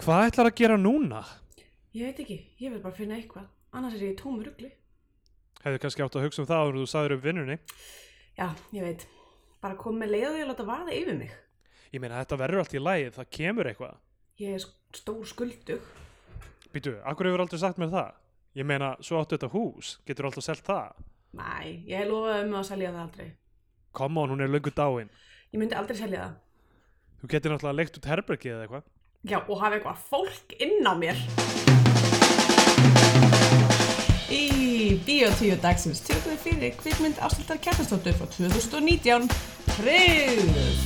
Hvað ætlar að gera núna? Ég veit ekki, ég vil bara finna eitthvað. Annars er ég í tómu rugli. Hefðu kannski átt að hugsa um það áður þú sagður upp vinnunni. Já, ég veit. Bara kom með leið og ég láta vaða yfir mig. Ég meina þetta verður allt í lagi, það kemur eitthvað. Ég er stór skuldug. Býtu, akkur hefur aldrei sagt mér það? Ég meina, svo áttu þetta hús, getur alltaf selt það? Næ, ég lofaði um að selja það aldrei. Come on, hún er löngu dáin. Ég myndi aldrei selja það. Þú getur náttúrulega leikt út herbergið eða eitthvað. Já, og hafa eitthvað fólk inn á mér. Í Bíotíu dagsins tökum við fyrir kvikmynd Ástildar Kjartastóttur frá 2019. Hrigð!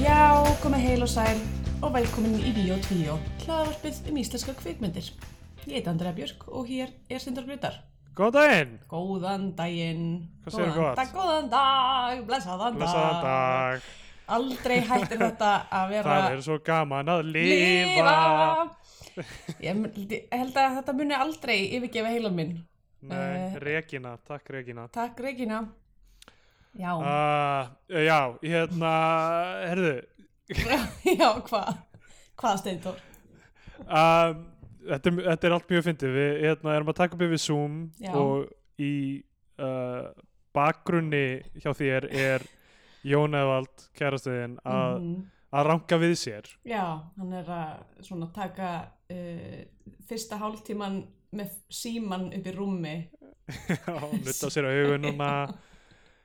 Já, komið heil og sæl og velkomin í Bíó 2, hlaðvarpið um íslenska kvikmyndir. Ég heit Andrea Björk og hér er Sindar Grytar. Góðan daginn! Góðan daginn. Hvað segirðu Góðan gott? dag, góðan dag, blessaðan dag. Blessaðan dag. Aldrei hættir þetta að vera Það er svo gaman að lifa. Ég m- ég held að þetta muni aldrei yfirgefa heilan minn. Nei, Eh. Regina, takk Regina. Takk, Regína. Já, Uh, já, hérna, herðu, já, hvað? Hvað, Steintor? um, þetta, er- þetta er allt mjög fyndið. Við hérna, erum að taka upp yfir Zoom Já. og í uh, bakgrunni hjá þér er Jón Evald, kærastuðin, að, Mhm. að ranka við sér. Já, hann er að svona taka uh, fyrsta hálftíman með síman upp í rúmi. Já, nutta sér á augun núna.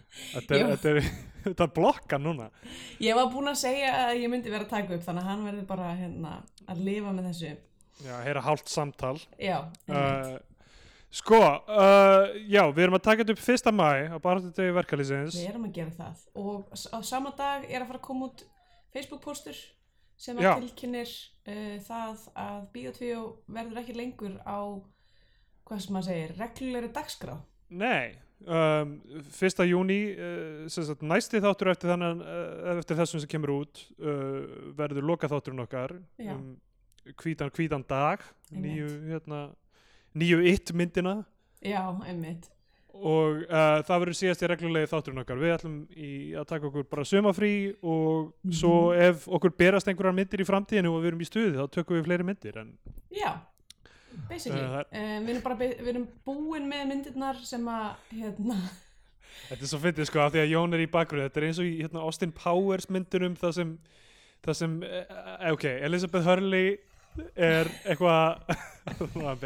Þetta er, þetta er, þetta er blokka núna. Ég var búin að segja að ég myndi vera að taka upp þannig að hann verði bara hérna að lifa með þessu. Já, heyra hálft samtal. Já. Uh, sko, uh, já, við erum að taka þetta upp fyrsta mæ á degi verkalýsins. við erum að gera það. Og á sama dag er að fara að koma út Facebook-póstur sem Já. að tilkynir uh, það að Bíotvíó verður ekki lengur á, hvað sem maður segir, reglulegri dagskrá. Nei, um, fyrsta júni, uh, sagt, næsti þáttur eftir, þannig, uh, eftir þessum sem kemur út uh, verður loka þátturinn okkar um hvítan, hvítan dag, nýju, hérna, nýju it myndina Já, einmitt. og uh, það verður síðast í reglulegi þátturinn okkar. Við ætlum í að taka okkur bara sumafrí og Mhm. svo ef okkur berast einhverjar myndir í framtíðinu og við erum í stuði þá tökum við fleiri myndir en Já, basically. Uh, við, erum bara, við erum búin með myndirnar sem að, hérna, Þetta er svo fyndið sko af því að Jón er í bakgrunni. Þetta er eins og í hérna, Austin Powers myndunum það sem, það sem eh, ok, Elizabeth Hurley er eitthvað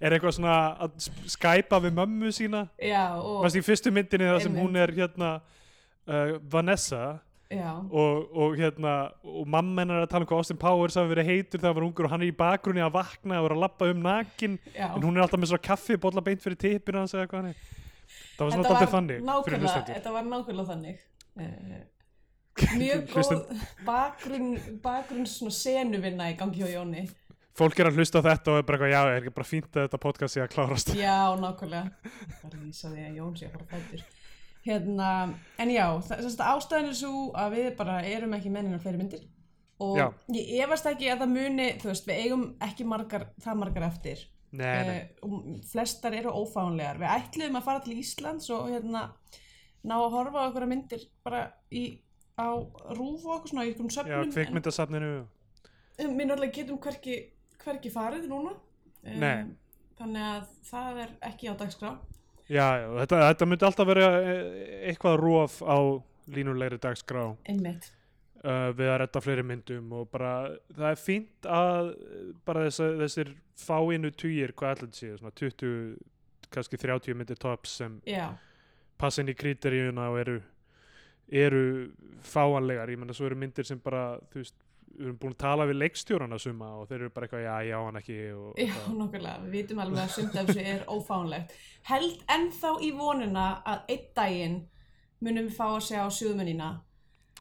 er eitthvað svona að sk- skæpa við mömmu sína. Já, og, fyrstu myndinni það sem hún er hérna uh, Vanessa og, og hérna og mamma hennar er að tala um hvað Austin Powers hafi verið heitur þegar hann var ungur og hann er í bakgrunni að vakna og er að lappa um nakin já. en hún er alltaf með svona kaffi bolla beint fyrir tippinu hans eða eitthvað hann það var svona dálítið þannig þetta var nákvæmlega þannig. Mjög góð bakgrunn, bakgrunn svona senuvinna í gangi hjá Jóni. fólk er að hlusta á þetta og er bara eitthvað, já, er ekki bara fínt að þetta podcast sé að klárast Já, nákvæmlega. Það lýsa því að Jón sé að fara fættur. Hérna, en já, það, að ástæðan er svo að við bara erum ekki menninar fleiri myndir og Já. ég efast ekki að það muni, þú veist, við eigum ekki margar, það margar eftir. nei, nei, Eh, og flestar eru ófánlegar. Við ætluðum að fara til Íslands og hérna ná að horfa á okkur myndir bara í, á rúf og okkur svona í einhverjum já, söfnum. kvikmyndasafninu við náttúrulega getum hverki, hverki farið núna. Nei. Þannig að það er ekki á dagskrá. Já, þetta, þetta myndi alltaf vera eh, eitthvað róf á línulegri dagskrá. Einmitt. uh, við að redda fleiri myndum og bara, það er fínt að eh, bara þess, þessir fáinu tugir, hvað ætla þetta sé, svona 20 kannski 30 myndir tops sem Já, passa inn í kriteríuna og eru eru fáanlegar, ég menna svo eru myndir sem bara, þú veist við erum búin að tala við leikstjórana suma og þeir eru bara eitthvað, já, já, hann ekki og, já, nokkulega. Við vitum alveg að þessu er ófánlegt. Held ennþá í vonina að einn daginn munum við fá að sjá sjöðmunina.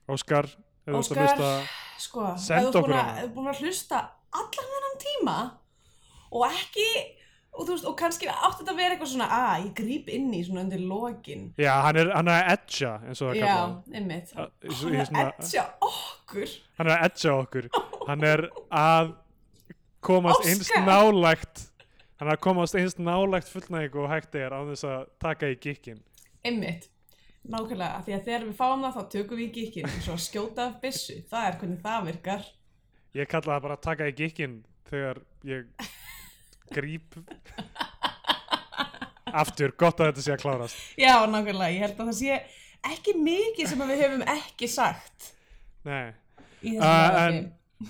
Óskar, ef þú ert að hlusta sko, Send ef þú ert okkur búin að- hana. ef þú búin að hlusta allan þennan tíma og ekki og þú veist, og kannski átti þetta að vera eitthvað svona að ég gríp inn í svona undir lokin. Já, hann er, hann er að edja eins og það já, kallað. einmitt. Hann er svona- að etja okkur. Hann er að edja okkur. Hann er að komast einst Óskar! nálægt Hann er að komast einst nálægt fullnægingu og hægt er á þess að taka í gikkin einmitt, nákvæmlega því að þegar við fáum það þá tökum við í gikkin svo að skjóta af byssu, það er hvernig það virkar. Ég kalla það bara að taka í gikkin þegar ég gríp. Aftur, gott að þetta sé að klárast. Já, nákvæmlega, ég held að það sé ekki mikið sem við höfum ekki sagt Nei. Uh, en,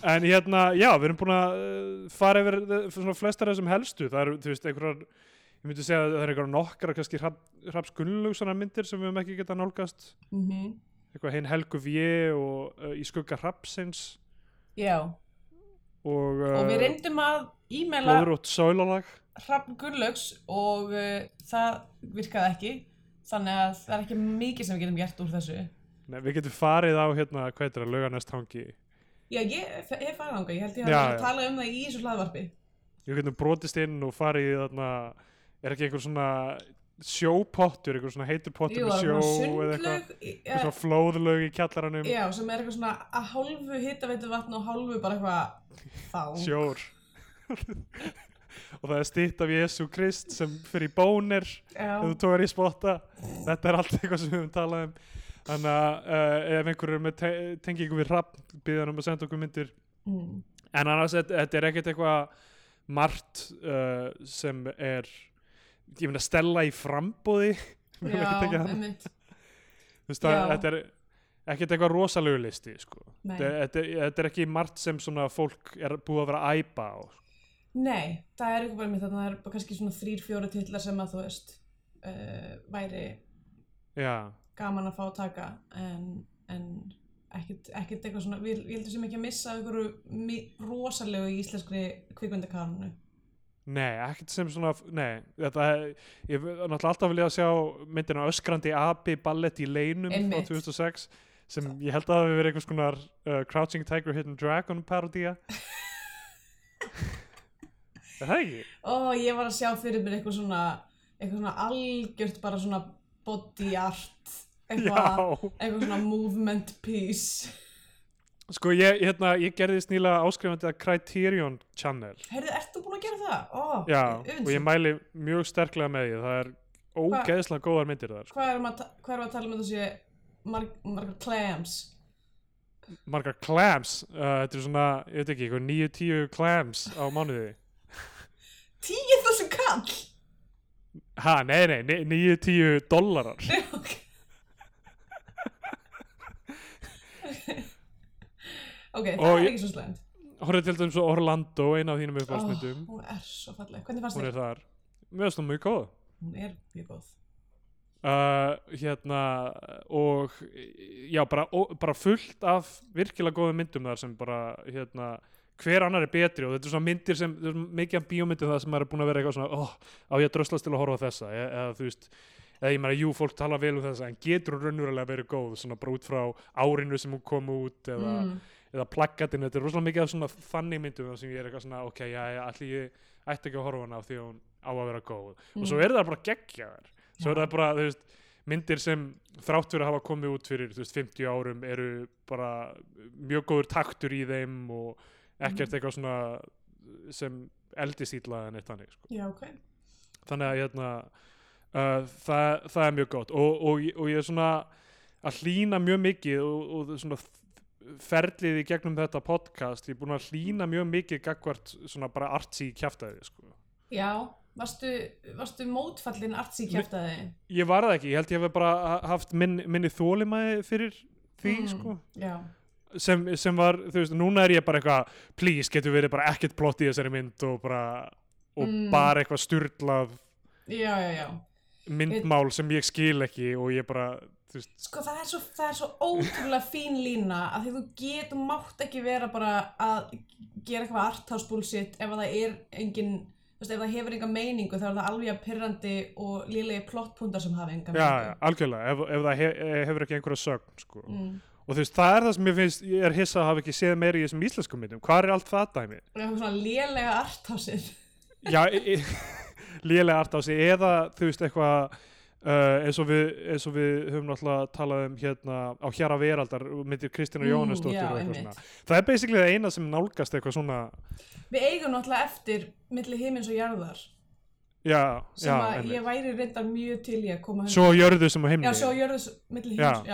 en hérna, já, við erum búin að uh, fara yfir uh, svona flestar af þessum helstu. Það eru, þú veist, einhverjar ég myndi segja að það eru einhverjar nokkra kannski Hrafs Gunnlaugssonar myndir sem við höfum ekki getað nálgast. Mhm. eitthvað hinn Helgu Vje og uh, í skugga Hrafsins já, og, uh, og við reyndum að e-maila Hrafn Gunnlaugs og uh, það virkaði ekki þannig að það er ekki mikið sem við getum gert úr þessu. Nei, við getum farið á hérna, hvað heitir það, laugarnest hangi já, ég hef farið ánga, ég held ég Já, að tala um það í þessu hlaðvarpi. Við getum brotist inn og farið þarna er ekki einhver svona sjópottur einhver svona heitur pottur Jú, með sjó er eða eitthvað? eitthvað svona flóðlaug í kjallaranum? Já, sem er eitthvað svona að hálfu hittaveitu vatn og hálfu bara eitthvað þá sjór og það er stýtt af Jésu Krist sem fyrir bónir ef þú tógar í spotta. Þetta er allt eitthvað sem við höfum talað um. Þannig að uh, ef einhver er með te tengingu við rapp býðan um að senda okkur myndir. Mm. en annars þetta er ekkert eitthvað margt uh, sem er ég meina stella í frambóði já, einmitt. Þú veist að þetta er ekkert eitthvað rosalegu listi sko. Þetta, þetta, þetta er ekki margt sem svona fólk er búið að vera að æpa á Nei, það er eitthvað bara mér þannig að það er kannski svona þrýr, fjóri titlar sem að þú veist uh, væri já, gaman að fá að taka en, en ekkert, ekkert eitthvað svona, við, ég heldur sem ekki að missa mi- rosalegu íslenskri kvikmyndakarnu. nei, ekkert sem svona nei, þetta ég náttúrulega alltaf viljað sjá myndina Öskrandi Abi ballett í leinum Einmitt. frá 2006 sem ég held að það hafi verið einhvers konar uh, Crouching Tiger Hidden Dragon parodía er það ekki? Ó, ég var að sjá fyrir mér eitthvað svona, eitthvað svona algjört bara svona body art, eitthvað, eitthvað svona movement piece. sko ég, hérna, ég gerði snýla áskrifandi að Criterion Channel Heyrðu, ert þú búin að gera það? Ó, Já, öfundsýn. og ég mæli mjög sterklega með því það er ógeðslega góðar myndir þar sko. Hvað erum að, hvað erum að tala um að þessi marg, margar clams? margar clams uh, þetta er svona, ég veit ekki, eitthvað 9-10 clams á mánuði 10.000 kall? ha, nei, nei, 9-10 dollarar ok. ok, það Og er ekki svo slæmt. horfið til dæmis Orlando, eina af þínum uppáhaldsmyndum hún er svo falleg. Hvernig fannst hún er þér? þar, finnst það mjög góð Hún er mjög góð. uh, hérna og já, bara, ó, bara fullt af virkilega góðum myndum þar sem bara, hérna hver annar er betri? Og þetta er svona myndir sem er mikið af bíómyndum það sem er búin að vera eitthvað svona oh, á ég að dröslast til að horfa á þessa? Eða, þú veist, eða ég meina, jú, fólk tala vel um þessa en getur hún raunverulega verið góð svona bara út frá árinu sem hún kom út eða, Mm. eða plaggatinu, þetta er rosalega mikið af svona þannig myndum sem ég er eitthvað svona ok, já, já, allir ég ætti ekki að horfa á hana af því hún á að vera góð. Og svo Mm. er það bara geggjaðar. Svo er það bara, þú veist, myndir sem þrátt fyrir að hafa komið út fyrir þú veist, 50 árum eru bara mjög góður taktur í þeim og ekkert eitthvað svona sem eldist ítla en eitt þannig sko. Já, ok. þannig að hérna uh, það, það er mjög gott og, og, og ég er svona að hlýna mjög mikið og, og svona ferlið í gegnum þetta podcast ég er búin að hlýna mjög mikið gagvart svona bara artsy kjaftaði sko. Já, varstu, varstu mótfallin artsí kjæftaði? ég var það ekki, ég held ég hef bara ha- haft minn, minni þólimæði fyrir því sko. Já. Sem, sem var, þú veist, núna er ég bara eitthvað please, getur verið bara ekkert plott í þessari mynd og bara, og Mm. bara eitthvað styrlað Já, já, já. myndmál sem ég skil ekki og ég bara, þú veist Sko það er svo, það er svo ótrúlega fín lína að því þú getur mátt ekki vera bara að gera eitthvað arthouse bullshit ef að það er engin, þú veist, ef það hefur enga meiningu þá er það alveg að pyrrandi og lélegi plottpúntar sem hafa enga já, já, meiningu. algjörlega, ef, ef það he, hefur ekki einhverja sögn, sko Mm. Og þú veist, það er það sem ég finnst, ég er hissa að hafa ekki séð meiri í þessum íslenskum myndum, hvað er allt það dæmi? Og eitthvað svona lélega arthouseið. Já, e, lélega art á sig eða þú veist eitthvað uh, eins, og við, eins og við höfum náttúrulega talað um hérna á Hjara Veraldar myndir Kristina Mm, svona það er basically það eina sem nálgast eitthvað svona Við eigum náttúrulega eftir milli himins og jarðar já, sem já, að einmitt. ég væri reyndar mjög til í að koma svo jörðu sem á himni. Já,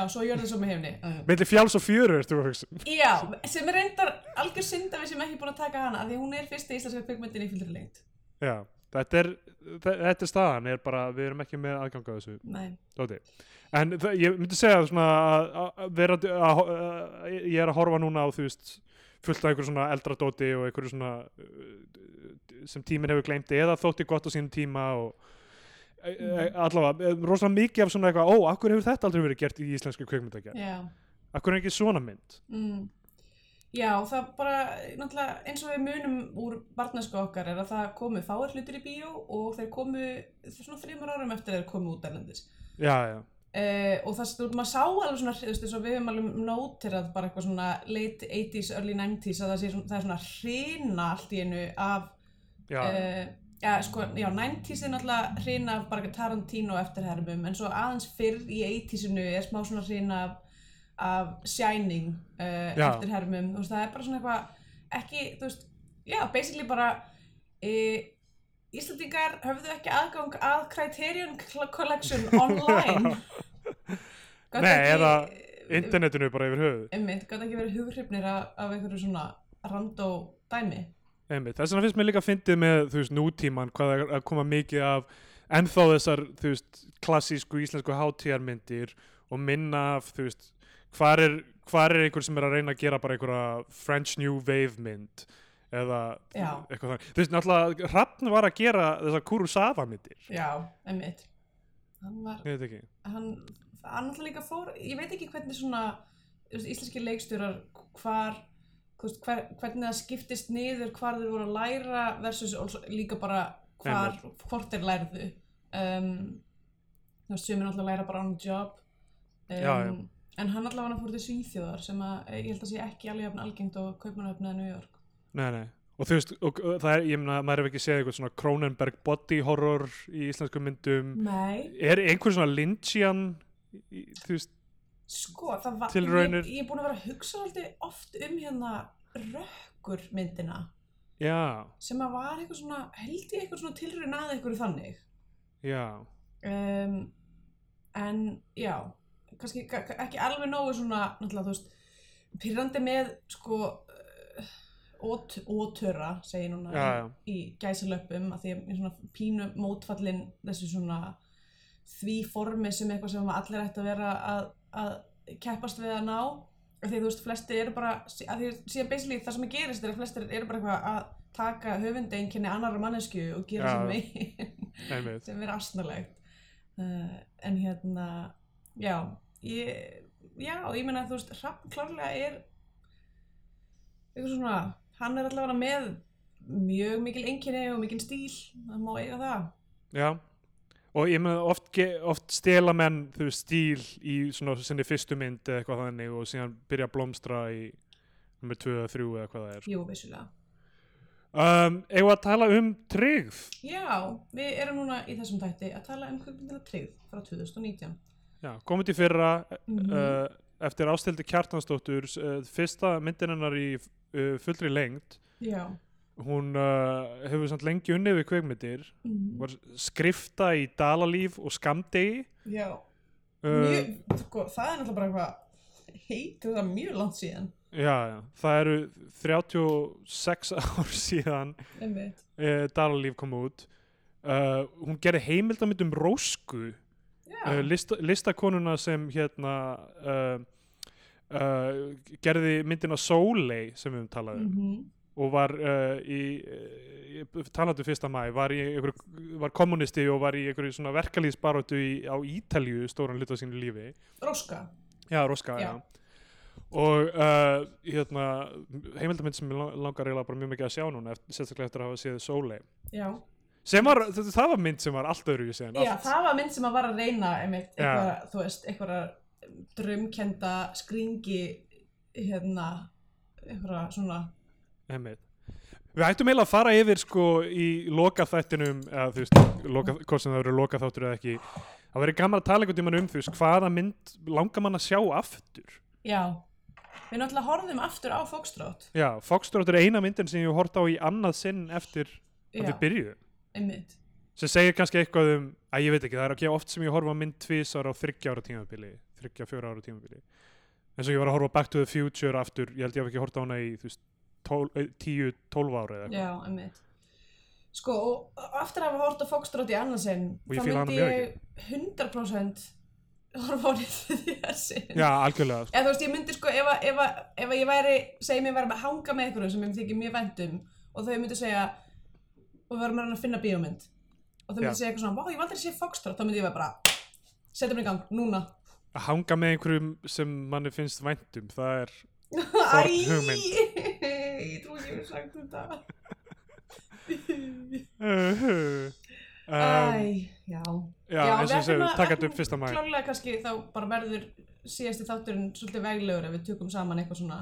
svo jörðis sem með himni. Milli fjáls og fjöru ertu að hugsa. Já, sem er reyndar algjör synd að við sem ekki búin að taka hana af því hún er fyrsta íslenska kvikmyndin í fylgri lengt já, þetta er, þe- þetta er staðan er bara, við erum ekki með aðgang á þessu. En það, ég myndi segja svona að, að að, að, ég er að horfa núna á þú veist fullt af einhverju svona eldra dóti og einhverju svona uh, sem tíminn hefur gleymt eða þótti gott á sínum tíma og e, e, Mhm. allavega, e, rosalega mikið af svona eitthvað, ó, akkur hefur þetta aldrei verið gert í íslensku kvikmyndagerð, já akkur er ekki svona mynd mm. Já, það bara, náttúrulega, eins og við munum úr barnasku okkar er að það komu fáir hlutir í bíó og þeir komu svona þrjumar árum eftir þeir komu út erlendis. já, já, Uh, og það, veist, maður sá alveg svona, þú veist, eins og við höfum alveg nótirað bara eitthvað svona late 80s, early 90s að það, sé svona, það er svona hrina allt í einu af, já, uh, já, sko, já, 90s er náttúrulega hrina af bara Tarantino eftirhermum, en svo aðeins fyrr í 80sinu er smá svona hrina af, af Shining uh, eftirhermum, þú veist, það er bara svona eitthvað ekki, þú veist, já, basically bara uh, Íslandingar höfðu ekki aðgang að Criterion Collection online Gátu Nei, eða internetinu bara yfir höfuð Einmitt, gæti ekki verið hughrifnir af, einhverju svona randó dæmi Einmitt. Þess vegna finnst mér líka fyndið með þú veist, nútíman hvað er að koma mikið af ennþá þessar þú veist, klassísku íslensku hátíjarmyndir og minna af þú veist, hvar er, er einhver sem er að reyna að gera bara einhverja French New Wave mynd eða Já. eitthvað þannig. Þú veist, náttúrulega Hrafn var að gera þessar Kurosawa myndir. Já, einmitt Hann var, hann, hann náttúrulega líka fór ég veit ekki hvernig svona íslenski leikstjórar hvar veist, hver, hvernig það skiptist niður hvar þeir voru að læra versus líka bara hvar, hvort þeir lærðu um, þú veist, náttúrulega að læra bara on the job um, Já, já. en hann allavega fór til Svíþjóðar sem að ég held að sé ekki alveg algengt og Kaupmannahöfn eða New York Nei, nei. Og þú veist, og, það er, ég meina, maður hefur ekki séð eitthvað svona Cronenberg body horror í íslensku myndum. Nei, Er einhver svona Lynchian, þú veist, sko, það var Tilraunir. ég, er búin að vera að hugsa alltaf oft um hérna rökkur myndina já, sem að var eitthvað svona, held ég eitthvað svona tilraun að eitthvað þannig já. um, en já kannski ka- ka- ekki alveg nógu svona náttúrulega þú veist pyrrandi með sko uh, ót, ótöra segi ég núna Já, já. í gæsalöpum að því að ég er svona pínu mótfallin þessu svona því formi sem eitthvað sem allir ætti að vera að, að keppast við að ná því að þú veist flestir eru bara að því síðan basically það sem gerist er að flestir eru bara eitthvað að taka höfundi einkenni annara mannesku og gera Já. sem Einmitt. sem er astnalegt uh, en hérna já ég, já, ég meina þú veist Hrafn klárlega er eitthvað svona hann er allavega með mjög mikil einkenni og mikil stíl það má eiga það Já, og ég meina oft, oft stela menn þú veist stíl í svona sinni fyrstu mynd eða eitthvað þannig og síðan byrja að blómstra í nummer 2 eða 3 eða hvað það er. jú, vissulega Um, við að tala um tryggð? já, við erum núna í þessum tætti að tala um kvöldmyndina Tryggð frá 2019 Já, komið til fyrra Mhm. uh, eftir ástildi Kjartansdóttur uh, fyrsta myndin hennar í uh, fullri lengd já hún uh, hefur samt lengi unnið við kveikmyndir Mhm. var skrifta í Dalalíf og Skamdegi já, uh, sko, það er náttúrulega bara eitthvað heitur það mjög langt síðan. Já, já, það eru 36 ár síðan uh, Dalalíf kom út. Uh, hún gerði heimildamind um Rósku já, uh, lista, listakonuna sem hérna uh, uh, gerði myndina Soleil sem við höfum talað um. Mhm og var uh, í, uh, talandi fyrsta mæ var, var kommunisti og var í einhverju svona verkalýðsbaróttu í, á Ítalju stóran hluta á sínu lífi. Róska. Já, Roska, já, Já. og uh, hérna heimildamind sem ég lang- langar eiginlega bara mjög mikið að sjá núna sérstaklega eftir að hafa séð Soleil já. Sem var, það, það var mynd sem var allt öðru í síðan Já, það var mynd sem var að reyna einmitt, eitthvað, þú veist, eitthvað drömkenda skringi hérna, eitthvað svona Einmitt. Við ættum eiginlega að fara yfir sko í loka þættinum eða þú veist, loka, hvort sem það eru loka þáttur eða ekki. Það verið gaman að tala einhvern tímann um þú veist, hvaða mynd langar mann að sjá aftur? Já, við náttúrulega horfðum aftur á Foxtrot. Já, Foxtrot er eina myndin sem ég hort á í annað sinn eftir að Já, við byrjuðum einmitt. Sem segir kannski eitthvað um, að ég veit ekki, það er ekki oft sem ég horfa mynd tvisar á þryggja ára tímabili þryggja, fjóra ára tímabili. Eins og ég var að horfa Back to the Future aftur, ég held ég hef ekki hort á hana í þú veist, tól, eh, tíu, tólf ára eða Já, einmitt. Sko, og aftur að hafa hort á Foxtrot í annarsinn þá myndi ég 100% horfa á nýtt því að sinn. Já, algjörlega, sko. Eða þú veist, ég myndi sko, ef, ef, ef ég væri, segjum ég væri með að hanga með einhverjum sem ég þykir mjög vænt um og þau myndi segja, og við varum að finna bíómynd og þau myndi segja eitthvað svona, vá, ég valdi að sé Foxtrot, þá myndi ég vera bara, setja mig í gang, núna. að hanga með einhverjum sem manni finnst væntum, það er Æ, hugmynd. ég trú ekki að við sagt þetta. um, Æ, já. Já, eins og segir, taka þetta upp fyrsta mæ Klálega kannski þá bara verður síðasti þátturinn svolítið veglegur ef við tökum saman eitthvað svona,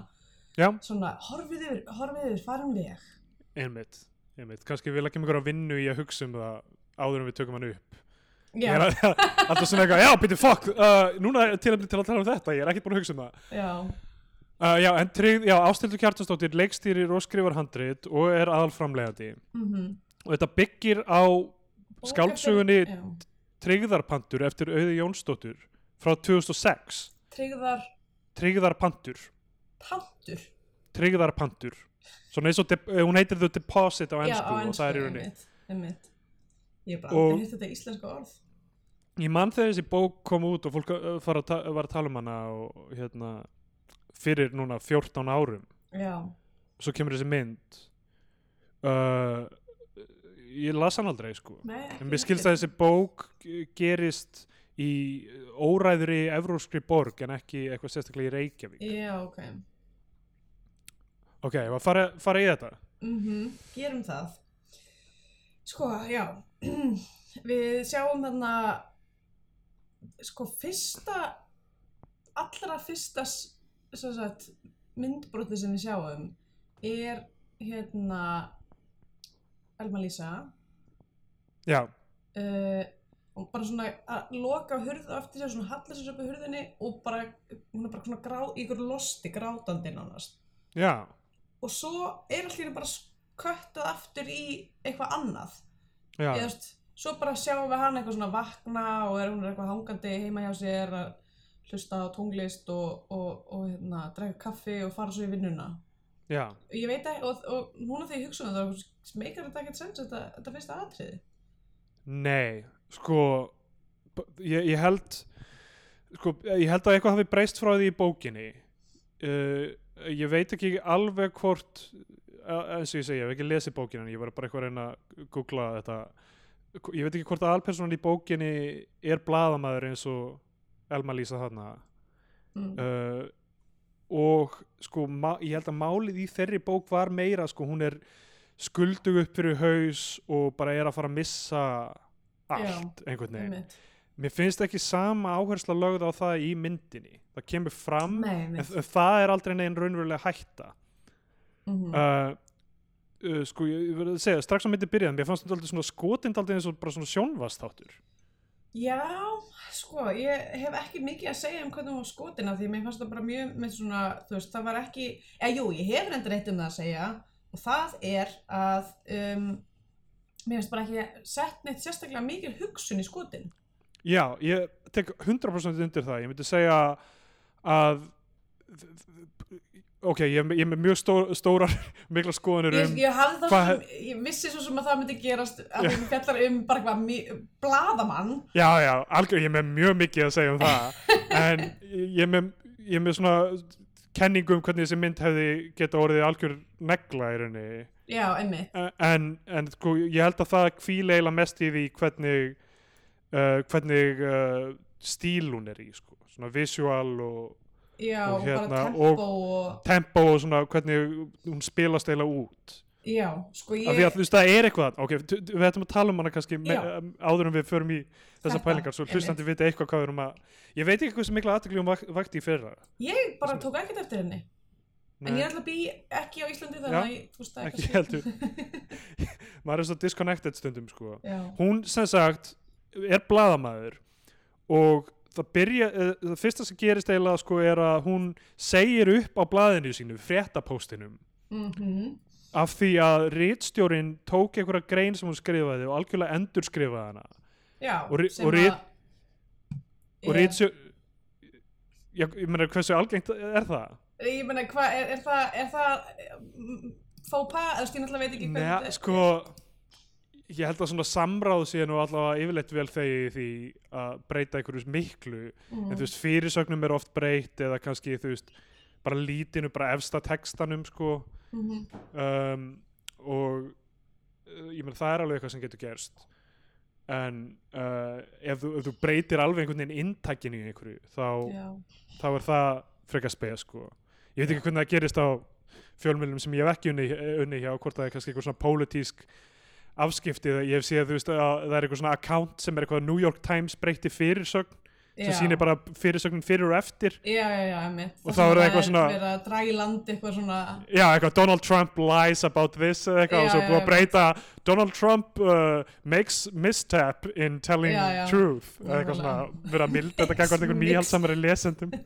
Já, svona, horfið yfir, horfið yfir, farum veg. einmitt, einmitt Kannski við leggjum ykkur á vinnu í að hugsa um það áður en við tökum hann upp er að- alltaf svona eitthvað, já, býttu, fuck uh, Núna er tilhæmdi til að tala um þetta, ég er ekkert búin að hugsa um það já, uh, Já, en tryggð, já, Ástildur Kjartansdóttir leikstýrir og skrifar handrit og er aðalframlegandi mhm. og þetta byggir á já. Tryggðarpantur eftir Auði Jónsdóttur frá 2006 Tryggðar Tryggðarpantur. Pantur? Tryggðarpantur. Svona eins og eh, hún heitir The Deposit á ennsku og það er í rauninni. einmitt. Ég hef bara aldrei hitt þetta íslenska orð. Ég mann þegar þessi bók kom út og fólk fara að var að tala um hana og hérna fyrir núna 14 árum. Já, svo kemur þessi mynd. Uh, ég las hann aldrei sko. Nei, en mér skilst að þessi bók gerist í óræðri evróskri borg en ekki eitthvað sérstaklega í Reykjavík. Já, ok. Ok, fara, fara í þetta. Mm Gerum það. Sko, já. Við sjáum þarna sko fyrsta allra fyrsta sagt, myndbroti sem við sjáum er hérna Elma Lísa. Já, uh, og bara svona að loka hurð á eftir sér, svona hallar sér upp á hurðinni og bara, hún er bara svona grá, í ykkur losti grátandi nánast. Já, og svo er allir bara köttað aftur í eitthvað annað. Já. Veist, svo bara sjáum við hann eitthvað svona vakna og er hún eitthvað hangandi heima hjá sér að hlusta á tónlist og, og, og hérna, drekka kaffi og fara svo í vinnuna. Já, ég veit ekki, og, og núna þegar ég hugsa um það meikar þetta ekkert sens þetta, þetta fyrsta atriði. Nei sko ég, ég held sko, ég held að eitthvað hafi breyst frá því í bókinni. Uh, ég veit ekki alveg hvort eins og ég segi, ég hef ekki lesið bókina en ég var bara eitthvað að reyna að googla þetta. Ég veit ekki hvort að alpersonan í bókinni er blaðamaður eins og Elma Lísa þarna mm. uh, og sko ég held að málið í þeirri bók var meira sko hún er skuldug upp fyrir haus og bara er að fara að missa allt einhvern veginn einmitt. mér finnst ekki sama áhersla lögð á það í myndinni það kemur fram Nei, en, það er aldrei neginn raunverulega hætta Mhm. uh, uh, sko ég, ég verið að segja strax á myndi byrjaðan, mér fannst þetta aldrei svona skotind aldrei eins og bara svona sjónvastáttur Já, sko, ég hef ekki mikið að segja um hvernig hún var skotin af því mér fannst það bara mjög með svona, þú veist, það var ekki, eða jú, ég hef reyndar eitt um það að segja og það er að um, mér finnst bara ekki sett neitt sérstaklega mikil hugsun í skotin. Já, ég tek 100% undir það. Ég myndi segja að ok, ég, ég er með mjög stór, stórar mikla skoðanir Ég, um ég hvað- sem, ég vissi svo sem að það myndi gerast að því fjallar um bara eitthvað bladamann. Já, já, algjör, ég er með mjög mikið að segja um það en ég er með, ég er með svona kenningu um hvernig þessi mynd hefði geta orðið algjör negla í rauninni Já, einmitt. en, en sko, ég held að það hvíla eiginlega mest í því hvernig uh, hvernig uh, stíl hún er í sko. svona visual og Já, Og hérna, bara tempo og, tempo og svona hvernig hún spilast eiginlega út. Já, sko ég... af því að þú veist það er eitthvað ok, við ætlum að tala um hana kannski me, áður en við förum í þessar pælingar. Svo hlustandi viti eitthvað hvað við erum að ég veit ekki hvað sem mikla aðtekli um vak- vakti í fyrra. Ég bara tók ekkert eftir henni. En ég er alltaf bý ekki á Íslandi þannig að ég, þú veist, það er ekki heldur. Maður er svo disconnected stundum sko. Já, hún sem sagt er bladamæður og það byrja, eh, það fyrsta sem gerist eiginlega sko er að hún segir upp á blaðinu sínu, fréttapóstinum. Mhm, af því að rítstjórin tók einhverja grein sem hún skrifaði og algjörlega endur skrifaði hana. Já Og sem og að- og rítstjórin Já, ég meina, hversu algengt er það? Ég meina, hvað, er, er það, er það mm, fópa, eða skinn alltaf veit ekki Nei, þetta er- sko ég held að svona samráð sé nú allavega yfirleitt vel þegi því að breyta einhverjus miklu Mhm. en þú veist, fyrirsögnum er oft breytt eða kannski, þú veist, bara lítinu bara efsta textanum, sko Mhm. um, og uh, ég meina, það er alveg eitthvað sem getur gerst en uh, ef, þú, ef þú breytir alveg einhvern veginn intakinu í einhverju, þá Já, þá er það frekar speð sko. ég veit ekki hvernig það gerist á fjölmjölum sem ég hef ekki unni, unni hjá hvort það er kannski eitthvað svona pólitísk afskipti, ég hef séð þú veist að það er eitthvað svona account sem er eitthvað New York Times breyti fyrirsögn sem já. sýnir bara fyrirsögnin fyrir og eftir Já, já. Og Það þá er það það eitthvað svona- verið að draga í land eitthvað svona já, eitthvað Donald Trump lies about this eitthvað og svo búið að breyta Donald Trump uh, makes misstep in telling truth eitthvað svona, Nákvæmlega. vera mild þetta gangvært einhvern Mix. nýhaldsamari lesendum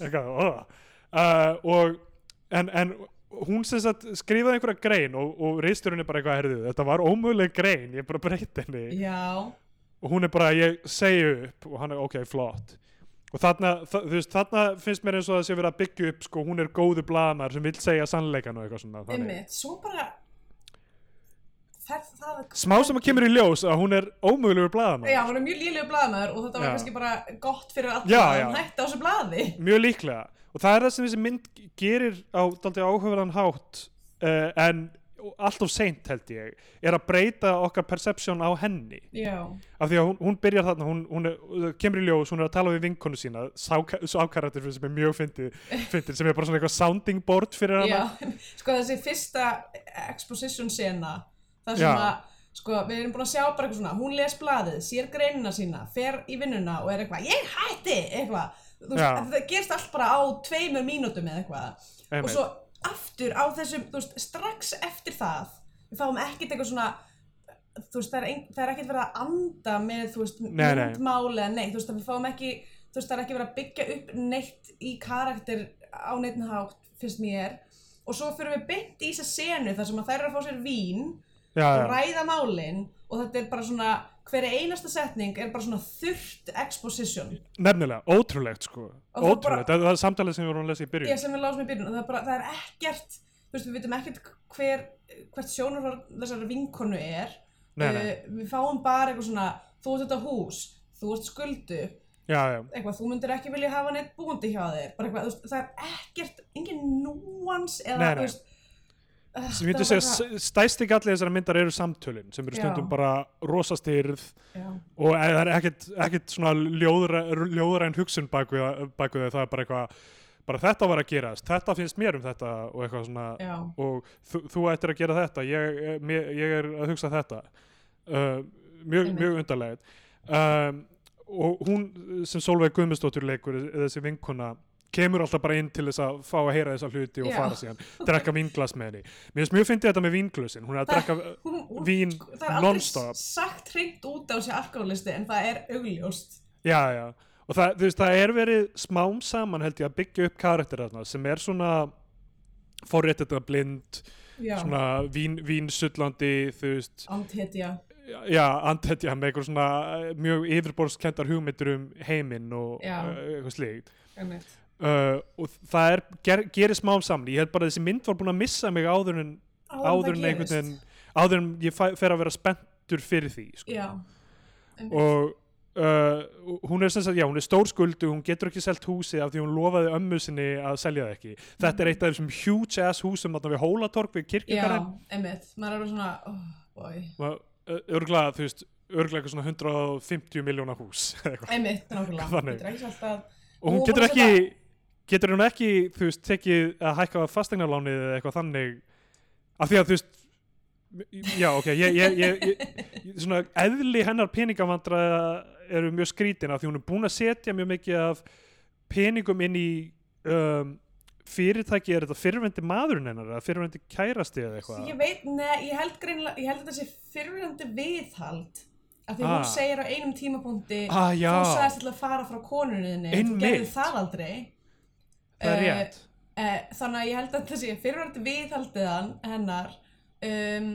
eitthvað oh. uh, og en, en hún sem sagt skrifaði einhverja grein og, og reisturinn er bara eitthvað herðu, þetta var ómöguleg grein, ég bara breyti henni. Já, og hún er bara, ég segi upp. Og hann er ok, flott. Og þarna, veist, þarna finnst mér eins og það sé verið að byggja upp sko, hún er góðu blaðamæður sem vill segja sannleikan og eitthvað svona einmitt. Svo bara fer það smá sem að kemur í ljós að hún er ómögulegur blaðamæður Já, hann er mjög lélegu blaðmaður og þetta var Já. kannski bara gott fyrir alla Já, að hætti á þessu blaði. Mjög líklega og það er það sem þessi mynd gerir á daldið áhugaverðan hátt uh, en allt of seint held ég er að breyta okkar perception á henni. Já, af því að hún, hún byrjar þarna hún, hún er, það kemur í ljós, hún er að tala við vinkonu sína sákarættir sem er mjög fyndið sem er bara svona eitthvað sounding board fyrir hana. Já Sko þessi fyrsta exposition sena það sem Já. að sko, við erum búin að sjá bara eitthvað svona hún les blaðið, sér greinina sína fer í vinnuna og er eitthvað ég hætti, eitthvað veist, það gerist allt bara á tveimur mínútum eða eitthvað. Og Einmitt. svo aftur á þessum, þú veist, strax eftir það við fáum ekkert eitthvað svona þú veist, það er, ein, það er ekkert verið að anda með, þú veist, myndmáli eða neitt, þú veist, við fáum ekki þú veist, það er ekki verið að byggja upp neitt í karakter á neitt hátt finnst mér, og svo fyrir við beint í þessa senu þar sem að þær eru að fá sér vín já, og já. ræða málin og þetta er bara svona hver einasta setning er bara svona þurrt exposition. Nefnilega, ótrúlegt sko. Og ótrúlegt, það, það er samtalið sem við vorum að lesa í ég byrjun sem við lásum í byrjun. Og það er, bara, það er ekkert þú veist, við veitum ekkert hver hvert sjónur þessari vinkonu er. Nei, nei. Uh, við fáum bara eitthvað svona þú ert þetta hús, þú ert skuldu. Já, já, eitthvað, þú myndir ekki vilja hafa neitt búandi hjá þér. Bara eitthvað, það er ekkert engin núans eða, Nei, þú veist sem ég myndi það segja var s- stærsti gallið þessara myndar eru samtölin sem eru Já. stundum bara rosastyrð já, og e- það er ekkert, ekkert svona ljóðræn, ljóðræn hugsun baku, baku þau, það er bara eitthvað bara þetta var að gerast, þetta finnst mér um þetta og eitthvað svona já, og þú, þú ættir að gera þetta ég, mér, ég er að hugsa þetta uh, mjög, mjög undarlegið um, og hún sem Solveig Guðmundsdóttir leikur þessi vinkona kemur alltaf bara inn til þess að fá að heyra þessa hluti og Já. fara síðan, drekka vínglas með henni. Mér finnst mjög fyndið þetta með vínglusin hún er að drekka Hún- hún- vín það er aldrei non-stop. sagt hreint út á þessi alkoholisti en það er augljóst. Já, já, og það, þú veist, það er verið smám saman held ég að byggja upp karakter þarna sem er svona forréttita blind já, svona vín, vínsullandi þú veist, andhetja. Já, andhetja með eitthvað svona eh, mjög yfirborðskendar hugmyndur um heiminn og Já. uh, eitthvað slíkt. Einmitt. Uh, og það er, ger, gerir smám saman. Ég held bara að þessi mynd var búin að missa mig áður en áður en einhvern veginn áður en ég fæ, fer að vera spenntur fyrir því sko. já, og uh, hún er sem sagt, já, hún er stór skuldu hún getur ekki selt húsið af því hún lofaði ömmu sinni að selja það ekki. Þetta er eitt af þessum huge ass húsum við Hólatorg við já, kirkjugarðin einmitt, maður er svona oh, boy, örglega, þú veist, örglega eitthvað svona 150 miljóna hús einmitt, nákvæmlega. Þannig. getur ekki að og hún getur ekki getur hún ekki, þú veist, tekið að hækka fastegnarlánið eða eitthvað þannig? Af því að þú veist já, ok, ég, ég, ég, ég svona eðli hennar peningavandra eru mjög skrítin af því hún er búin að setja mjög mikið af peningum inn í um, fyrirtæki er þetta fyrirvendi maðurinn hennar eða fyrirvendi kærasti eða eitthvað? Ég veit, neða, ég held greinlega, ég held að þetta sé fyrirvændi viðhald. Af því Ah. hún segir á einum tímapunkti ah, þú sagðist til að fara frá konunniðinni en þú gerði það aldrei það er eh, rétt. uh, þannig að ég held að þetta sé fyrirvændi viðhaldið hann, hennar um,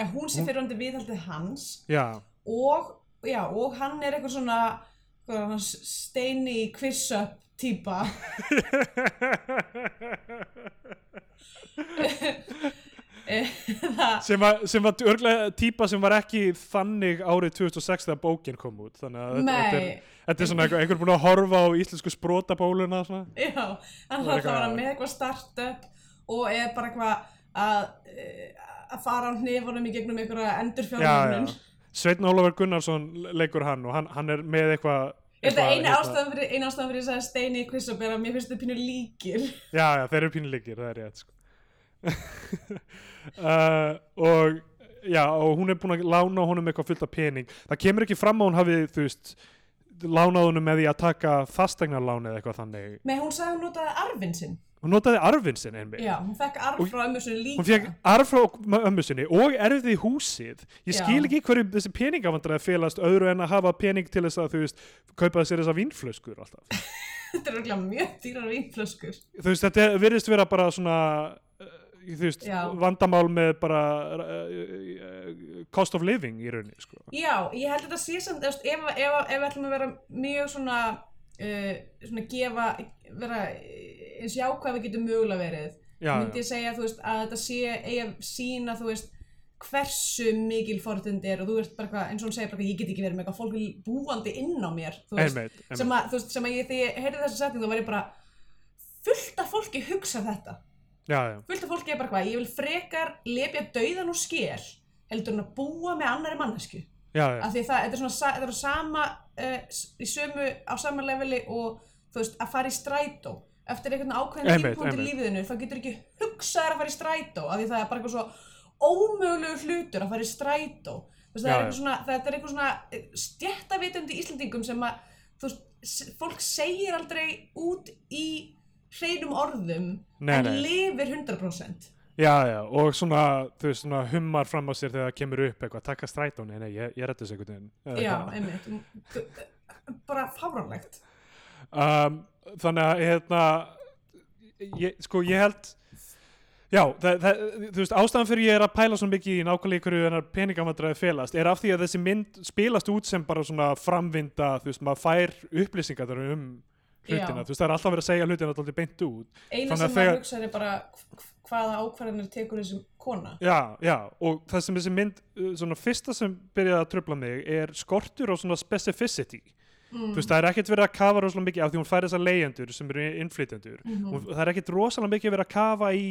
að hún sé fyrirvændi viðhaldið hans já, og, já, og hann er eitthvað svona svona steini típa. Það sem var, sem var örglega típa sem var ekki þannig árið 2006 þegar bókin kom út þannig að þetta, þetta, er, Nei, þetta er svona einhver, einhver búin að horfa á íslensku sprótabóluna já, hann er ætla að vera með eitthvað startup og er bara eitthvað að, eh, að fara á hnifunum í gegnum einhverja já, já. endurfjármögnun. Sveitn Ólafur Gunnarsson leikur hann og hann, hann er með eitthvað Ég að eitthvað- eina ástæðan fyrir, eina ástæðan fyrir þess að steini í er að mér finnst þetta pínu líkir. Já, já, þeir eru pínuleikir, það er rétt sko. Uh, og já, og hún er búin að lána honum eitthvað fullt af pening það kemur ekki fram að hún hafi, þú veist lánað honum með því að taka fastegnarlán eða eitthvað þannig Nei, hún sagði hún notaði arfinn sinn. hún notaði arfinn sinn einmitt Já, hún fekk arf frá ömmu sinni líka. hún fekk arf frá ömmu sinni og erfði húsið ég Já. skil ekki hverju þessi peningavandræði félast öðru en að hafa pening til þess að þú veist, kaupa sér þessa vínflöskur alltaf Þetta er mjög dýrar vínflöskur. þú veist, þetta virðist vera bara svona þú veist, Já. vandamál með bara uh, cost of living í rauninni, sko Já, ég held að þetta sé samt, ef, við ætlum að vera mjög svona, uh, svona gefa, vera eins jákvæð við getum mögulega verið, já, myndi já, ég segja, þú veist, að þetta sé, eigi að sína, þú veist, hversu mikil fortundi er og þú veist bara eins og hún segir bara ég get ekki verið með eitthvað fólk búandi inn á mér, veist, einmitt, einmitt. sem að, veist, sem að ég, þegar ég heyrði þessa setning, þá var ég bara, fullt af fólki hugsa þetta, fullt af fólki er bara eitthvað, ég vil frekar lepja dauðan og skél, heldur en að búa með annari mannesku af því það, þetta er svona, þetta er sama uh, í sömu, á sama leveli og þú veist, að fara í strætó. Eftir einhvern ákveðin tímpunkt í lífiðinu þá getur ekki hugsaðir að fara í strætó af því það er bara eitthvað svo ómögulegu hlutur að fara í strætó. Veist, það er svona, þetta er eitthvað svona stjættavitandi Íslendingum sem að veist, fólk segir aldrei út í hreinum orðum Nei, en nei. lifir 100% já, já, og svona, þú veist, svona hummar fram á sér þegar það kemur upp eitthvað, taka strætó, nei, nei, ég, ég rætti þessu einhvern veginn já, einmitt. Bara fáránlegt. Um, þannig að hérna ég, sko ég held já, það, það, þú veist ástæðan fyrir ég er að pæla svona mikið í nákvæmlega hverju þennar peningamandræði felast er af því að þessi mynd spilast út sem bara svona framvinda, þú veist, maður fær upplýsingar um hlutina, þú veist, það er alltaf verið að segja hlutina alltaf beint út. Eina sem að maður hugsaði er bara hv- hvaða ákvarðanir tekur þessi kona? Já, já, og það sem þessi mynd uh, svona fyrsta sem byrjaði að tröfla mig er skortur og svona specificity. Mm. þú veist, það er ekkert verið að kafa rosalega mikið af því hún fær þessar leyendur sem eru innflytjendur. Mhm. og það er ekkert rosalega mikið verið að kafa í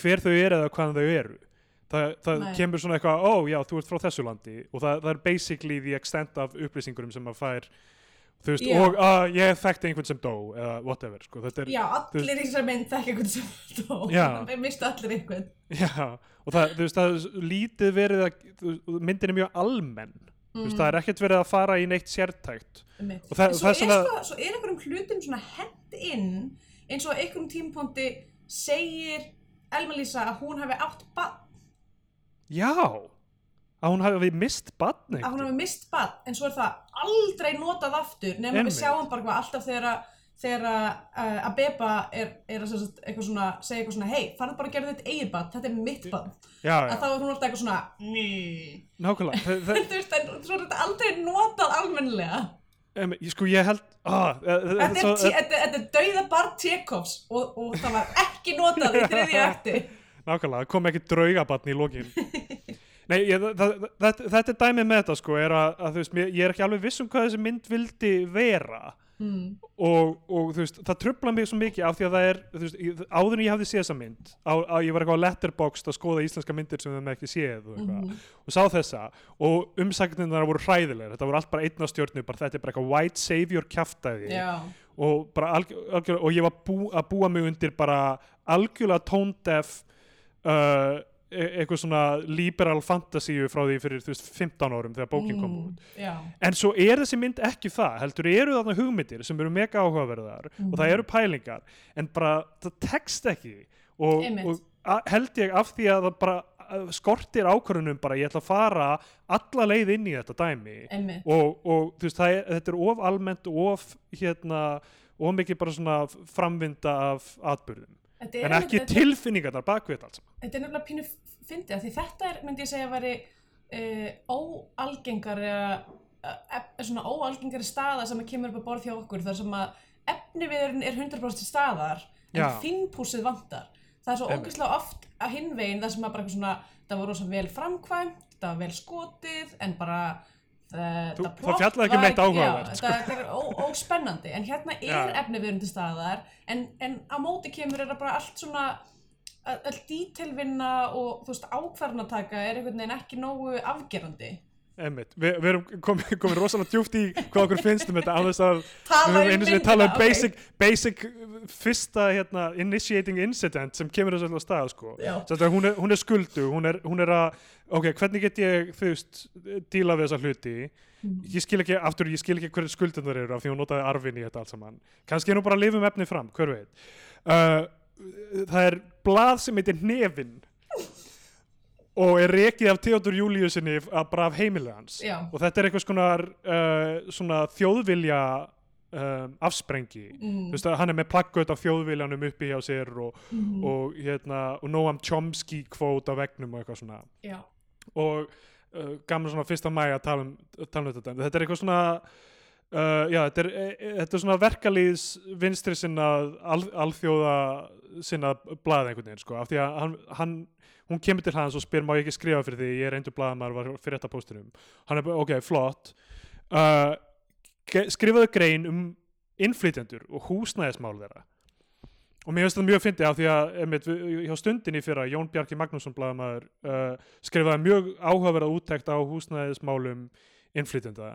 hver þau eru eða hvaðan þau eru. Það, það kemur svona eitthvað, ó já, þú ert frá þessu landi. Og það, það er basically the extent af upplýsingurum sem maður fær þú veist, Já. og að ég þekkti einhvern sem dó eða whatever, sko, þetta er já, allir í þessari mynd þekki einhvern sem dó. Já. það mistu allir einhvern. Já, og það, þú veist, það er lítið verið að, myndin er mjög almenn. Þú veist, það er ekkert verið að fara í neitt sértækt. Einmitt. Og það- það er svona- svo er einhverjum hlutum svona hent inn eins og einhverjum tímapunkti segir Elma-Lísa að hún hafi átt bann Já, að hún hafi mist badn að hún hafi mist bann en svo er það aldrei notað aftur nema við sjáum bara hvað alltaf þegar þegar uh, að Beba er, er að eitthvað svona, segja eitthvað svona hei, farðu bara að gera þitt eigið bann, þetta er mitt bann Já, að þá er hún alltaf eitthvað svona ný nákvæmlega. Svo er þetta aldrei notað almennilega. Em, ég- Sko, ég held ah, þetta er, þetta, þetta dauða barn Tjekovs og, og það var ekki notað í þriðja eftir Nákvæmlega, það kom ekki draugabatn í lokin Nei, ég, það, það, þetta, er dæmið með þetta sko, er að, að veist, ég er ekki alveg viss um hvað þessi mynd vildi vera hmm. og, og veist, það trubla mig svo mikið af því að það er, veist, áður en ég hafði séð þessa mynd, á, á, ég var eitthvað á letterboxd að skoða íslenska myndir sem við með ekki séð og, Mhm. og sá þessa og umsagninnar voru hræðilegar, þetta voru allt bara einna stjórnu, bara þetta er bara eitthvað white savior kjaftaði já, og og ég var bú, að búa mig undir bara algjörlega tone deaf uh, eitthvað svona liberal fantasíu frá því fyrir þú veist 15 árum þegar bókin kom út. Mm, já, en svo er þessi mynd ekki það heldur eru þarna hugmyndir sem eru mega áhugaverðar og það Mhm. eru pælingar en bara það tekst ekki. Og, og held ég af því að það bara skortir ákvörðunum bara ég ætla að fara alla leið inn í þetta dæmi. Einmitt. Og, og þú veist, er, þetta er of almennt of hérna of mikið bara svona framvinda af atbyrðum, en ekki tilfinningarnar bakvið þetta. Þetta er nefnilega pínu fyndið af því þetta er, myndi ég segja, að veri uh, óalgengari uh, svona óalgengari staða sem kemur upp að borð hjá okkur þar sem að efniviðurinn er 100% til staðar en Já. þínpúsið vantar það er svo ógeðslega oft að hinvegin það sem að bara eitthvað svona, það voru svo vel framkvæmt það var vel skotið en bara Þú- það það fjallaði ekki um var neitt áhugavert, sko. þetta er ó- óspennandi. En hérna er efniviðurinn til staðar. En, en á móti kemur er það bara allt svona öll dítelvinna og þú veist ákvarnataka er einhvern veginn ekki nógu afgerandi Einmitt, Vi, við erum komið komi rosalega djúft í hvað okkur finnst um þetta á þess að við um höfum einu sinni talað um ok. basic, basic fyrsta hérna, initiating incident sem kemur þessu alltaf stað sko. Að hún, er, hún er skuldu hún er, hún er að, ok, hvernig get ég þú veist, díla við þessa hluti Mhm. ég skil ekki, aftur, ég skil ekki hverju skuldundar eru af því hún notaði arfin í þetta allt saman kannski er nú bara að lifum efni fram, hver veit uh, það er blað sem heitir Nefin og er rekið af Theodor Júliusinni af, bara af heimilið hans Já. og þetta er eitthvað skonar uh, svona þjóðvilja um, afsprengi Mm. að hann er með plaggöt af þjóðviljanum uppi hjá sér og, Mhm. og hérna og Noam Chomsky kvót á vegnum og eitthvað svona Já. og uh, gaman svona fyrsta mæ að tala um, tala um þetta þetta er eitthvað svona uh, já, þetta er, þetta er svona verkalýðs vinstri sinna al, alþjóða sinna blað einhvern veginn sko, af því að hann, hann hún kemur til hans og spyr má ég ekki skrifa fyrir því ég er reyndur blaðamæður var fyrir þetta póstinum. Hann er ok, flott. Uh, skrifaðu grein um innflytjendur og húsnæðismál þeirra. Og mér finnst þetta mjög fyndið af því að einmitt, hjá stundinni fyrir að Jón Bjarki Magnússon blaðamæður uh, skrifaði mjög áhugaverða úttekt á húsnæðismálum innflytjenda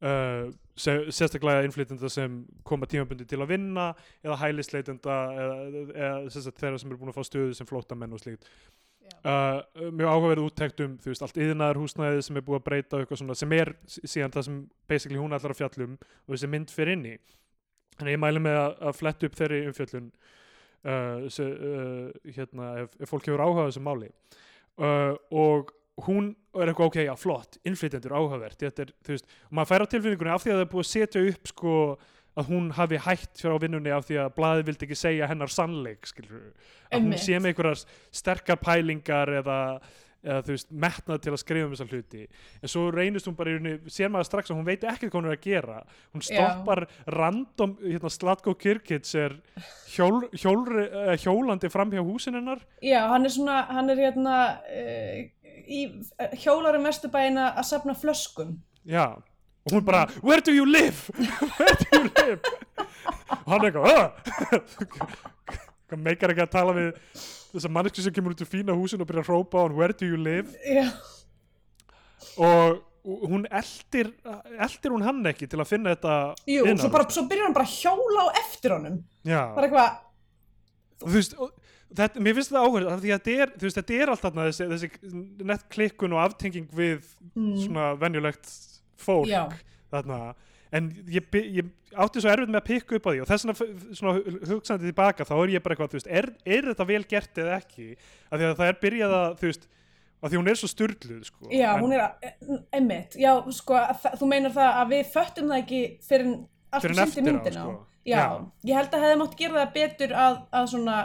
uh, sérstaklega innflytjenda sem koma tímabundi til að vinna eða hælisleitenda eða, eða sagt, þeirra sem eru búin að fá stöðu sem flóttamenn og slíkt uh, mjög áhugaverð úttekt um þú veist, allt yðnaðar húsnæði sem er búið að breyta eitthvað svona, sem er síðan það sem basically hún ætlar að fjallum og þessi mynd fyrir inn í. Þannig ég mæli með að, að fletta upp þeirri umfjöllun uh, se, uh, hérna, ef, ef fólk hefur áhugað þessu máli. Og hún er eitthvað ok, já flott, innflytjendur áhugavert þetta er, þú veist, og maður fær á tilfinningunni af því að það er búið að setja upp sko að hún hafi hætt frá vinnunni af því að blaðið vildi ekki segja hennar sannleik skilur, að hún sé með einhverjar sterkar pælingar eða, eða þú veist, metnað til að skrifa um þessa hluti. En svo reynist hún bara í rauninni, sér maður strax að hún veit ekki hvað hún er að gera. Hún stoppar random, hérna Slatko Kirkits er hjól, hjól, uh, hjólandi fram hjá húsin hennar. Já, hann er svona, hann er hérna uh, í uh, hjólarum vesturbæina að safna flöskum. Já, og hún bara Where do you live? Where do you live? og hann er eitthvað! Hvað meikar ekki að tala við þessa mannesku sem kemur út úr fína húsin og byrja að hrópa á hann Where do you live? Já. og hún eldir eldir hún hann ekki til að finna þetta Jú, innanhús? svo, bara, svo byrjar hann bara að hjóla á eftir honum. Já, Bara eitthvað, þú veist þetta, mér finnst áhverð af því að þetta er, þú veist, þetta er allt þarna þessi, þessi nett klikkun og aftenging við mm, svona venjulegt fólk Já. þarna en ég, ég átti svo erfitt með að pikka upp á því og þess vegna f- svona hu- hugsandi tilbaka þá er ég bara eitthvað, þú veist, er, er þetta vel gert eða ekki, af því að það er byrjað að þú veist, af því hún er svo styrluð sko. já, en, hún er að, emmitt, já, sko, að þú meinar það að við föttum það ekki fyrir allt en eftir á, myndina á. sko. Já, Já. ég held að hefði mátt gera það betur að, að svona,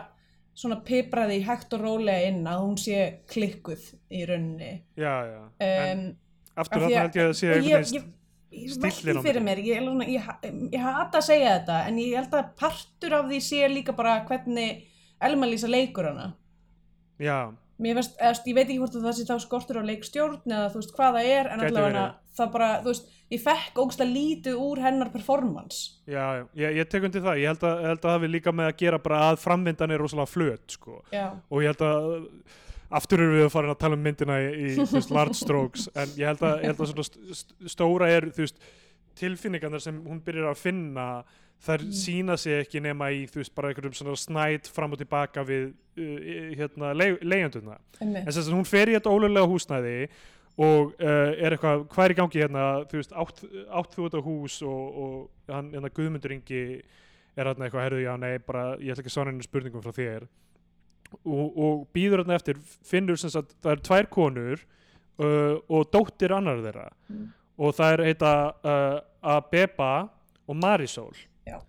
svona pipraði hægt og rólega inn að hún sé klikkuð í rauninni. já, já, en Um, aftur þarna held ég að sé og einhvern veginn stíllinn á mér. ég, ég, ég hata að segja þetta en ég held að partur af því sé líka bara hvernig Elma Lísa leikur hana. Já, veist, eða, þú veist, ég veit ekki hvort að það sé þá skortur á leikstjórn eða þú veist hvað það er en allavega það bara, þú veist, ég fekk ógstlega lítið úr hennar performance. Já, ég, ég tek undir það. Ég held að, held að það hafi líka með að gera bara að framvindan er rosalega flöt sko. já, og ég held að aftur erum við að fara að tala um myndina í, í veist, large strokes en ég held að, ég held að st st stóra er veist, tilfinningarnar sem hún byrjar að finna þær sína sig ekki nema í þú veist bara einhverjum svona snæt fram og tilbaka við uh, hérna le leigjanduna einmitt. en þess að hún fer í þetta ólega húsnæði og uh, er eitthvað, hvað er í gangi hérna þú veist, átt, átt þú þetta hús og, og hann, hérna Guðmundur Ingi er hérna eitthvað, herðu, já, nei, bara ég ætla ekki að svara henni spurningum frá þér og, og býður hérna eftir finnur sem sagt, það er tvær konur uh, og dóttir annar þeirra Mm. og það er heita uh, Abeba og Marisol Já.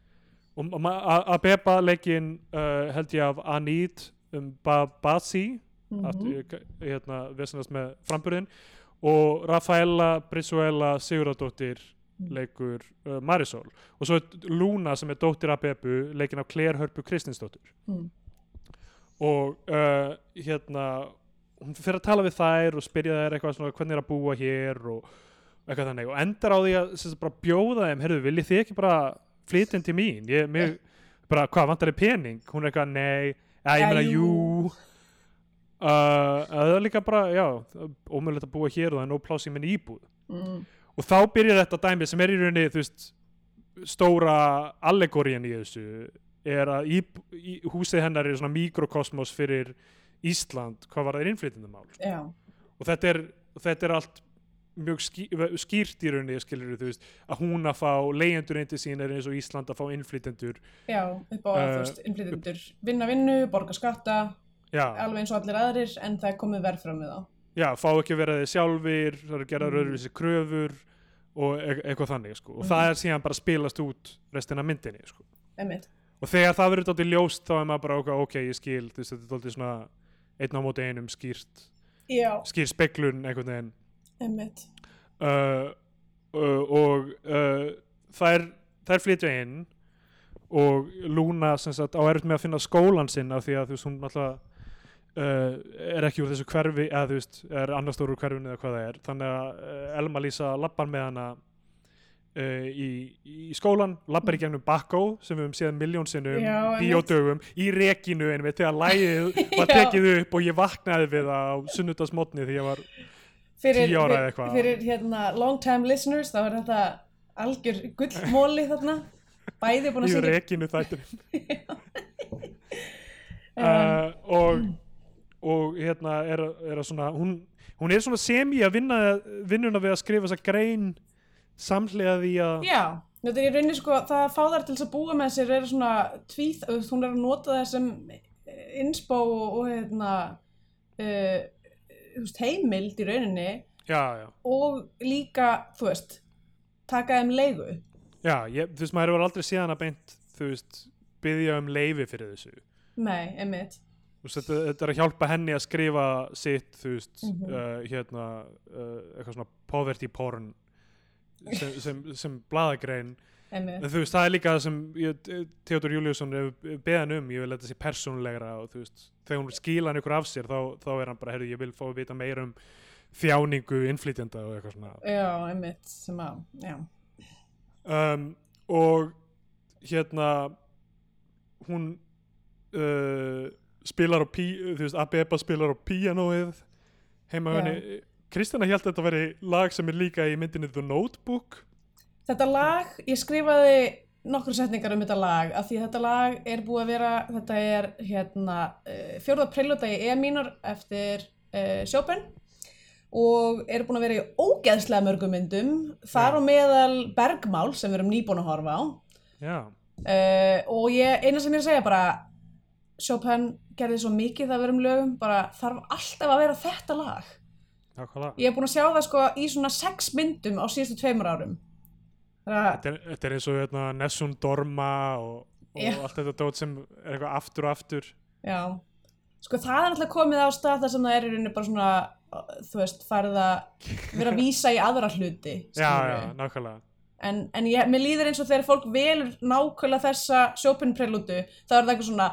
og Abeba leikinn uh, held ég af Anid um Babasi Mhm. aftur, hérna, vesenast með framburðin og Rafaela Brizuela Sigurðardóttir Mm. leikur uh, Marisol og svo er Luna sem er dóttir Abebu leikin af Claire Hörpu Kristinsdóttir Mm. Og uh, hérna hún fyrir að tala við þær og spyrja þær eitthvað svona hvernig er að búa hér og eitthvað þannig og endar á því að bara bjóða þeim, heyrðu, viljið þið ekki bara flytja inn til mín, ég, mig, bara, hvað, vantar þið pening? Hún er eitthvað, nei, ja, ég meina, jú. uh, það er líka bara, já ómögulegt að búa hér og það er nóg pláss í minn íbúð Mm. og þá byrjar þetta dæmi sem er í rauninni, þú veist stóra allegorían í þessu er að í, í, húsið hennar er svona mikrokosmos fyrir Ísland, hvað var það innflytjandamál Já, og þetta er, þetta er allt mjög ský, skýrt í rauninni skilur veist, að hún að fá leyendur inn til sín er eins og Ísland að fá innflytjendur já, upp á Uh, þú veist, innflytjendur vinna vinnu, borga skatta, já, alveg eins og allir aðrir, en það er komið verð fram með þá. já, fá ekki þeir sjálfir það eru gerðar Mm. öðruvísi kröfur og e eitthvað þannig sko. og Mhm. það er síðan bara spilast út restina myndinni sko. Einmitt. Og þegar það verður dálítið ljóst þá er maður bara ok, ok, ég skil þú veist, þetta er dálítið svona einn á móti einum skýrt Já, skýr speklun einhvern veginn. Einmitt. uh, uh, og uh, þær, þær flytja inn og sem sagt á erfitt með að finna skólan sinn af því að þú veist hún alltaf uh, er ekki úr þessu hverfi eða þú veist er annars stóru hverfinu eða hvað það er. Þannig að uh, Elma Lísa lappar með hana uh, í, í skólan lappar í gegnum Bakko sem við höfum séð miljón sinnum Já, einmitt. bíódögum í rekinu einmitt þegar lægið var tekið upp og ég vaknaði við á sunnudagsmotni því ég var Fyrir, Tíu ára eða eitthvað. fyrir hérna, long time listeners, þá er þetta algjör gullmóli þarna. Bæði búin að í syngja. rekinu þættir Um, uh, og og hérna er, er að svona hún, hún er svona semi að vinna vinnuna við að skrifa þessa grein samhlega því að Já, þetta er í rauninni sko, það að fá þær til þess að búa með sér er svona tvíð, þú er að nota það sem inspo og, og hérna, uh, veist, heimild í rauninni já, já, og líka, þú veist, taka þeim leigu. já ég, þú veist maður hefur aldrei síðan að beint þú veist, byggja um leifi fyrir þessu Nei, einmitt. Þetta, þetta er að hjálpa henni að skrifa sitt, þú veist, Mhm. uh, hérna uh, eitthvað svona poverty porn sem, sem, sem blaðagrein einmitt. En þú veist, það er líka það sem Theodor Júliusson hefur beðan um, ég vil þetta sé persónulegra og þú veist, þegar hún skila hann ykkur af sér þá, þá er hann bara, herru, ég vil fá að vita meira um þjáningu innflytjanda og eitthvað svona Já, einmitt, sem að, já. um, og hérna hún uh, spilar á pí, þú veist, Abeba spilar á píanóið heima henni Kristjana held að þetta veri lag sem er líka í myndinni The Notebook. Þetta lag, ég skrifaði nokkur setningar um þetta lag af því að þetta lag er búið að vera þetta er hérna uh, fjórða preljóta í E-mínor eftir uh, Chopin og er búin að vera í ógeðslega mörgum myndum þar á meðal Bergmál sem við erum nýbúin að horfa á. Já, uh, og ég, eina sem ég er að segja bara Chopin gerði svo mikið það verum lögum bara þarf alltaf að vera þetta lag nákvæmlega ég er búin að sjá það sko í svona sex myndum á síðustu tveimur árum Þetta er, þetta er eins og hérna, Nessun Dorma og, og allt þetta dót sem er eitthvað aftur og aftur Já, sko það er náttúrulega komið á stað þar sem það er í rauninni bara svona, þú veist, farið að vera að vísa í aðra hluti. Já, já, nákvæmlega En, en ég, mér líður eins og þegar fólk velur nákvæmlega þessa Chopin-prelútu, þá er það eitthvað svona,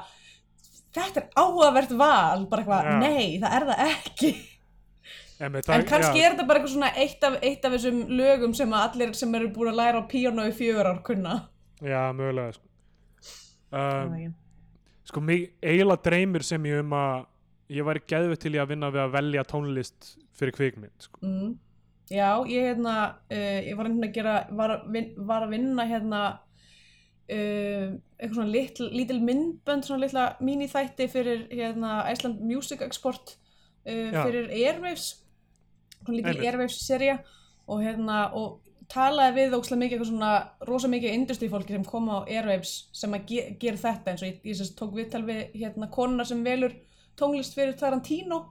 þetta er áhugavert val, bara eitthvað, Já. nei, það er það ekki. En, en kannski er þetta bara eitthvað svona eitt af, eitt af þessum lögum sem að allir sem eru búin að læra á píano í fjögur ár kunna. Já, mögulega sko. Um, sko, mig eiginlega dreymir sem ég um að ég væri geðvett til í að vinna við að velja tónlist fyrir kvikmynd sko. Mm. Já, ég hérna, uh, ég var, hérna að gera, var, að vin, var að vinna hérna uh, eitthvað svona litl, lítil myndbönd svona litla mini-þætti fyrir hérna Iceland Music Export uh, Já. fyrir Airwaves svona lítil Einmitt. Airwaves serja og hérna og talaði við ókslega mikið eitthvað svona rosa mikið industry fólki sem koma á Airwaves sem að ge gera þetta eins og ég, ég sérst tók viðtal við hérna konuna sem velur tónlist fyrir Tarantino.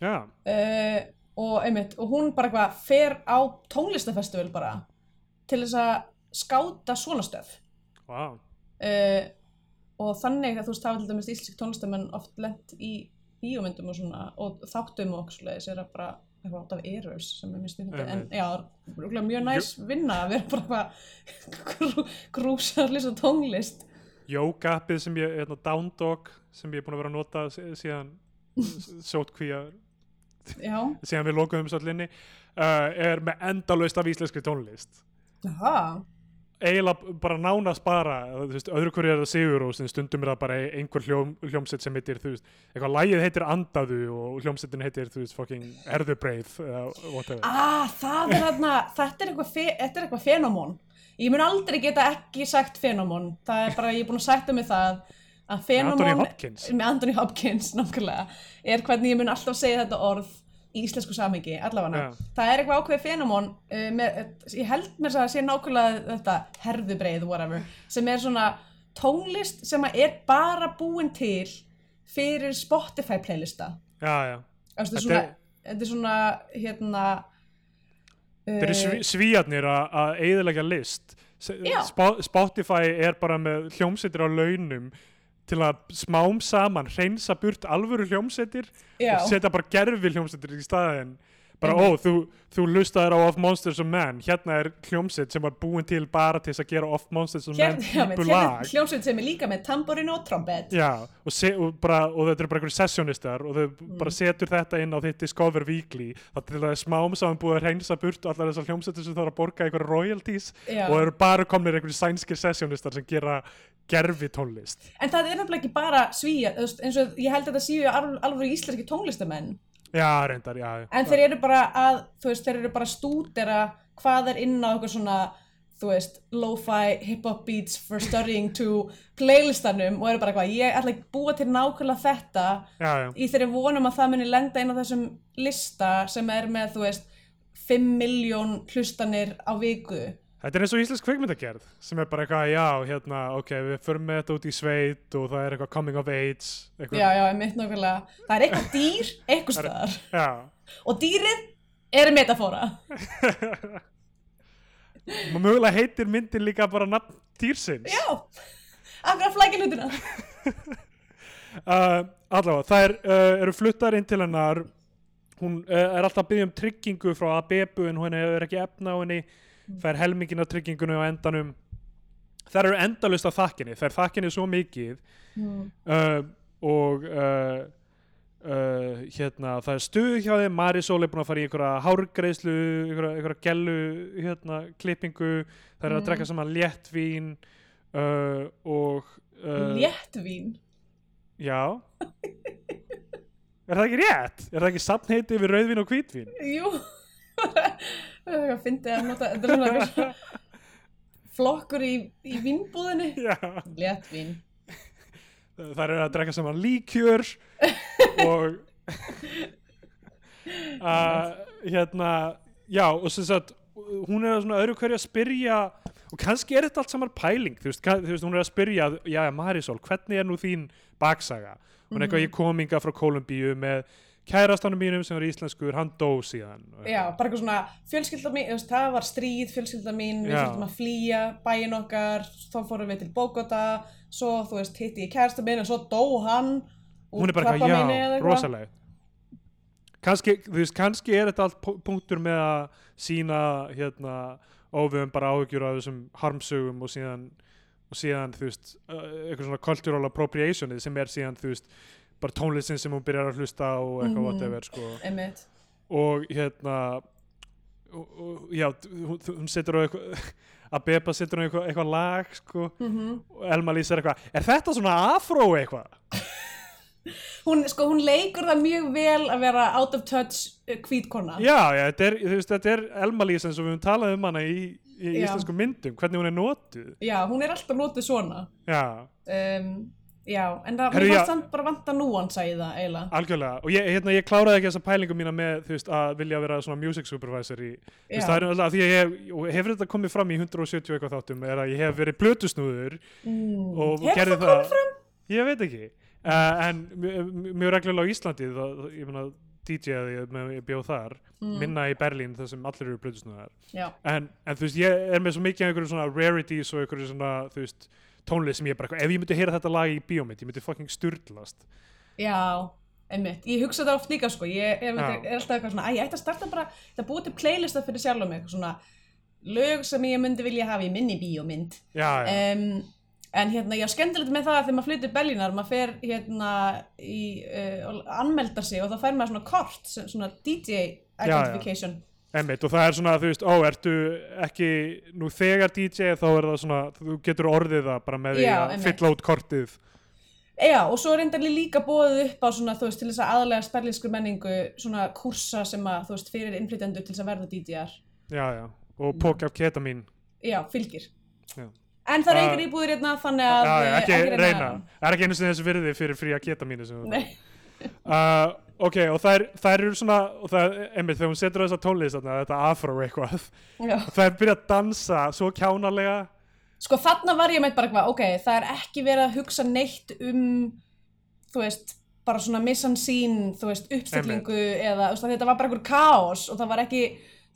Já, uh, og einmitt og hún bara eitthvað fer á tónlistafestival bara til þess að skáta svona stöf vá. Uh, og þannig að þú veist það var til dæmis íslensk tónlistamenn oft lent í bíómyndum og svona og þáttum og okkur svoleiðis er að bara eitthvað átt af erurs sem er mjög stundið en já, örugglega mjög næs vinna að vera bara eitthvað grúsa að lýsa tónlist. Jógappið sem ég, hérna, Down Dog sem ég er búin að vera að nota sí- síðan sótkvíja já, síðan við lokuðum svollinni uh, er með endalaust af íslenskri tónlist. Aha eiginlega bara nánast bara veist, öðru hverju er það Sigur og stundum er það bara einhver hljóm, hljómsett sem heitir veist, eitthvað lægið heitir Andaðu og hljómsettin heitir veist, fucking Erðubreið Ah, það er þarna, þetta er eitthvað, fe, þetta eitthvað fenómon. Ég mun aldrei geta ekki sagt fenómon. Það er bara, ég er búin að sætta mig það að Anthony fenómon Hopkins með Anthony Hopkins, er hvernig ég mun alltaf segja þetta orð í íslensku samhengi, allavega. Já. Það er eitthvað ákveðið fenómon, uh, með, ég held mér að sé nákvæmlega þetta herðubreið, whatever, sem er svona tónlist sem er bara búin til fyrir Spotify playlista. já, já. Þetta er Þetta svona, er- þetta er svona, hérna, Þeir eru uh, sví, svíjarnir að- eiðilega list S- Já. Spo- Spotify er bara með hljómsettir á launum til að smám saman hreinsa burt alvöru hljómsettir og setja bara gerfi hljómsettir í staðinn bara ó, þú, þú lustaðir á Of Monsters of Men. Hérna er hljómsett sem var búin til bara til þess að gera Of Monsters of Men Hér, já, með, típu hérna lag hljómsveit sem er líka með tamborin og trombett Já, og, se, og, bara, og þetta eru bara einhverjum sessionistar og þau Mm. bara setur þetta inn á þitt Discover Weekly. Það til að það er smám saman búið að reynsa burt allar þessar hljómsettir sem þarf að borga einhverja royalties Já. og eru bara komnir einhverjum sænskir sessionistar sem gera gerfi tónlist en það er nefnilega ekki bara veist, eins og ég held að þetta séu alveg íslenski tónlistamenn Já, reyndar, já en þeir eru bara að þú veist, þeir eru bara stúdera hvað er inn á eitthvað svona þú veist, lo-fi hip-hop beats for studying to playlistanum og eru bara eitthvað, ég ætla að búa til nákvæmlega þetta Já, já, í þeirri vonum að það muni lenda inn á þessum lista sem er með, þú veist 5 miljón hlustanir á viku Þetta er eins og íslensk kvikmyndagerð sem er bara eitthvað, já, hérna, ok, við förum með þetta út í sveit og það er eitthvað coming of age eitthvað, Já, já, mitt nákvæmlega. Það er eitthvað dýr, eitthvað staðar. já. Og dýrið er metafóra. Og mögulega heitir myndin líka bara nafn dýrsins Já, akkur að flækja hlutina. uh, allavega, það er, uh, eru fluttar inn til hennar hún uh, er alltaf að byggja um tryggingu frá ABB en hún hefur ekki efna á henni fær helmingin af tryggingunni á endanum þær eru endalust af þakkinni þær þakkinni svo mikið Mm. uh, og uh, uh, hérna það er stuð hjá þeim, Marisol er búin að fara í einhverja hárgreislu, einhverja, einhverja gellu hérna, klippingu það er að Mm. drekka saman léttvín uh, og uh, Léttvín. Já Er það ekki rétt? Er það ekki samnheiti við rauðvín og hvítvín? Jú. Það er eitthvað að að nota, þetta er svona flokkur í, í vínbúðinni. Já Léttvín. Það er að drekka saman líkjör og uh, hérna já og sem sagt hún er svona öðru hverju að spyrja og kannski er þetta allt saman pæling þú veist, ka- þú veist hún er að spyrja já Marisol, hvernig er nú þín baksaga hún er eitthvað ég kom inga frá Kolumbíu með kærastanum mínum sem var íslenskur, hann dó síðan. Já, bara eitthvað svona fjölskylda mín, það var stríð, fjölskylda mín, við þurftum að flýja bæinn okkar, þá fórum við til Bogota, svo, þú veist, hitti ég kærasta minn og svo dó hann hún er bara eitthvað, já, rosalega kannski, þú veist, kannski er þetta allt pu- punktur með að sína hérna, óviðum bara áhyggjur af þessum harmsögum og síðan og síðan, þú veist, eitthvað svona cultural appropriationið sem er síðan, þú veist bara tónlistin sem hún byrjar að hlusta á eitthvað Mhm. whatever, sko Einmitt. og hérna og, og, já, hún, hún setur á eitthvað að Beba setur á eitthvað, eitthvað lag, sko Mm og Elma Lís er eitthvað, er þetta svona afró eitthvað? hún, sko, hún leikur það mjög vel að vera out of touch uh, hvítkona. Já, já, þetta er, veist, þetta er Elma Lís eins og við höfum talað um hana í, í íslensku myndum, hvernig hún er notuð já, hún er alltaf notið svona já, um, já, en það, já. fannst samt bara vanta núans í það eiginlega algjörlega og ég, hérna, ég kláraði ekki þessa pælingu mína með þú veist, að vilja vera svona music supervisor í, þú veist, Já. það er alltaf því að ég hef, hefur þetta komið fram í 170 og eitthvað þáttum er að ég hef verið blötusnúður mm. og Hefur gerði það komið fram? Ég veit ekki uh, en mjög- reglulega á Íslandi það, ég meina DJ-aði með bjóð þar Mm. minna í Berlín þar sem allir eru blötusnúðar já, en, en þú veist, ég er með svo mikið af einhverju svona rarities og einhverju svona þú veist, tónlist sem ég bara, ef ég myndi heyra þetta lag í bíómynd, ég myndi fucking sturlast. Já, einmitt. Ég hugsa það oft líka sko, ég er, Já. er alltaf eitthvað svona, að ég ætti að starta bara það búið til playlista fyrir sjálf um mig. Svona lög sem ég myndi vilja hafa í minni bíómynd. Já, já, um, en hérna, já, skemmtilegt með það að þegar maður flyttur Berlínar, maður fer hérna í, uh, og anmeldar sig og þá fær maður svona kort, svona DJ identification Einmitt, og það er svona, þú veist, ó, ertu ekki nú þegar DJ þá er það svona, þú getur orðið það bara með því að fylla út kortið Já, og svo er reyndar líka bóðið upp á svona, þú veist, til þess að aðlega sperlísku menningu, svona kursa sem að, þú veist, fyrir innflytjendur til þess að verða DJ-ar. já, já, og pók af ketamin Já, fylgir. Já. En það er engar íbúðir hérna, þannig að... já, já, eh, ekki reyna, það er ekki einu sinni þessu virði fyrir sem þú Nei, uh, ok, og þær, þær eru svona og það, einmitt, þegar hún setur á þessa tónlist þarna, þetta afro eitthvað, þær byrja að dansa svo kjánalega. Sko, þarna var ég meitt bara eitthvað, ok, það er ekki verið að hugsa neitt um, þú veist, bara svona missan sín, þú veist, uppstillingu eða, þú veist, þetta var bara einhver kaos og það var ekki,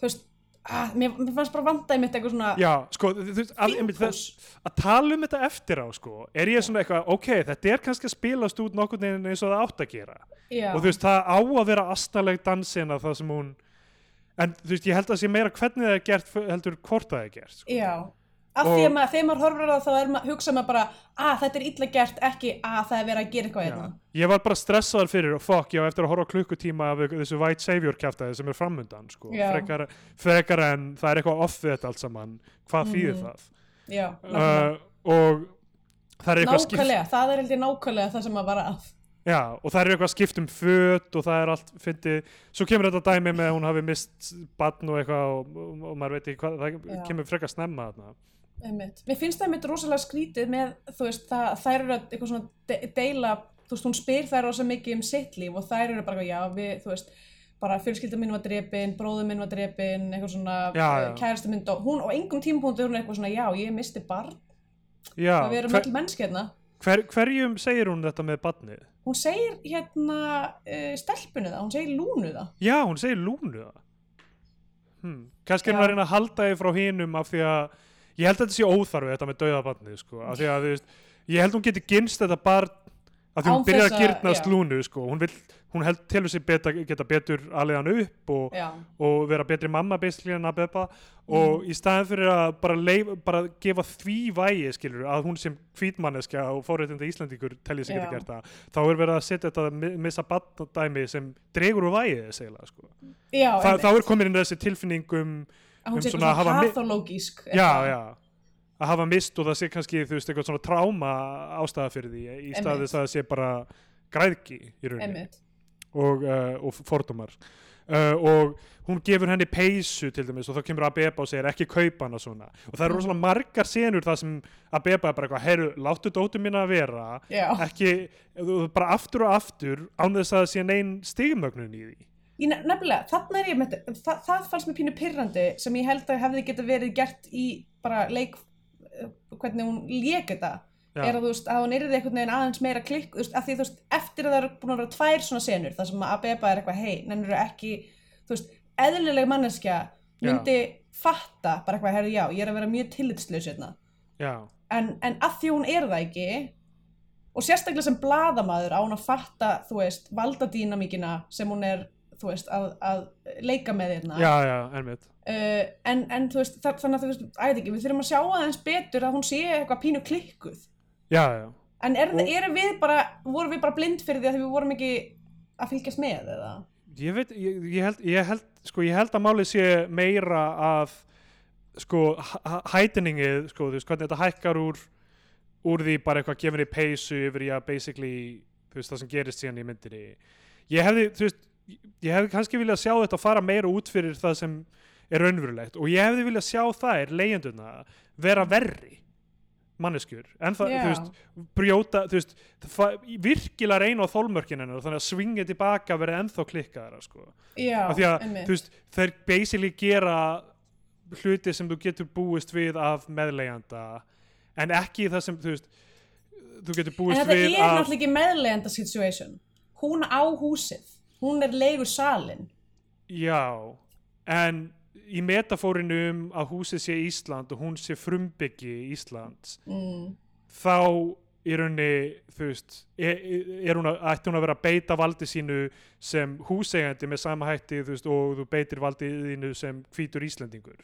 þú veist, að, mér, mér fannst bara vandaði mitt eitthvað svona já, sko, þú veist, að, einmitt, það, að tala um þetta eftir á, sko, er ég svona eitthvað, ok, þetta er kannski að spilast út nokkurn veginn eins og það átt að gera. Já, og þú veist, það á að vera astaleg dansina það sem hún en þú veist, ég held að það sé meira hvernig það er gert heldur hvort það er gert sko. Já, af því að maður, þegar maður horfir á það þá er maður, hugsa maður bara að þetta er illa gert, ekki að það er verið að gera eitthvað hérna. ég var bara stressaður fyrir og fuck, ég á eftir að horfa klukkutíma af þessu White Savior kjaftaði sem er framundan sko. Frekar, frekar en það er eitthvað off við þetta allt saman hvað þýðir það Já, uh, og það er eitthvað skipt nákvæmlega, það er held ég nákvæmlega það sem maður var að. Já, og það er eitthvað skipt um föt og það er allt fyndið, svo kemur þetta dæmi með að hún hafi mist badn og eitthvað og, og, og maður veit ekki hvað, það Já. kemur frekar snemma þarna. Einmitt. Mér finnst það mitt rosalega skrítið með, þú veist, það, þær eru að eitthvað svona de deila, þú veist, hún spyr þær rosa mikið um sitt líf og þær eru bara, já, við, þú veist, bara fjölskylda minn var drepin, bróður minn var drepin, eitthvað svona Já, já. kæristu mynd og hún á engum tímapunktu er hún eitthvað svona, já, ég misti barn, Já, erum hver, öll mennski hérna. hver, hverjum segir hún þetta með badnið? Hún segir hérna uh, stelpunni það, hún segir lúnu það. Já, hún segir lúnu það. Hmm. Kannski er hún að reyna að halda þið frá hinum af því að, ég held að þetta sé óþarfi þetta með dauða badnið, sko, af því að, þú veist, ég held hún geti gynst þetta barn af því Án hún byrjar þess að að- gyrnast já. lúnu, sko, hún vil, hún held telur sér beta, geta betur aðlega hann upp og, Já, og vera betri mamma basically en að beppa og í staðin fyrir að bara, leif, bara gefa því vægi skilur að hún sem hvítmanneskja og fóréttinda Íslandíkur telli sig geta Já. gert það þá er verið að setja þetta mi- missa badnadæmi sem dregur úr vægi þess eiginlega sko. já, Þa, einmitt. þá er komin inn þessi tilfinning um að hún um sé eitthvað svona pathológísk. já, já að hafa mist og það sé kannski þú veist eitthvað svona tráma ástæða fyrir því í Einmitt. staðis að það sé bara græðki í rauninni og, uh, og fordómar uh, og hún gefur henni peysu til dæmis og þá kemur Abeba og segir ekki kaupa hana svona og það eru Mhm. rosalega margar senur það sem Abeba er bara eitthvað, heyru, láttu dóttur mín að vera Já. ekki, bara aftur og aftur án þess að það sé neinn stigmögnun í því Ég, ne- nefnilega, þarna er ég með það, það fannst mér pínu pyrrandi sem ég held að hefði geta verið gert í bara leik eh, hvernig hún lék þetta. Já. er að þú veist, að hún yrði einhvern veginn aðeins meira klikk, þú veist, að því þú veist, eftir að það eru búin að vera tvær svona senur, þar sem að Abeba er eitthvað, hei, nennir ekki þú veist, eðlileg manneskja myndi fatta, bara eitthvað, herri, já, ég er að vera mjög tillitslaus hérna, já, en, en að því hún er það ekki og sérstaklega sem bladamaður á hún að fatta, þú veist, valdadínamíkina sem hún er, þú veist, að, að leika með hérna. Já, já, ennmitt uh, en, en þú veist, þa þannig að þú veist, æði ekki, við þurfum að sjá aðeins betur að hún sé eitthvað pínu klikkuð. Já, já, en er, Og- erum við bara, vorum við bara blind fyrir því að við vorum ekki að fylgjast með eða? ég veit, ég, ég, held, ég held sko, ég held að málið sé meira að sko, h- hætningið, sko, þú veist, hvernig þetta hækkar úr úr því bara eitthvað gefinni peysu yfir í að basically, þú veist, það sem gerist síðan í myndinni. Ég hefði, þú veist ég hefði kannski viljað sjá þetta fara meira út fyrir það sem er raunverulegt og ég hefði viljað sjá þær leigjenduna vera verri manneskjur en það, Já. þú veist, brjóta þú veist, virkilega reyna á þólmörkin hennar þannig að swingið tilbaka verði ennþá klikkaðara sko. já, af því að einmitt. þú veist, þeir basically gera hluti sem þú getur búist við af meðleigjanda en ekki það sem þú veist þú getur En búist þetta við er af náttúrulega ekki meðlegenda situation. Hún á húsið. Hún er leigur salin. já, en í metafórinu um að húsið sé Ísland og hún sé frumbyggi Íslands Mm. þá í rauninni, þú veist er, er hún að, ætti hún að vera að beita valdi sínu sem húseigandi með sama hætti, þú veist, og þú beitir valdi þínu sem hvítur Íslendingur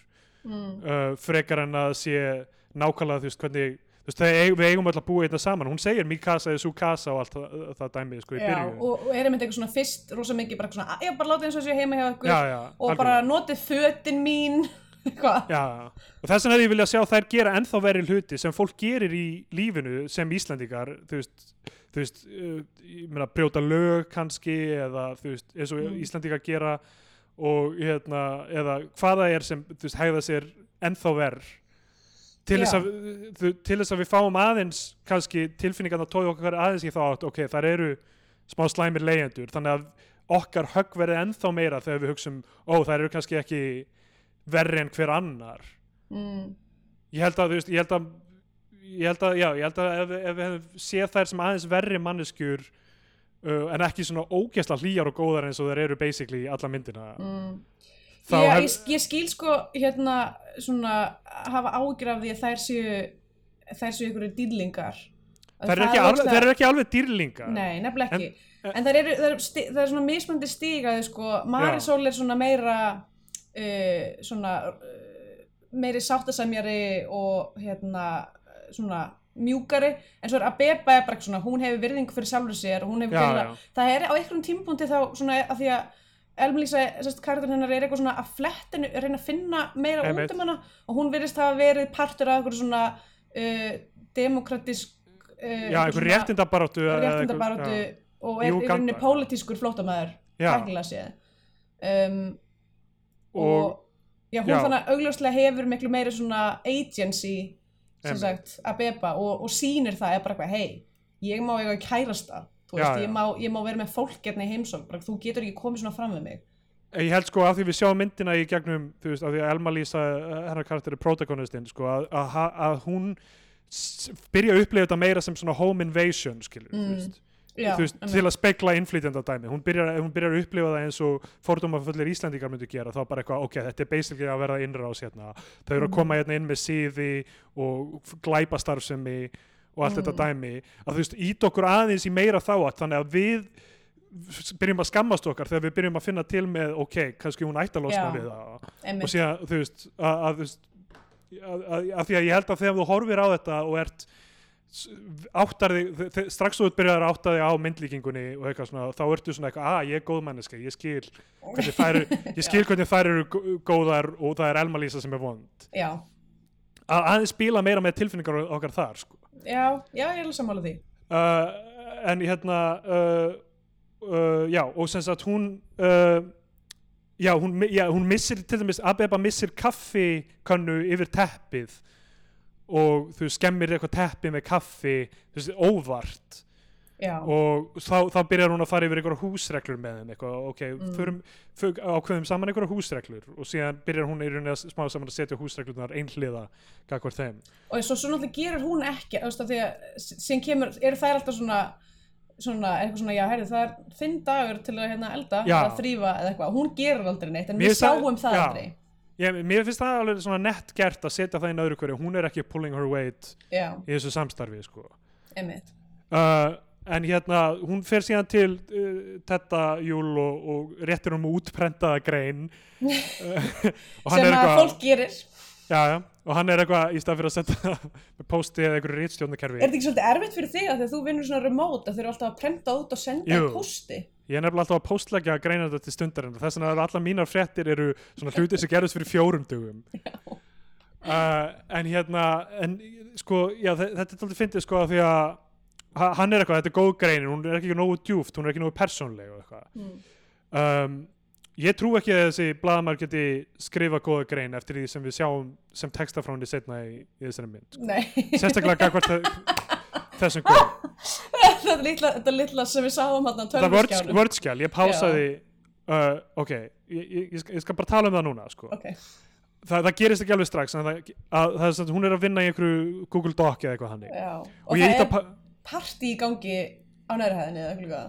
Mm. uh, frekar en að sé nákvæmlega, þú veist, hvernig veist, það, við eigum öll að búa einna saman. Hún segir mi casa er svo casa og allt það, það dæmið, sko, í Já, byrjun. og, og er einmitt eitthvað svona fyrst rosa mikið bara svona, já, bara láta eins og þessu heima hjá ykkur. Já, já, og bara notið fötin mín. Já, og þess vegna hefði ég vilja sjá þær gera ennþá verið hluti sem fólk gerir í lífinu sem Íslandingar þú veist, þú veist uh, ég meina brjóta lög kannski eða þú veist, eins og Mm. Íslandingar gera og hérna eða hvaða er sem, þú veist, hægða sér ennþá verð til þess, að, til þess að við fáum aðeins kannski tilfinningan að tói okkar aðeins í þá átt, ok, þar eru smá slæmir leyendur, þannig að okkar högg verði ennþá meira þegar við hugsum ó, þær eru kannski ekki verri en hver annar Mm. ég held að, þú veist, ég held að ég held að, já, ég held að ef, ef við séð þær sem aðeins verri manneskjur uh, en ekki svona ógeðsla hlýjar og góðar eins og þær eru basically í alla myndina Mm. Þá Já, hef, ég, ég skil sko hérna svona hafa ágjur af því að þær séu þær séu ykkur dýrlingar. Þær eru það ekki, er alveg, þær eru ekki alveg dýrlingar. Nei, nefnilega En- ekki. En, það, eru, það, eru það er svona mismöndi stígaði sko. Marisol er svona meira uh, svona uh, meiri sáttasemjari og hérna svona mjúkari. En svo er Abeba er bara svona hún hefur virðingu fyrir sjálfur sér og hún hefur já, greinilega- já, það er á einhverjum tímapunkti þá svona að því að Elmlísa, karakter hennar er eitthvað svona að flettinu, að reyna að finna meira út um hana og hún virðist hafa verið partur af eitthvað svona uh, demokratisk uh, já eitthvað- réttindabaráttu já. og er í rauninni pólitískur flóttamæður Já. tæknilega séð um, og, Og- já, hún já. þannig að augljóslega hefur miklu meiri svona agency sem sagt að beba og, og sýnir það er bara eitthvað, hei, ég má eiga kærasta þú veist, já. ég má, ég má vera með fólk hérna í heimsókn, bara þú getur ekki komið svona fram við mig. Ég held sko af því við sjáum myndina í gegnum þú veist, af því að Elma Lísa eh, hennar karakter er protagonistinn sko, að, að, að hún byrja að upplifa þetta meira sem svona home invasion skilur, Mm, þú veist. Já, veist, til að spekla innflytjanda dæmi. Hún byrjar, hún byrjar að upplifa það eins og fordómafullir Íslandingar myndu gera þá bara eitthvað, ok, þetta er basically að verða innrás hérna, þau eru að Mhm. koma hérna inn með síði og glæpa starfsemi og allt þetta Mhm. dæmi að þú veist, ít okkur aðeins í meira þá átt þannig að við byrjum að skammast okkar þegar við byrjum að finna til með ok, kannski hún ætti að losna við það. Og síðan, þú veist, að, að, að, að, að því að ég held að þegar þú horfir á þetta og ert s- áttar þig, þe- þe- strax þú byrjar að átta þig á myndlíkingunni og eitthvað svona, þá ertu svona eitthvað, að ég er góð manneska, ég skil hvernig þær, ég skil hvernig þær eru gó- góðar og það er Elma Lísa sem er vond. Að aðeins spila meira með tilfinningar okkar þar sko. Já, já, ég er alveg sammála því. Uh, en hérna uh, uh, já, og sem sagt hún uh, já, hún, já, hún missir til dæmis, Abeba missir kaffikönnu yfir teppið og þú skemmir eitthvað teppi með kaffi þú veist, óvart já, og þá, þá byrjar hún að fara yfir einhverja húsreglur með þeim eitthvað, ok, Mm. förum, förum, ákveðum saman einhverja húsreglur og síðan byrjar hún í rauninni að smá saman að setja húsreglurnar einhliða gagvart þeim og svo, svo náttúrulega gerir hún ekki þú veist að því að sem kemur eru þær alltaf svona svona, eitthvað svona, já, herri, það er þinn dagur til að hérna elda, Já. að þrýfa eða eitthvað, hún gerir aldrei neitt, en Mér við finnst það- það já. aldrei Ég, mér finnst það alveg svona nett gert að setja það inn öðru hverju, hún er ekki pulling her weight já, í þessu samstarfi sko. einmitt uh, en hérna, hún fer síðan til uh, Tetta Júl og, og réttir um útprentaða grein. Sem að fólk gerir. Já, já, og hann er eitthvað í stað fyrir að setja með posti eða einhverju rítstjónakerfi er þetta ekki svolítið erfitt fyrir þig að að þú vinnur svona remote að þau eru alltaf að prenta út og senda Jú. posti ég er nefnilega alltaf að postleggja greina þetta til stundarinn og þess vegna allar mínar fréttir eru svona hlutir sem gerðist fyrir fjórum dugum uh, en hérna en sko, já, þe- þetta er alltaf fyndið sko af því að hann er eitthvað, þetta er góð greinin hún er ekki nógu djúft, hún er ekki nógu persónleg og eitthvað. Mm. um, ég trú ekki að þessi blaðamar geti skrifa góða grein eftir því sem við sjáum sem texta frá henni setna í, í þessari mynd sko. Sérstaklega gagvart þessum góð þetta litla, þetta litla sem við sáum hann það er vördskjál, ég pásaði uh, ok, ég, ég, ég, ég skal bara tala um það núna sko. Ok, það, það gerist ekki alveg strax það, að, það hún er að vinna í einhverju Google Doc eða eitthvað hannig já. Og, ég það ítta pa- partí í gangi á næri eða eitthvað líka?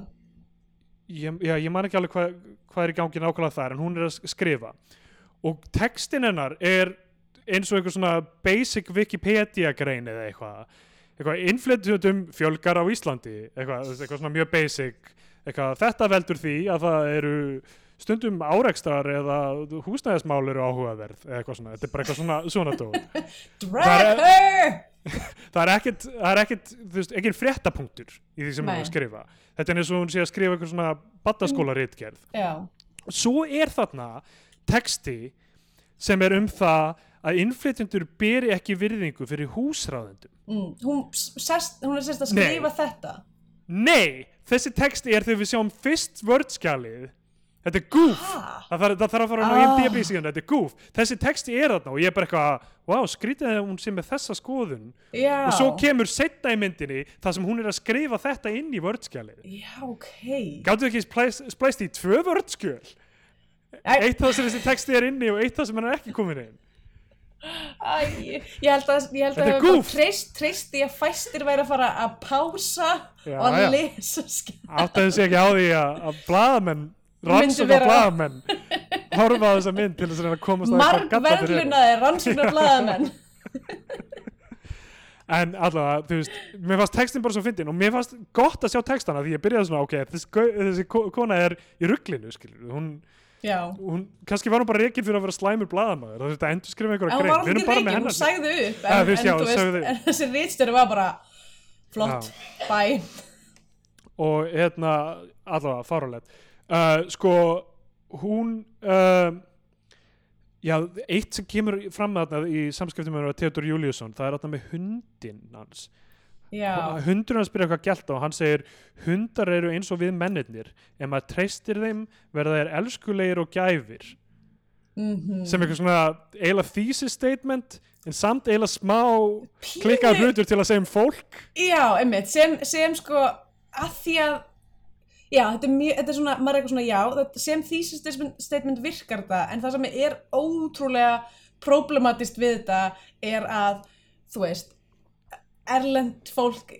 Ég, já, ég man ekki alveg hvað hva er í gangi nákvæmlega þar en hún er að sk- skrifa. Og textin hennar er eins og einhver svona basic Wikipedia grein eða eitthvað. Eitthvað innflytjum fjölgar á Íslandi eitthvað, eitthvað svona mjög basic. Eitthvað, þetta veldur því að það eru stundum árekstrar eða húsnæðismál eru áhugaverð eitthvað svona, þetta er bara eitthvað svona, svona dót. Drag her! það er ekkert, það er ekkert þú veist, ekkert fréttapunktur í því sem hún er Nei. að skrifa þetta er eins og hún sé að skrifa eitthvað svona battaskóla ritgerð Já, svo er þarna texti sem er um það að innflytjendur beri ekki virðingu fyrir húsráðendum mm. hún, sest, hún er sérst að Nei. skrifa þetta nei, þessi texti er þegar við sjáum fyrst vördskjalið þetta er goof það þarf, það þarf að fara á Ah. IMDb síðan, þetta er goof þessi texti er þarna og ég er bara eitthvað wow, skrítið að hún sé með þessa skoðun. Já, og svo kemur setna í myndinni þar sem hún er að skrifa þetta inn í vördskjalið Já, ok. Gáttu ekki splæst, í tvö vördskjöl Æ, eitt það sem þessi texti er inni og eitt það sem hann er ekki komin inn. Æ, ég held að ég held að það treyst, treyst í að fæstir væri að fara að pása Já, og að já. lesa áttaði sig ekki á því að, að blaðamenn rannsókn á vera- blaðamenn. Horfa á þessa mynd til þess að komast að Marg gallarnir eru. verðlunaði rannsóknar blaðamenn. En allavega, þú veist, mér fannst textin bara svo fyndin og mér fannst gott að sjá textana því ég byrjaði svona, ok, þessi, gau- þessi ko- kona er í rugglinu, skilur hún, Já, hún, kannski var hún bara reikin fyrir að vera slæmur blaðamaður það þurfti að endur skrifa en einhverja grein. Við erum bara með reygin, hún hennar- sagði upp en, veist, en, já, sagði upp. en þessi rítstjóri var bara flott, bye og hérna allavega fáralegt uh, sko hún uh, já, eitt sem kemur fram með þarna í samskiptum með Theodor Júliusson, það er þarna með hundin hans. Hundurinn byrja eitthvað gælt og hann segir hundar eru eins og við mennirnir. Ef maður treystir þeim verða þeir elskulegir og gæfir. Mhm. Sem eitthvað svona eiginlega thesis statement en samt eiginlega smá klikkað hlutur til að segja um fólk. Já, einmitt, sem, sem sko að því að já, þetta er mjög, þetta er svona, maður er eitthvað svona já, þetta, sem thesis statement- virkar þetta en það sem er ótrúlega problematist við þetta er að, þú veist erlend fólk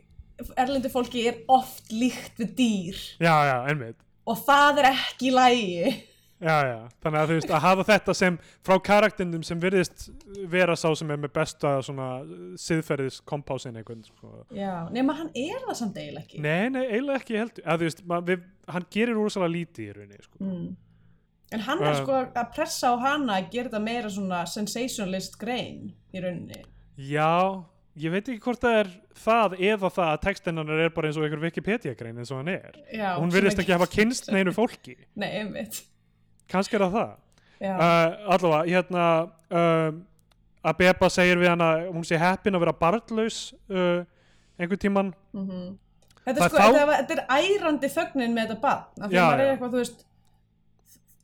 erlendu fólki er oft líkt við dýr. Já, já, einmitt. Og það er ekki lægi Já, já, þannig að þú veist að hafa þetta sem frá karaktindum sem virðist vera sá sem er með besta svona siðferðis kompásin einhvern sko. Já, nema hann er það samt eiginlega ekki. Nei, nei, eiginlega ekki heldur að, veist, ma- við, hann gerir úrsalega lítið í rauninni sko. mm. En hann er Uh, sko að pressa á hana að gera þetta meira svona sensationalist grein í rauninni. Já, ég veit ekki hvort það er það eða það að textinnar er bara eins og einhver Wikipedia-grein eins og hann er. Já, hún virðist ekki hafa kynst neinu fólki. Nei, einmitt kannski er það það. Uh, allavega, hérna um, að Beba segir við hann að hún sé heppin að vera barnlaus uh, einhvern tíman mhm. Þetta Það er sko, þá- þetta, þetta er ærandi þögnin með þetta barn Já, eitthvað, þú veist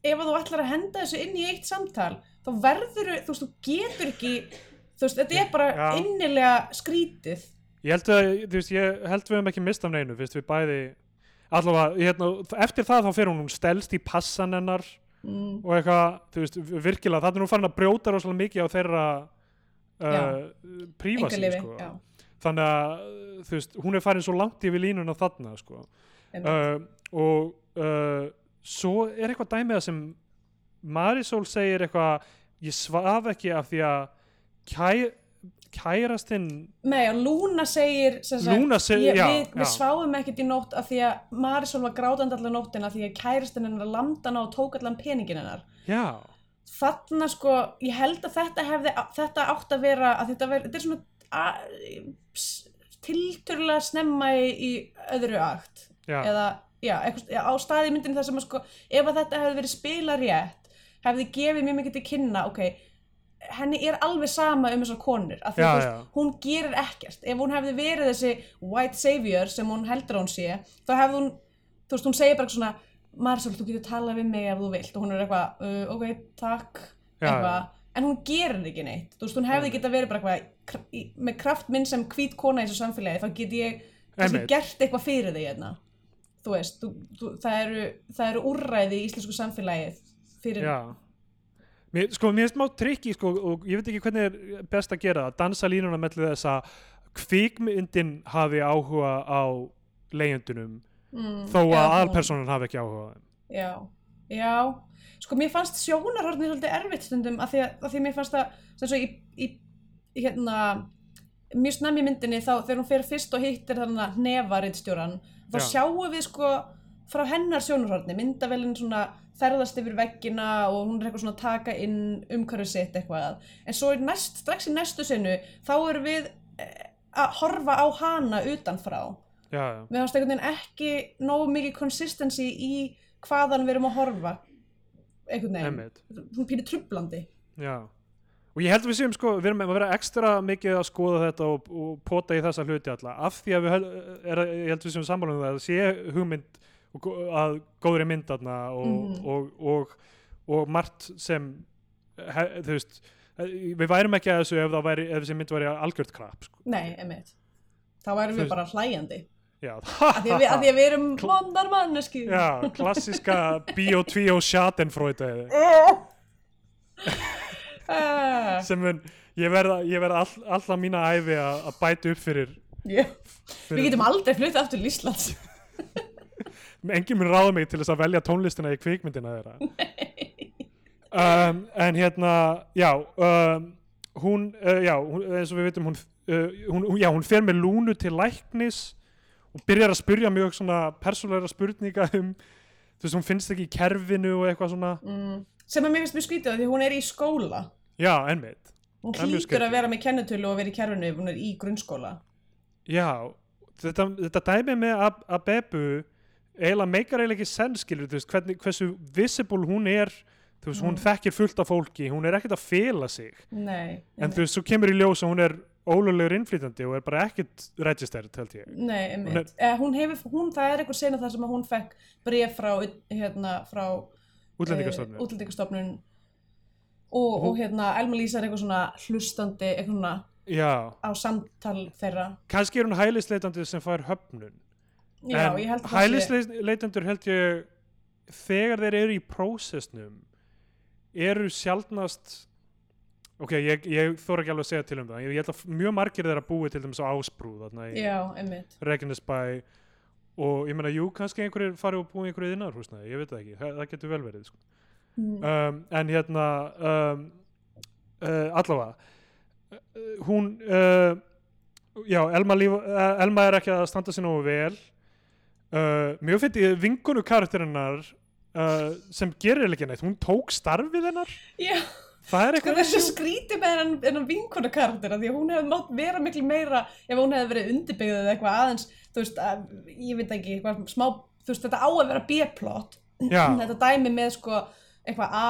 ef þú ætlar að henda þessu inn í eitt samtal þá verður, þú veist, þú getur ekki þú veist, þetta er bara Já. innilega skrítið ég held að, þú veist, ég held við höfum ekki mist af neinu, fyrst við bæði allavega, hérna, eftir það þá fer hún hún stelst í passan hennar mm. og eitthvað, þú veist, virkilega það er nú farin að brjóta rosalega mikið á þeirra uh, prífasi, sko. þannig að, þú veist, hún er farin svo langt yfir línuna þarna, sko. Uh, og uh, svo er eitthvað dæmið sem Marisol segir eitthvað ég svaf ekki af því að kæ, kærastinn Nei, Lúna segir sagt, Lúna segir- ég, já, við, við já. sváum ekkert í nótt af því að Marisol var grátandi allar nóttina því að kæristinn hennar lamdi hana og tók allan peningin hennar. Já, þarna sko, ég held að þetta hefði, þetta átt að vera að þetta, veri, þetta er svona a- s- tiltölulega snemma í, í öðru akt. Já, eða, já, eitthvað, á staði í myndinu þar sem að sko, ef að þetta hefði verið spila rétt hefði gefið mjög mikið til kynna ok, henni er alveg sama um þessar konur, af því að hún gerir ekkert, ef hún hefði verið þessi white savior sem hún heldur að hún sé þá hefði hún, þú veist, hún segir bara svona Marsál, þú getur talað við mig ef þú vilt. Og hún er eitthvað, uh, ok, takk. Eitthvað, en hún gerir ekki neitt. Þú veist, hún hefði geta verið bara eitthvað með kraft minn sem hvít kona í þessu samfélagi, þá get ég kannski gert eitthvað fyrir þig hérna. Þú veist, þú, þú, það, eru, það eru úrræði í íslensku samfélagi fyrir. Mér, sko, mér finnst má trikki sko, og ég veit ekki hvernig er best að gera það dansa línuna mellir þess að kvikmyndin hafi áhuga á leigjendunum mm, þó að hún- aðalpersonan hafi ekki áhuga á þeim. Já, já, sko mér fannst sjónarhornið svolítið erfitt stundum af því að, að því að mér fannst það sem svo í, í, í hérna mjög snemmi myndinni þá þegar hún fer fyrst og hittir þarna hnefaritstjóran þá Já. sjáum við sko frá hennar sjónarhorni, myndavelin svona ferðast yfir veggina og hún er eitthvað svona að taka inn umhverfið sitt eitthvað. En svo er næst, strax í næstu sinu þá erum við eh, að horfa á hana utanfrá. Já, já, mér fannst einhvern veginn ekki nógu mikið consistency í hvaðan við erum að horfa einhvern veginn, hún pýrir trublandi Já, og ég held að við séum sko, við erum að vera ekstra mikið að skoða þetta og, og pota í þessa hluti alla. Af því að við höl, er, ég held að við séum sammála um það að sé hugmynd og, að góðri mynd þarna og, Mhm. og, og, og margt sem he, þú veist við værum ekki að þessu ef, væri, ef þessi mynd væri algjört krap sko. nei, einmitt. Þá værum við bara hlæjandi. Af því að við, af því að við erum vondar manneski Já, klassiska bio-2 og schadenfreude. Uh, sem mun, ég verða all, alltaf mína æfi að bæta upp fyrir, fyrir við getum aldrei flutt aftur til Íslands enginn mun ráða mig til þess að velja tónlistina í kvikmyndina þeirra. Um, en hérna já um, hún, uh, já, hún, eins og við veitum hún, uh, hún, já, hún fer með lúnu til læknis og byrjar að spyrja mjög svona persónulegra spurninga um þú veist, hún finnst ekki í kerfinu og eitthvað svona. Mm. sem að mér finnst mjög skrítið af því hún er í skóla. Já, ennveit hún hlýtur að vera með kennutölu og vera í kerfinu ef hún er í grunnskóla. Já, þetta, þetta dæmi með Ab- Abebu eiginlega meikar eiginlega ekki senn skilur þú veist, hvernig, hversu visible hún er þú veist, hún Mm. þekkir fullt af fólki hún er ekkert að fela sig. Nei, en þú veist, svo kemur í ljós að hún er ólöglegur innflytandi og er bara ekkert registered, held ég. Nei, Hún einmitt. Hún, hún hefur, hún, það er einhver sena þar sem hún fekk bref frá, hérna, frá útlendingastofnun. eh, útlendingastofnun. Og, og hérna Elma Lísa er eitthvað svona hlustandi eitthvað svona já, á samtal þeirra. Kannski er hún hælisleitandi sem fær höfnun Já, en hælisleitendur held ég þegar þeir eru í prósessnum eru sjaldnast ok, ég, ég þóra ekki alveg að segja til um það ég, held að mjög margir þeirra búi til dæmis á einmitt Reykjanesbæ og ég meina, jú, kannski einhverjir fari og búi í einhverju innarhúsnaði, ég veit það ekki það, það getur vel verið, sko mm. um, en hérna um, uh, allavega uh, hún uh, já, Elma, líf, uh, Elma er ekki að standa sér nógu vel uh, mjög fyndi vinkonu karakterinnar uh, sem gerir ekki neitt hún tók starfið hennar. Já, það er sko eitthvað svo skrítið með hennan, hennan vinkona karaktera því að hún hefði mátt vera miklu meira ef hún hefði verið undirbyggðið eða eitthvað aðeins þú veist, að, ég veit ekki, eitthvað smá þú veist, þetta á að vera B-plot. Þetta dæmi með sko eitthvað A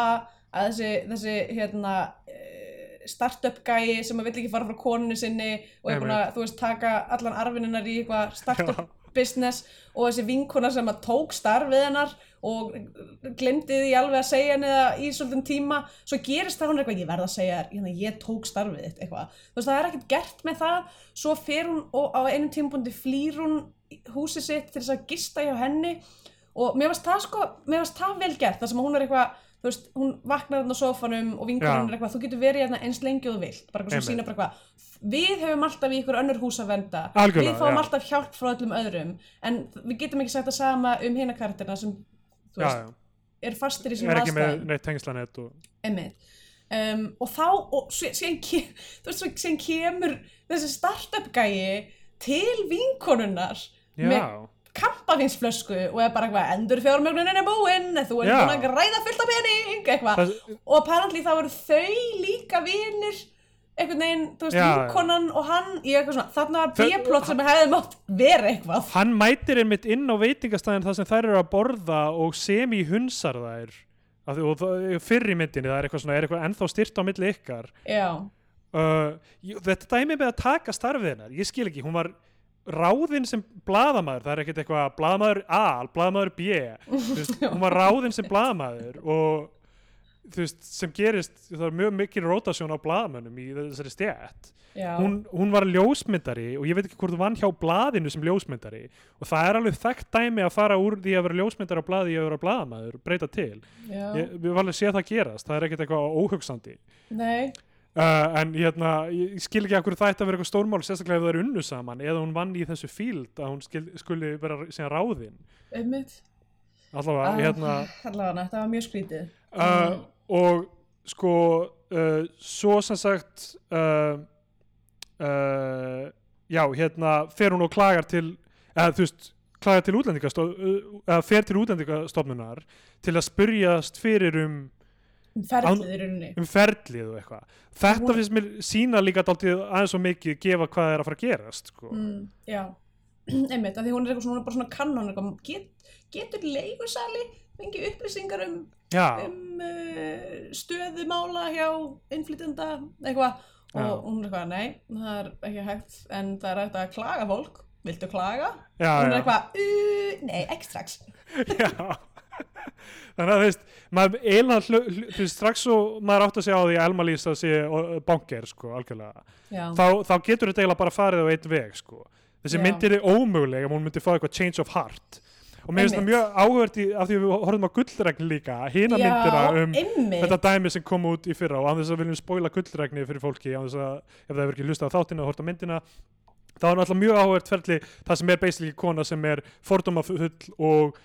að þessi, þessi hérna eh, startup gæi sem að vill ekki fara frá koninu sinni og eitthvað, þú veist, taka allan arfininnar í eitthvað startup. Business og þessi vinkona sem að tók starfið hennar og glemdi því alveg að segja henni það í svolítinn tíma svo gerist það hún eitthvað, ég verð að segja þér hérna, ég tók starfið þitt eitthvað. Þú veist, það er ekkert gert með það. Svo fer hún og á einum tímabundi flýr hún húsið sitt til þess að gista hjá henni og mér varst það sko, mér varst það vel gert þar sem hún er eitthvað, þú veist, hún vaknar hérna á sófanum og Já. er eitthvað, þú getur verið hérna eins lengi og þú vilt, bara eitthvað sem sína bara eitthvað við höfum alltaf í ykkur önnur hús að venda Algjörlega, við fáum já. alltaf hjálp frá öllum öðrum en við getum ekki sagt það sama um hina karakterina sem, já, veist, er fastir í er sínum ekki með tengslanett og. Um, og þá og sí- síðan, ke þú veist, síðan kemur þessi startup gæi til vinkonunnar já, Með- kampavinsflösku og er bara eitthvað endur fjármögnunin er búinn þú ert Já. búin að græða fullt af pening eitthvað og apparently þá eru þau líka vinir einhvern veginn, þú veist, vinkonan og hann í eitthvað svona, þarna var B-plot sem hefði mátt vera eitthvað. Hann mætir einmitt inn á veitingastæðin þar sem þær eru að borða og semi hunsar þær og í myndinni það er eitthvað svona, er eitthvað ennþá styrt á milli ykkar. Já, uh, þetta dæmi með að taka starfið hennar ég skil ekki, hún var ráðinn sem blaðamaður, það er ekkert eitthvað blaðamaður A, blaðamaður B. Veist, hún var ráðinn sem blaðamaður og veist, sem gerist það er mjög mikil rotasjón á blaðamönnum í þessari stjætt hún, hún var ljósmyndari og ég veit ekki hvort hún vann hjá blaðinu sem ljósmyndari. Og það er alveg þekkt dæmi að fara úr því að vera ljósmyndari á blaði í að vera blaðamaður, breyta til. Ég, við varum alveg séð það gerast, það er ekkert eitthvað óhugsandi. Nei, Uh, en hérna, ég skil ekki akkur það ætti að vera eitthvað stórmál, sérstaklega ef það eru unnu saman eða hún vann í þessu fíld að hún skil, skuli vera allavega, Ah, hérna allavega, þetta var mjög skrítið. Uh, og sko uh, svo sem sagt uh, uh, já, hérna fer hún og klagar til eða þú veist, klagar til útlendingastof eða fer til útlendingastofnunar til að spyrjast fyrir um Um ferlið um ferlið og eitthvað. Þetta finnst mér sína líka aðeins og mikið gefa hvað er að fara að gerast sko. mm, já, einmitt, af því hún er eitthvað svona, hún er bara svona eitthvað, get, getur leigusali fengið upplýsingar um, um uh, stöðumála hjá innflytjanda eitthvað. Og hún er eitthvað, nei, það er ekki hægt en það er hægt að klaga fólk. Viltu klaga? já, hún er eitthvað, uh, nei, ekki strax. Já. þannig að þú veist maður eiginlega hlu, hlu, þú veist, strax og maður átt að segja á því að Elma Lísa sé uh, banker sko, algjörlega. Þá, þá getur þetta eiginlega bara farið á einn veg sko. þessi Já. myndir er ómöguleg ef hún myndi fá eitthvað change of heart og mér finnst það mjög áhverð af því við horfum á gullregn líka hina já, myndina um einmitt. þetta dæmi sem kom út í fyrra. Og án þess að viljum spoila gullregni fyrir fólki án þess að ef það hefur ekki hlustað á þáttina og hort á myndina þá er náttúrulega mjög áhverð ferli það sem er basically kona sem er fordómafull og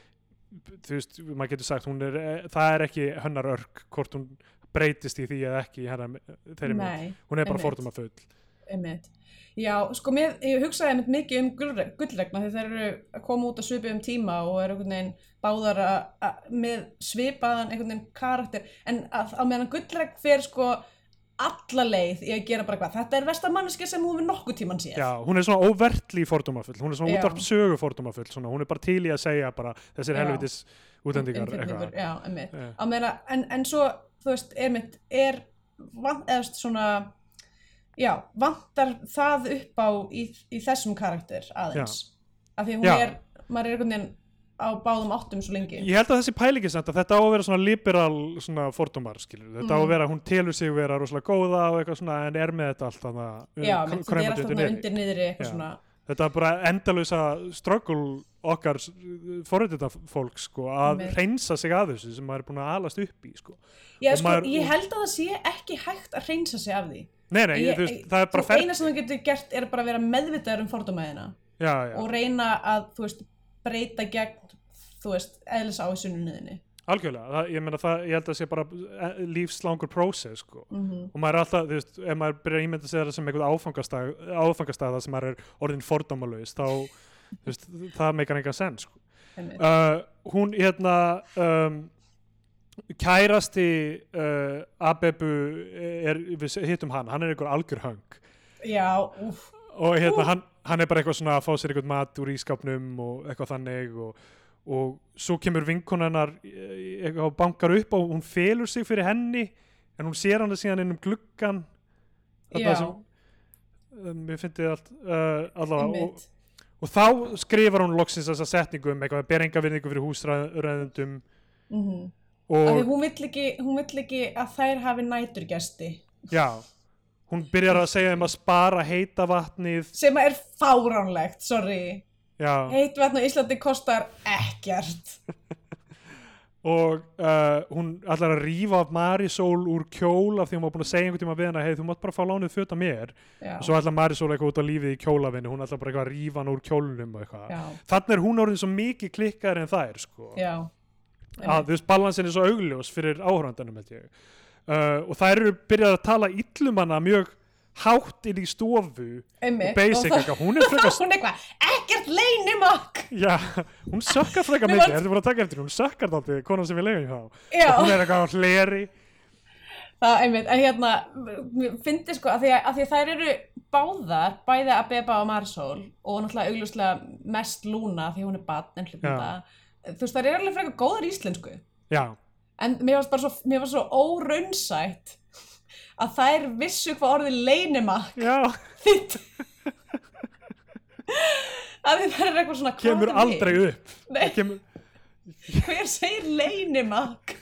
þú veist, maður getur sagt er, það er ekki hennar örk hvort hún breytist í því eða ekki hennar, þeirri mynd, hún er bara fordómafull. Einmitt Já, sko, mér, ég hugsaði mikið um gullre- gullregna því þeir eru að koma út að svipa um tíma og eru einhvern veginn báðar að, að, með svipaðan einhvern veginn karakter. En að, á meðan gullregn fer sko alla leið í að gera bara hvað þetta er versta manneski sem hún við nokkuð tíman séð. Já, hún er svona óvertli fordómafull. Hún er svona útvarp sögu fordómafull svona, hún er bara til í að segja bara þessir helvitis útlendingar já, einmitt. En, en svo, þú veist, einmitt er, vant, eða þú veist, svona já, vantar það upp á í, í þessum karakter aðeins af því að hún Já. er, maður er einhvern veginn á báðum áttum svo lengi Ég held að þessi pælingi samt að þetta á að vera svona liberal svona fordómar, skilur þetta á að Mhm. vera, hún telur sig vera rosalega góða og eitthvað svona en er með þetta allt þannig já, menn þetta er alltaf undir niðri. eitthvað Já. svona Þetta er bara endalösa struggle okkar forröndita fólk sko, að Einmitt. reynsa sig að þessu sem maður er búin að alast upp í sko. já, Og sko, maður- ég held að það sé ekki hægt að reynsa sig af því Nei, nei, Ég- þú veist, það er bara fer... eina sem þú getur gert er bara að vera meðvitaður um fordómaðina og reyna að, þú veist, breyta gegn þú veist, eðlis á þinni algjörlega, það, ég meina það, ég held að sé bara eh, lífslangur prósess sko. mm og maður er alltaf, þú veist, ef maður byrjar að ímynda sig það sem einhvern áfangastað, áfangastað sem maður er orðin fordómalauðist þá, þú veist, það meikar engan senn sko. uh, hún hérna um, kærasti uh, Abebu er, við hittum hann, hann er einhver algjör höng já, úf og hérna hann, hann er bara eitthvað svona að fá sér einhvern mat úr ískapnum og eitthvað þannig og, og svo kemur vinkonennar eitthvað og bankar upp og hún felur sig fyrir henni en hún sér hann síðan inn um gluggan já, sem, um, ég fyndi allt uh, allavega og, og þá skrifar hún loksins þessa setningu um eitthvað ber enga virðingu fyrir húsræðendum. Mm og hún vill ekki, hún vill ekki að þær hafi næturgesti já hún byrjar að segja um að spara heita vatnið sem er fáránlegt, sorry. Já, heitt vatn á Íslandi kostar ekkert. Og uh, hún ætlar að rífa af Marisol úr kjól af því hún var búin að segja einhvern tíma við hana hei þú mátt bara fá lánuð föt af mér. Já, og svo ætlar Marisol eitthvað út á lífið í kjólavinnu hún ætlar bara eitthvað að rífa hann úr kjólunum þannig er hún orðin svo mikið klikkar en þær sko. já að veist balansin er svo augljós fyrir áhrandanum held ég. Uh, og þær eru byrjað að tala illum hana mjög hátt inn í stofu einmitt. og basic og það- hún er frekar hún er eitthvað, ekkert leynimokk já, hún sökkar frekar Mér mikið, þetta er bara að taka eftir hún sökkar þáttið, konan sem við leiðum hjá. Hún er eitthvað hleri. Það einmitt, en hérna mér fyndi sko, að því að, að því að þær eru báðar, bæði að Beba og Marsól og náttúrulega augljóslega mest Lúna því hún er barn en hlutunda þú veist, þær eru alveg frekar góðar í íslensku. Já, en mér varst bara svo, mér var svo óraunsætt að þær vissu hvað orðið leynimakk já, þitt. Að þið verður eitthvað svona kemur er aldrei við? upp. Það kemur, hver segir leinimak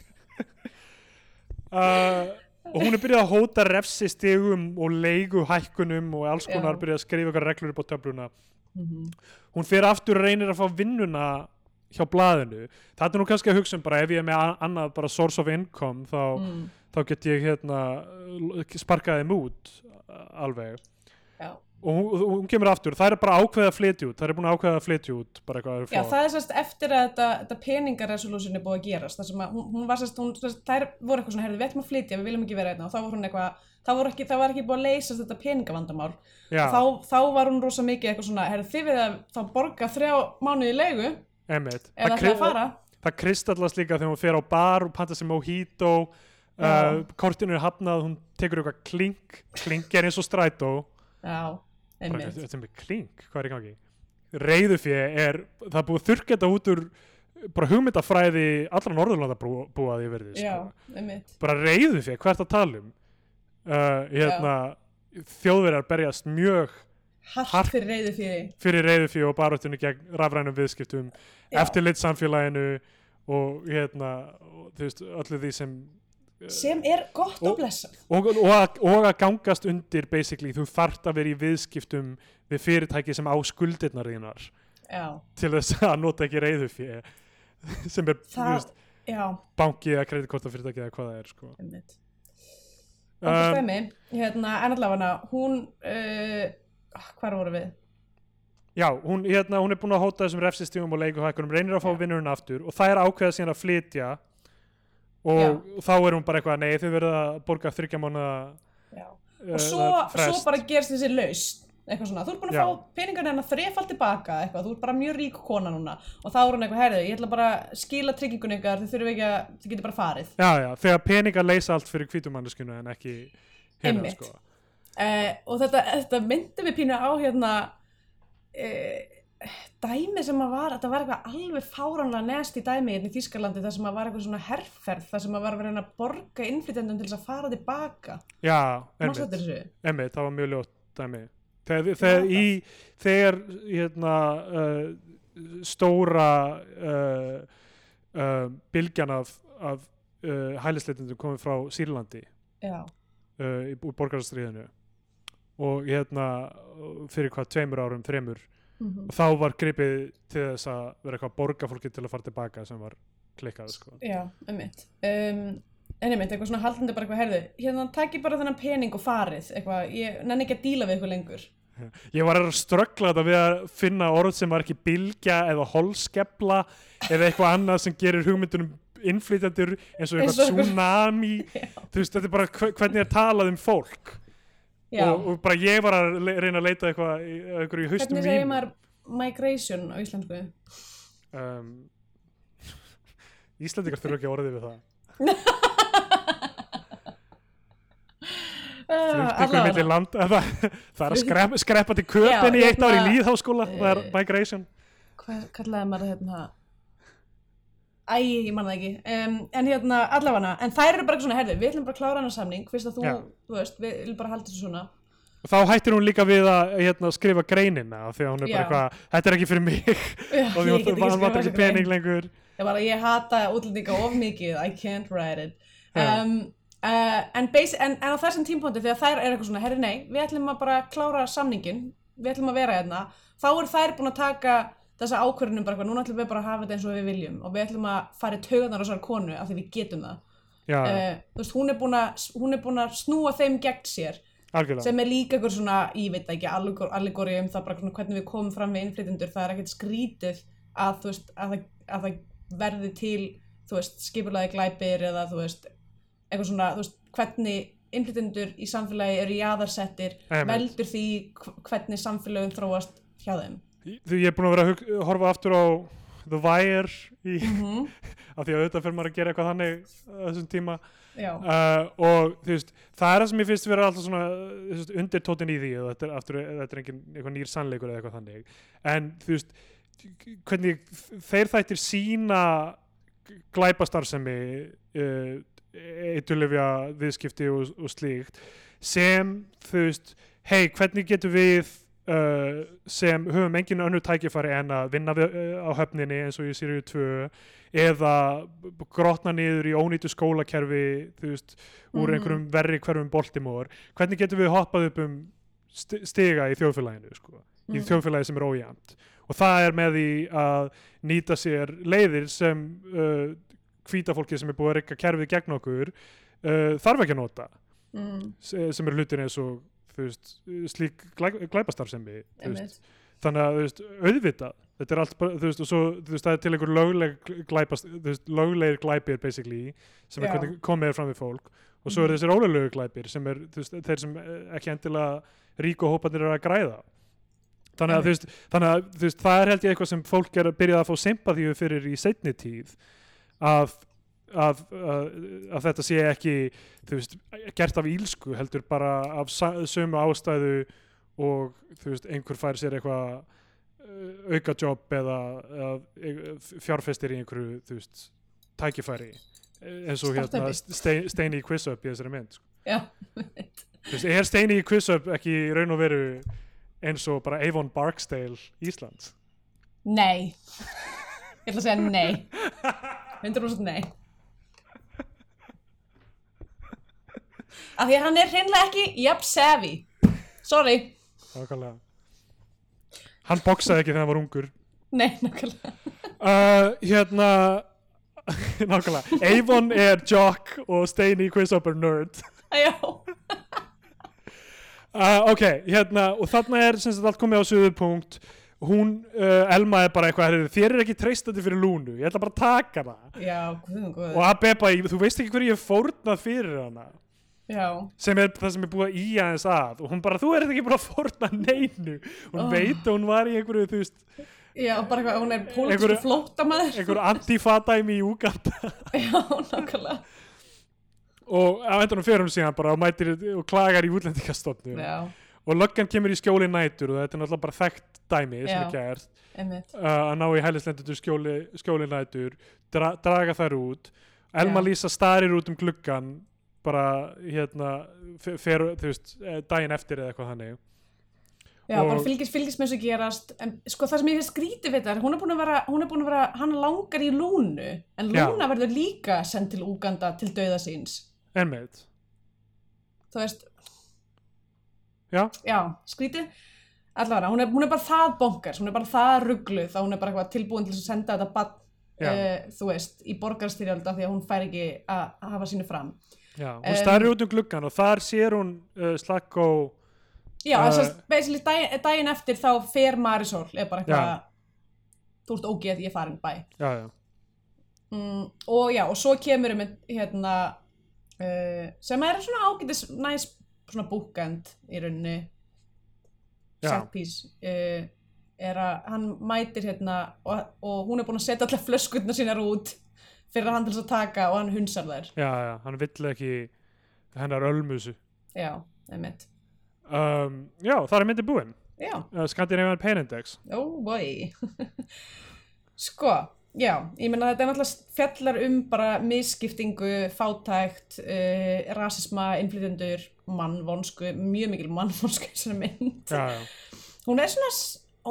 uh, og hún er byrjað að hóta refsi stigum og leigu hækkunum og alls konar byrjað að skrifa eitthvað reglur upp á töfluna. Mm hún fyrir aftur og reynir að fá vinnuna hjá blaðinu. Það er nú kannski að hugsa um bara ef ég er með annað bara source of income þá, mm. þá get ég hérna sparkaði þeim út uh, alveg. Já. og hún, hún kemur aftur, það er bara ákveða að flytja út. Það er búin að ákveða að flytja út Já, það er sérst eftir að þetta, þetta peningaresolution er búið að gerast. Þar sem að hún, hún var sérst, þær voru eitthvað svona, herðu, við ætlum að flytja, við viljum ekki vera hérna og þá var hún eitthvað, það var ekki, það var ekki búið að leysast þetta peningavandamál. Þá, þá var hún rosa mikið eitthvað svona, herðu, þið við að þá borga þrjá mánuði í leigu ef það ætlaði að fara. það kristallast líka þegar hún fer á bar og panta sér mojito uh, kortinu er hafnað, hún tekur eitthvað klink klink er eins og strætó. Já, bara, einmitt. með klink, hvað er í gangi? Reyðufjö er það er búið þetta út úr bara hugmyndafræði allra Norðurlanda bú, búaði yfir því Já, sko. einmitt. Bara er það að tala um? Uh, hérna þjóðverjar berjast mjög Hart fyrir reyðu fyrir fyrir reyðufjö og baráttunni gegn rafrænum viðskiptum. Já. eftirlit samfélaginu og hérna og, þú veist, öllu því sem sem er gott og Og- blessað og, og, að, og að gangast undir basically, þú þart að vera í viðskiptum við fyrirtæki sem á skuldirnar þínar. Já, til þess að nota ekki reyðufjö sem er já, banki eða kreditkortafyrirtæki eða hvað það er sko. um, stæmi, hérna, en allavega hún, uh, hvar voru við? já, hún, hérna, hún er búin að hóta þessum refsistífum og leikuhækkunum, reynir að fá Já. vinnurinn aftur og það er ákveða síðan að flytja og þá er hún bara eitthvað nei þau verða að borga þryggja mánuða Já. uh, og svo, svo bara gerst þessi laust eitthvað svona, þú ert búin að Já. fá peningarna hennar þrefald tilbaka eitthvað, þú ert bara mjög rík kona núna og þá er hún eitthvað, herðu, ég ætla bara að skila tryggingun ykkar, þið þurfum ekki að, þið getur bara farið já, já, þegar peningar leysa allt fyrir hvítumanneskinu en ekki hérna sko. Uh, og þetta, þetta myndi við pínu á hérna uh, dæmi sem að var þetta var eitthvað alveg fáránlega nest í dæmi hérna í Þýskalandi þar sem að var eitthvað svona herrferð þar sem að var að vera reyna að borga innflytjandum til þess að fara tilbaka. Já, einmitt? Emmi, það var mjög ljótt dæmi. Þegar, þegar, í, þegar hérna, uh, stóra uh, uh, bylgjan af, af uh, hælisleitundum komið frá Sýrlandi Já, í úr borgarastríðinu og hérna fyrir hvað tveimur árum, þremur mm og þá var gripið til þess að vera eitthvað að borga fólki til að fara tilbaka sem var klikkað sko. já, einmitt. Um, en einmitt, eitthvað svona haldandi bara eitthvað herðu, hérna takk bara þennan pening og farið. Eitthvað, ég nenni ekki að díla við eitthvað lengur. Ég var að ströggla þetta við að finna orð sem var ekki bylgja eða holskepla eða eitthvað annað sem gerir hugmyndunum innflytjandur eins og eitthvað tsunami. Þú veist, þetta er bara hve- hvernig er talað um fólk og, og bara ég var að reyna að leita eitthvað eitthvað í haustum hvernig segir maður migration á íslensku? um, Íslandingar þurfa ekki orðið við það. Uh, milli land það, það er að skrepa, skreppa til köpinn í eitt ár í hérna, líðháskóla það er eh, migration. Hvað kallaði maður hérna Æ, ég man það ekki um, en hérna, allavega en þær eru bara svona, herði, við ætlum bara að klára hana samning fyrst að þú, Já. þú veist, við viljum bara halda þessu svona og þá hættir hún líka við að hérna, skrifa greinina því að hún er bara Já. eitthvað þetta er ekki fyrir mig Já, og því hún vantar ekki pening lengur ég bara, ég hata útlendinga of mikið I can't write it Já. um, uh, en, basi- en, en á þessum tímpóndi þegar þær eru eitthvað svona, herri nei við ætlum að bara klára samningin við ætlum að vera hérna, þá er þær búin að taka þessa ákvörðunum bara eitthvað, núna ætlum við bara að hafa þetta eins og við viljum og við ætlum að fara í taugarnar á þessar konu af því við getum það. Uh, þú veist, hún er búin að hún er búin að snúa þeim gegn sér algjörlega. sem er líka einhver svona, ég veit ekki allegori um það bara svona hvernig við komum fram við innflytjendur, það er ekkert skrítið að þú veist, að það, að það verði til, þú veist, skipulaði glæpir eða þú veist eitthvað svona, þú veist, hvernig innflytjendur í samfélagi eru jaðarsettir Einmitt. veldur því hv- hvernig samfélagin þróast hjá þeim því ég er búin að vera að horfa aftur á The Wire í, mm af því að auðvitað fyrir maður að gera eitthvað þannig á þessum tíma. Uh, og veist, það er það sem ég finnst vera alltaf svona uh, veist, undirtótin í því og þetta er, aftur, þetta er engin eitthvað nýr sannleikur eða eitthvað þannig. En þú veist, hvernig þeir þættir sína glæpastarfsemi uh, eitulefja viðskipti og, og slíkt sem þú veist, hei, hvernig getum við uh, sem höfum engin önnur tækifæri en að vinna við, uh, á höfninni eins og í Siriu 2 eða grotna niður í ónýtu skólakerfi þú veist, úr Mhm. einhverjum verri hverfum Baltimore hvernig getum við hoppað upp um sti- stiga í þjóðfélaginu sko, í Mhm. þjóðfélagi sem er ójæmt og það er með því að nýta sér leiðir sem uh, hvíta fólki sem er búið að reyka kerfið gegn okkur uh, þarf ekki að nota mm, se- sem eru hlutir eins og veist, slík glæ, glæpastarfsemi þannig að veist, auðvitað þetta er allt þú veist, og svo það er til einhver lögleg glæpast þú veist, löglegir glæpir basically sem er Já. hvernig komið er fram við fólk. Og svo eru Mhm. þessir ólöglegu glæpir sem er, þú veist, þeir sem eh, ekki endilega ríku hópanir eru að græða. Þannig að, þú veist, þannig að þú veist, það er held ég eitthvað sem fólk er að byrja að fá sympathíu fyrir í seinni tíð að Að, að, að þetta sé ekki veist, gert af ílsku heldur bara af sömu ástæðu og veist, einhver fær sér eitthvað uh, auka jobb eða, eða e- fjárfestir í einhverju veist, tækifæri Eh, eins og hérna. Stein, Steini í Quiz-Up í þessari mynd sko. Er Steini í Quiz-Up ekki í raun og veru eins og bara Avon Barksdale Íslands nei. Ég ætla að segja nei. 100% nei. Af því að hann er hreinlega ekki jafn savvy. Sorry. Nákvæmlega. hann boksaði ekki þegar hann var ungur Nei, nákvæmlega. uh, hérna nákvæmlega, Avon er jock og Steini í Quiz-Up er nerd Já. Uh, ok, hérna, og þarna er sem sagt allt komið á suðupunkt hún, uh, Elma er bara eitthvað "Heyrðu, þér er ekki treystandi fyrir Lúnu, ég ætla bara að taka það Já, guðum, guðum. og að Beba, þú veist ekki hverju ég fórnað fyrir hana Já. sem er það sem er búið að í aðeins að og hún bara, þú ert ekki búin að fórna neinu hún Oh. veit að hún var í einhverju þú veist, Já, bara eitthvað, hún er pólitísku flóttamæður. einhverju antifadæmi í Uganda Já, nákvæmlega. og á endanum fyrir hún síðan bara og mætir og klagar í útlendingastofnum Já, og löggan kemur í skjóli nætur og þetta er náttúrulega bara þekkt dæmi sem Já. er gert einmitt. uh, að ná í hælislendur skjóli, skjóli nætur dra, draga þær út Elma Já. Lísa starir út um gluggan bara hérna fer, þú veist, eh, daginn eftir eða eitthvað þannig. Já, Og- bara fylgist, fylgist með þessu gerast en sko það sem ég finnst skrítið við þetta hún er búin að vera, hún er búin að vera, hann langar í Lúnu en Já. Lúna verður líka sendt til Úganda til dauða síns. Einmitt, þú veist. Já, já, skrítið. Allavega, hún er, hún er bara það bonkars hún er bara það ruggluð þá hún er bara tilbúin til að senda þetta bann Já. uh, þú veist, í borgarstyrjálda því að hún fær ekki að hafa sínu fram já. Hún Em, starir út um gluggan og þar sér hún uh, Slakko já, Uh, þess að basically daginn, eftir þá fer Marisol er bara eitthvað Já. þú ert ógeð, ég farin bæ já, já, mm, og já, og svo kemur um hérna uh, sem er svona ágætis næs svona bookend í rauninni. Já. set piece uh, er að hann mætir hérna og, og hún er búin að setja allar flöskutna sínar út fyrir hann til þess að taka og hann hunsar þær. Já, já hann vill ekki hennar ölmusu já, einmitt. Um, já, það er myndi búinn uh, Scandinavian Pain Index. Oh boy sko, já ég meina þetta er náttúrulega fjallar um bara misskiptingu, fátækt uh, rasisma, innflytjendur mannvonsku, mjög mikil mannvonsku í þessari mynd. Já, já, hún er svona,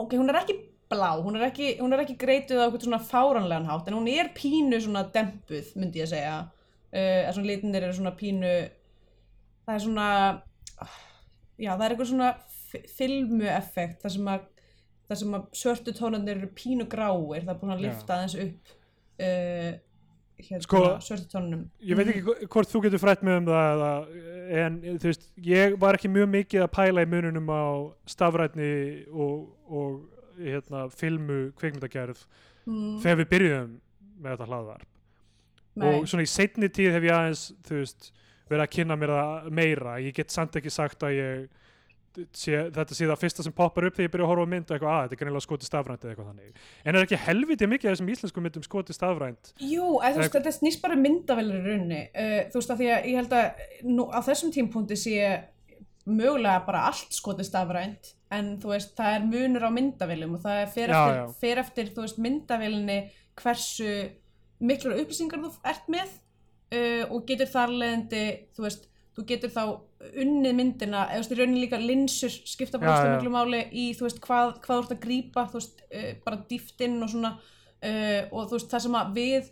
ok, hún er ekki blá, hún er ekki, hún er ekki greituð á eitthvað svona fáranlegan hátt, en hún er pínu svona dempuð, myndi ég að segja uh, svona litinir eru svona pínu það er svona já, það er eitthvað svona fi- filmu effekt, það sem að að svörtu tónarnir eru pínu gráir, það er búin að lifta aðeins upp uh, hérna, Sko, svörtu tónunum. ég veit ekki hvo- hvort þú getur frætt mig um það eða, en þú veist, ég var ekki mjög mikið að pæla í mununum á stafrætni og, og hérna, filmu kvikmyndagerð mm, þegar við byrjuðum með þetta hlaðvarp. Nei, og svona í seinni tíð hef ég aðeins þú veist, verið að kynna mér það meira. Ég get samt ekki sagt að ég sé, þetta sé það fyrsta sem poppar upp þegar ég byrja að horfa mynd og eitthvað að þetta er greinilega skoti stafrænt eða eitthvað þannig. En er ekki helviti mikið af þessum íslensku myndum skoti stafrænt? Jú, þú veist, þetta snýst bara myndavelur í rauninni. Uh, þú veist að því að ég held að nú, á þessum tímpúndi sé mögulega bara allt skotið stafrænt en þú veist, það er munur á myndavelum og það er Já, eftir, já. fer eftir þú veist, myndavelinni hversu miklar upplýsingar þú ert með uh, og getur þar leðandi þú veist, þú getur þá unnið myndina eða þú veist, í rauninni líka linsur skipta bara já. miklu máli í þú veist, hvað, hvað þú ert að grípa þú veist, uh, bara dýftinn og svona uh, og þú veist, það sem að við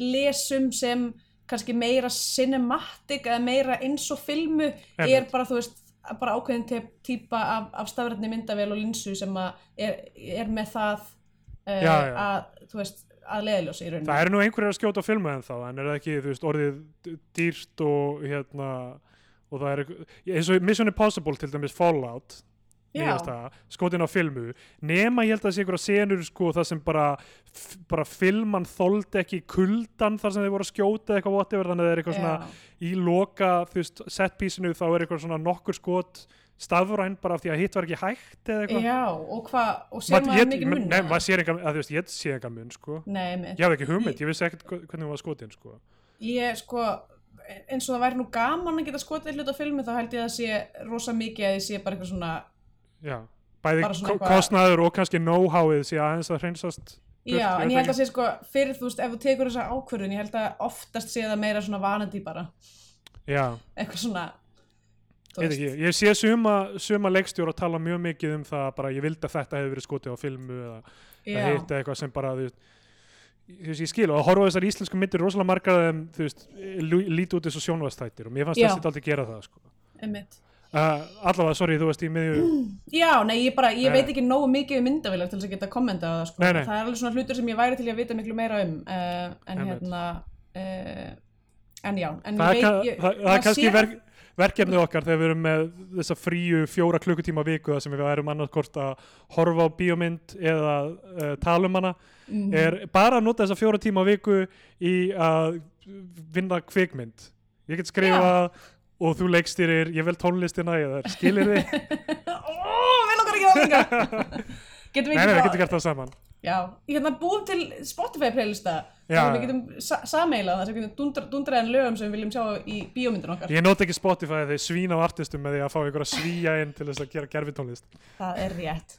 lesum sem kannski meira cinematic eða meira eins og filmu er bara, þú veist, bara ákveðin te- típa af, af stafrætni myndavél og linsu sem er, er með það uh, Já, já. að, þú veist, að leiðljósi í rauninni Það eru nú einhverjir að skjóta filmu en þá en er það ekki, þú veist, orðið dýrt og hérna og það er eins og Mission Impossible til dæmis Fallout skotin á filmu. Nema ég held að það sé einhverja senur sko það sem bara, bara filman þoldi ekki kuldan þar sem þeir voru að skjóta eitthvað whatever þannig að það er eitthvað svona Já. í loka, setpísinu þá er eitthvað svona nokkur skot stafræn bara af því að hitt var ekki hægt eða eitthvað. Já, og hvað, og sér Maður- ég- mikið mun Nei, maður sér engan, að þú veist, ég sé engan mun sko. Nei, með, Ég hafði ekki hugmynd, ég vissi ekkert hvernig hún var skotin sko. Ég sko eins og það væri nú gaman að geta skotið hlut á filmu þá held ég að sé rosa mikið að ég sé bara eitthvað svona Já, bæði kostnaður og kannski know-howið sé aðeins að hreinsast Já, en ég held að sé sko fyrir þú veist, ef þú tekur þessa ákvörðun ég held að oftast sé það meira svona vanandi bara. Já, eitthvað svona ekki, ég sé suma, suma leikstjóra tala mjög mikið um það bara ég vildi að þetta hefði verið skotið á filmu eða, eða hitt eitthvað sem bara þú veist, ég skil og að horfa þessar íslensku myndir rosalega margar þeim, þú veist, líti út eins og sjónvastættir og mér fannst þessi aldrei gera það sko. einmitt uh, allavega, sorry, þú veist í miðju Já, nei, ég bara, ég Nei. veit ekki nógu mikið um myndavélag til þess að geta kommenta á það, sko. Nei, nei. Það er alveg svona hlutur sem ég væri til að vita miklu meira um, uh, en hérna, uh, en já, en það ég veit, ég, það, það er kannski sér- verk, verkefnið okkar þegar við erum með þessa fríu fjóra klukkutíma viku þar sem við erum annarkort að horfa á bíómynd eða uh, tala um hana Mhm. er bara að nota þessa fjóra tíma viku í að vinna kvikmynd ég get skrifað og þú leikstýrir, ég vel tónlistina eða skilir þið Ó, vil okkar ekki það líka. Getum við við ekki gert það saman. Já, ég hérna búum til Spotify playlista. Við getum sa sameila það sem við getum dundra, dundraðan lögum sem við viljum sjá í bíómyndin okkar. Ég nota ekki Spotify þegar ég svína á artistum með því að fá ykkur að svíja inn til þess að gera gerfitónlist Það er rétt.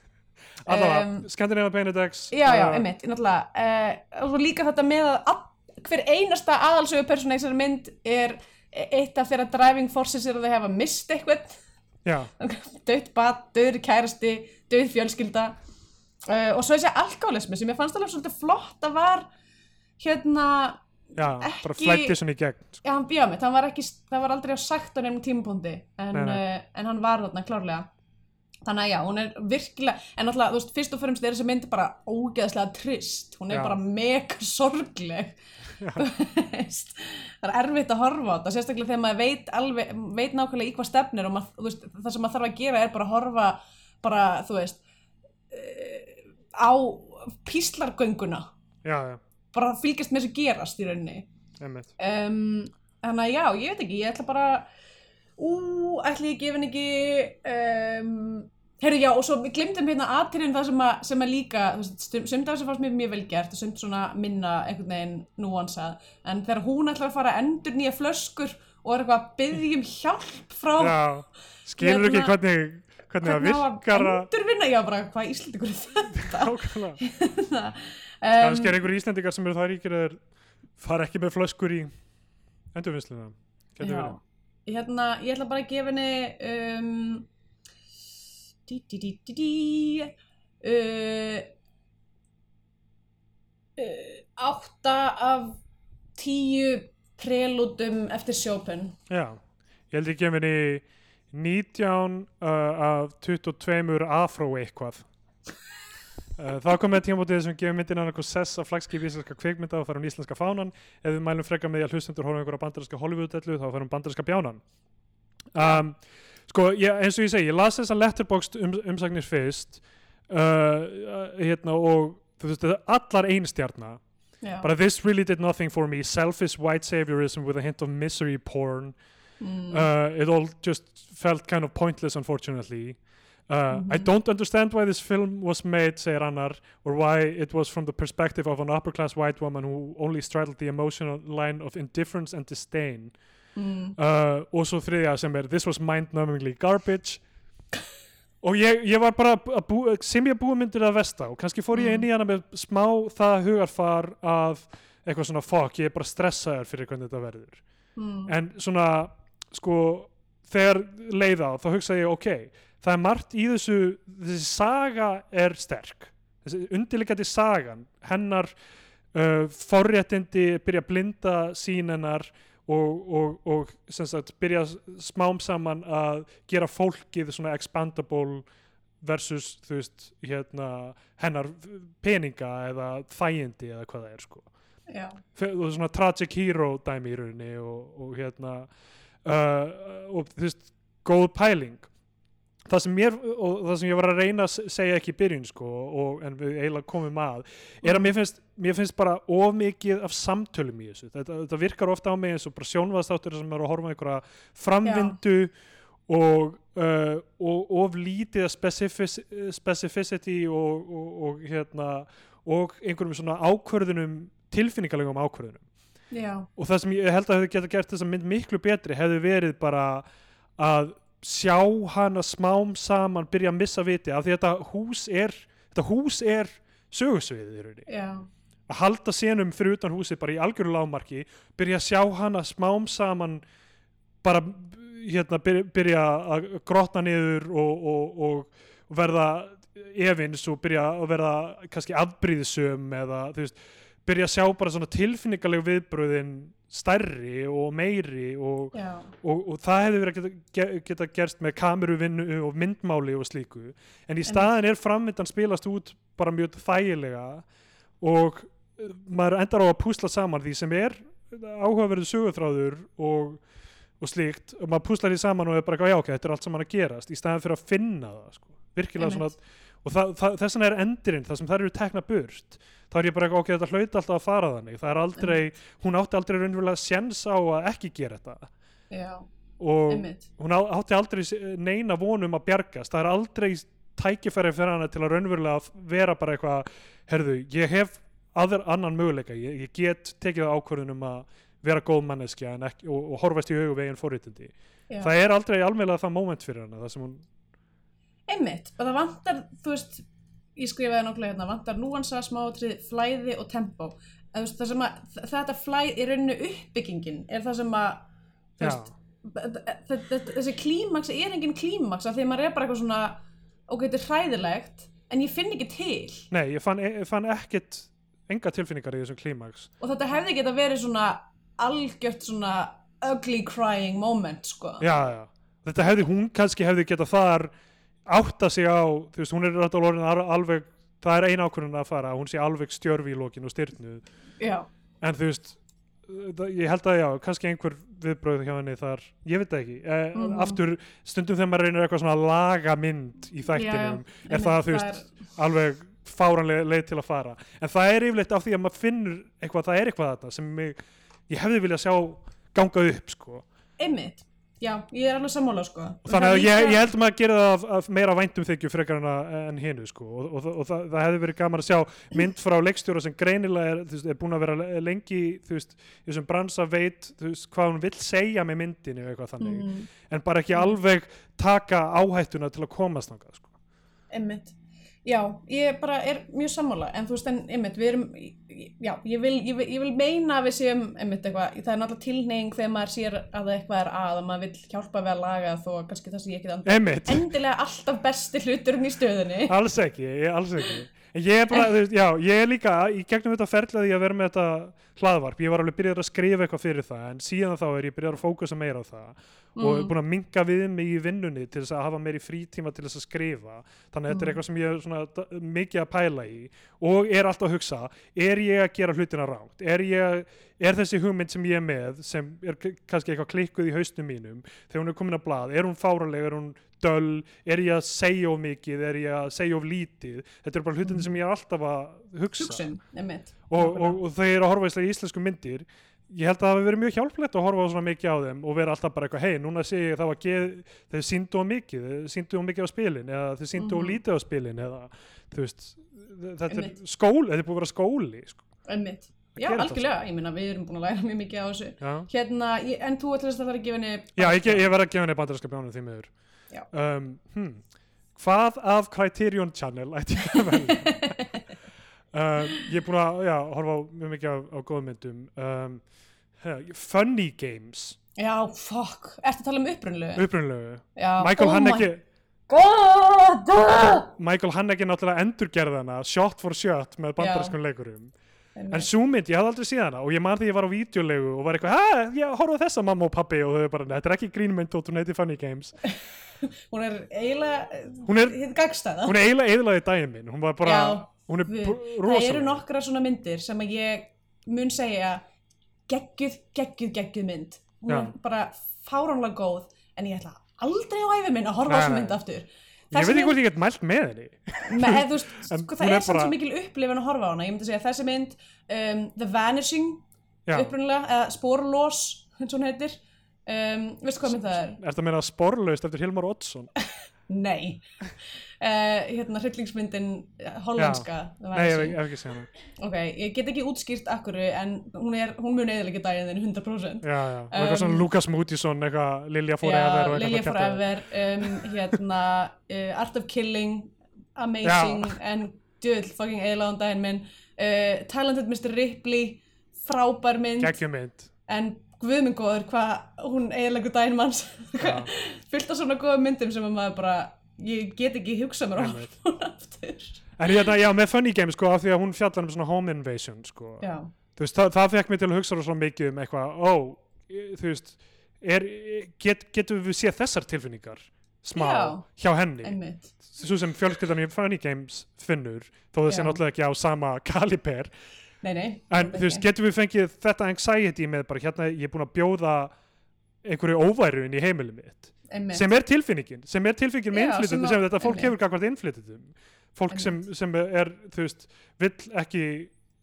Allavega, Um, Scandinavian Penedex Já, já, uh, einmitt, náttúrulega uh, og líka þetta með að hver einasta aðalsögu persóna í þessari mynd er eitt af þeirra driving forces er að þau hefa mist eitthvað. Döitt bat, döður kærasti döið fjölskylda. Uh, og svo þessi alkoholismi sem ég fannst alveg svolítið flott að var hérna já, bara Ekki- flætti svona í gegn. Já, hann bíða mitt, hann var ekki það var aldrei á sagt á nefnum tímapunkti en, Nei, nei. uh, en hann var þarna klárlega. Þannig að já, hún er virkilega en náttúrulega, þú veist, fyrst og fremst er þessi mynd bara ógeðslega trist, hún er Já. bara mega sorgleg það er erfitt að horfa á þetta sérstaklega þegar maður veit alveg veit nákvæmlega í hvað stefnir og þú veist, það sem maður þarf að gera er bara að horfa bara, þú veist eh, á píslargönguna. Já, já, bara fylgjast með þessu gerast í rauninni. Um, þannig að já, ég veit ekki ég ætla bara ú, ætli ég gefa henni ekki um, heyrðu já, og svo glimtum hérna aðtýrin það sem að, sem að líka sumt af þessu fannst mér mjög vel gert og sumt svona minna einhvern veginn núansað en þegar hún ætlar að fara að endur nýja flöskur og er eitthvað að byggja um hjálp frá já, skilur ekki Hérna- hvernig hvernig það hvernig á virkar að endurvinna? Já, bara hvað íslendingur er þetta Nákvæmlega. um, kannski er einhver íslendingar sem eru það ríkir eða fara ekki með flöskur í endurvinnsluna. Hérna, ég ætla bara að gefa henni um, dí, dí, dí, uh, uh, átta af tíu prelútum eftir Chopin. já, ég held ég gef henni 19 uh, af 22 afró eitthvað. Uh, þá kom með tímabótið sem gefur myndin annað sess að flagskip íslenska kvikmynda og fara um íslenska fánan. Ef við mælum frekar með því að hlustendur horfum einhverja bandarinska Hollywood-dellu þá farum bandarinska bjánan. Um, sko, ég, eins og ég segi, ég las þessa letterboxd um, umsagnir fyrst uh, uh, hérna og þú veist, allar einstjarna Já. But this really did nothing for me. Selfish white saviorism with a hint of misery porn. Mm. Uh, it all just felt kind of pointless, unfortunately. Uh, I Mhm. don't understand why this film was made, segir annar, or why it was from the perspective of an upper class white woman who only straddled the emotional line of indifference and disdain. Mm. Uh, og svo þriðja sem er This was mind-numbingly garbage. og ég, ég var bara bú, sem ég búið myndir að vesta og kannski fór ég inn í hana með smá það hugarfar að eitthvað svona fuck, ég er bara stressaður fyrir hvernig þetta verður Mm. en svona sko þegar leið á þá hugsa ég ok það er margt í þessu þessi saga er sterk þessi undirleikandi sagan hennar uh, forréttindi byrja að blinda sín hennar og, og, og sagt byrja smám saman að gera fólkið svona expandable versus þú veist hérna hennar peninga eða þægindi eða hvað það er sko. Já, og svona tragic hero dæmi í rauninni og, og hérna uh, og þú veist góð pæling það sem, mér, það sem ég var að reyna að segja ekki í byrjun sko, og, en við eiginlega komum að er að mér finnst, mér finnst bara of mikið af samtölum í þessu. Þetta, þetta virkar ofta á mig eins og bara sjónvaðstáttur sem er að horfa einhverja framvindu og, uh, og of lítið af specific, specificity og, og, og hérna og einhverjum svona ákvörðunum tilfinningalegum ákvörðunum. Já, og það sem ég held að hefði geta gert þessa mynd miklu betri hefði verið bara að sjá hana smám saman byrja að missa viti af því að þetta hús er þetta hús er sögursviðið já, að halda senum fyrir utan húsið bara í algjöru lágmarki byrja að sjá hana smám saman bara hérna byrja, að grotna niður og, og, og, verða efins og byrja að verða kannski afbríðsum eða þú veist byrja að sjá bara svona tilfinningaleg viðbröðin stærri og meiri og, og, og það hefði verið að geta, geta gerst með kameruvinnu og myndmáli og slíku en í staðin er framvindan spilast út bara mjög þægilega og uh, maður endar á að púsla saman því sem er áhugaverðu sögurþráður og, og slíkt og maður púslar því saman og er bara já ok, þetta er allt saman að gerast í staðin fyrir að finna það sko. virkilega Einmitt. svona og þess vegna er endurinn, það sem þær eru tekna burt þá er ég bara ok, þetta hlaut alltaf að fara þannig. Það er aldrei, hún átti aldrei raunverulega sjens á að ekki gera þetta. Já, og einmitt, hún átti aldrei neina vonum að bjargast. Það er aldrei tækifæri fyrir hana til að raunverulega vera bara eitthvað herðu, ég hef aður annan möguleika. Ég, ég get tekið ákvörðunum að vera góð manneskja ekki, og, og horfast í hugum veginn forréttindi. Já, það er aldrei alveglega það moment fyrir hana það sem hún, einmitt, og það vantar, þú veist, ég skrifaði nokkla hérna, vantar núansa, smáatrið, flæði og veist, það sem að, þetta flæði, í rauninu uppbyggingin, er það sem að, þú veist, þessi klímaks er engin klímaks af því að maður er bara eitthvað svona ok, þetta er hræðilegt en ég finn ekki til. Nei, ég fann, ég fann ekkit enga tilfinningar í þessum klímaks og þetta hefði geta verið svona algjört svona ugly crying moment sko. Já, já, þetta hefði hún kannski hefði getað þar átta sig á, þú veist, hún er al- alveg, það er eina ákvörðun að fara hún sé alveg stjörfi í lokin og styrnuð já, en þú veist það- ég held að já, kannski einhver viðbröð hjá henni þar, ég veit það ekki. Eh, Mhm. aftur, stundum þegar maður reynir eitthvað svona að laga mynd í þættinum er það, þú veist, alveg fáranlega leið til að fara. En það er yfirleitt af því að maður finnur eitthvað, það er eitthvað þetta sem mig, ég hefði viljað sjá ganga upp sko. Einmitt já, ég er alveg sammála sko og þannig að ég, ég held að maður gera það af, af meira væntum þykju frekar en, að- en hinu sko. og, og, og það, það hefði verið gaman að sjá mynd frá leikstjóra sem greinilega er, veist, er búin að vera le- lengi þú veist, þessum bransa veit veist, hvað hún vill segja með myndinu eitthvað þannig, mm, en bara ekki alveg taka áhættuna til að komast þangað sko. einmitt já, ég bara er mjög sammála en þú veist, en einmitt, við erum já, ég vil, ég vil, ég vil meina að við séum einmitt eitthvað, það er náttúrulega tilneying þegar maður sér að eitthvað er að og maður vil hjálpa við að laga þó kannski það ekki and- einmitt, endilega alltaf besti hluturinn í stöðunni. Alls ekki ég, alls ekki. Ég er bara, þú veist, já, ég er líka í gegnum þetta ferlaði að vera með þetta hlaðvarp, ég var alveg byrjað að skrifa eitthvað fyrir það en síðan þá er ég byrjað að fókusa meira á það og er Mm. búin að minga við mig í vinnunni til þess að hafa meiri frítíma til þess að skrifa. Þannig að þetta er Mm. eitthvað sem ég er svona mikið að pæla í og er alltaf að hugsa er ég að gera hlutina ránt er, ég, er þessi hugmynd sem ég er með sem er kannski eitthvað klikkuð í haustum mínum þegar hún er komin að blað, er hún fáraleg er hún döll, er ég að segja of mikið? Er ég að segja of lítið? Þetta er bara hlutin Mm. sem ég er alltaf að hugsa. Hugsun, einmitt og, og, og þegar ég er að horfa í íslensku myndir ég held að það hafi verið mjög hjálplegt að horfa svona mikið á þeim og vera alltaf bara eitthvað hei, núna sé ég það var geð, þeir síndu á mikið þeir síndu á mikið á spilin eða þeir síndu á Mhm. lítið á spilin eða þú veist, þetta er Einmitt. skóli þetta er búið að vera skóli sko. einmitt, já, algjörlega. Ég meina, við erum búin að læra mjög mikið á þessu. Já, hérna, ég, en þú ætlast að það er að gefa henni já ég, ég verð að gefa henni bandarinska bjánum því miður. Um, hmm, hvað af Criterion Channel ætti ég að velja um, ég er búin að já, horfa á mjög mikið á, á góðum myndum. Um, huh, Funny Games. Já, fuck, ertu að tala um upprunlegu? upprunlegu Michael oh Haneke God! Uh! Michael Haneke náttúrulega endurgerðana shot for shot með bandariskum leikurum. En svo mynd, ég hafði aldrei séð hana og ég man því ég var á vídeolegu og var eitthvað, hæ, ég horfði á þessa mamma og pappi og þau bara, "Nei, þetta er ekki grínmynd þótt hún heiti Funny Games. Hún er eiginlega Hún er- er eiginlega eðlaði daginn minn, hún var bara Já, er Það eru nokkra svona myndir sem að ég mun segja geggjuð, geggjuð, geggjuð mynd. Hún Já. er bara fáránlega góð en ég ætla aldrei á æfi minn að horfa þessu mynd aftur. Ég veit ekki hvort ég get mælt með henni. Með, veist, sko, það er er samt bara- svo mikil upplifin að horfa á hana. Ég myndi segja þessi mynd um, The Vanishing Já, upprunalega, eða Sporlós eins og hún heitir. Um, veistu hvað mynd það er? er þetta að meina sporlaust eftir Hilmar Oddsson Nei. Uh, hérna hryllingsmyndin eh, hollenska The nei, ég hef ekki- séð hana. Ok, ég get ekki útskýrt akkur en hún, er, hún mun eðilega daginn þinn 100% já, já, og eitthvað Um, svona Lucas Moodyson eitthvað Lilja Já, Forever og Lilja. Forever um, hérna, uh, Art of Killing Amazing en djöðl fucking eðlaðan daginn minn. Uh, Talented Mr. Ripley frábær mynd. En guðmengóður hvað hún eðlagur daginn manns. Fullt af svona góða myndum sem að maður bara ég get ekki hugsað mér á hún aftur. En hérna, já, með Funny Games, sko, af því að hún fjallar um svona home invasion, sko. veist, það, það fekk mig til að hugsa svo mikið um eitthvað, ó, e- þú veist, er, get, getum við séð þessar tilfinningar smá Já. hjá henni, einmitt. Svo sem fjölskyldan í Funny Games finnur, þó það sé náttúrulega ekki á sama kaliber, nei, nei, en þú veist, getum við fengið þetta anxiety með bara, hérna, ég er búin að bjóða einhverju óværu inn í heimilið mitt, einmitt. sem er tilfinningin, sem er tilfinningin með innflytjum, sem þetta fólk einmitt. hefur gagvart innflytjum, fólk sem, sem er, þú veist, vill ekki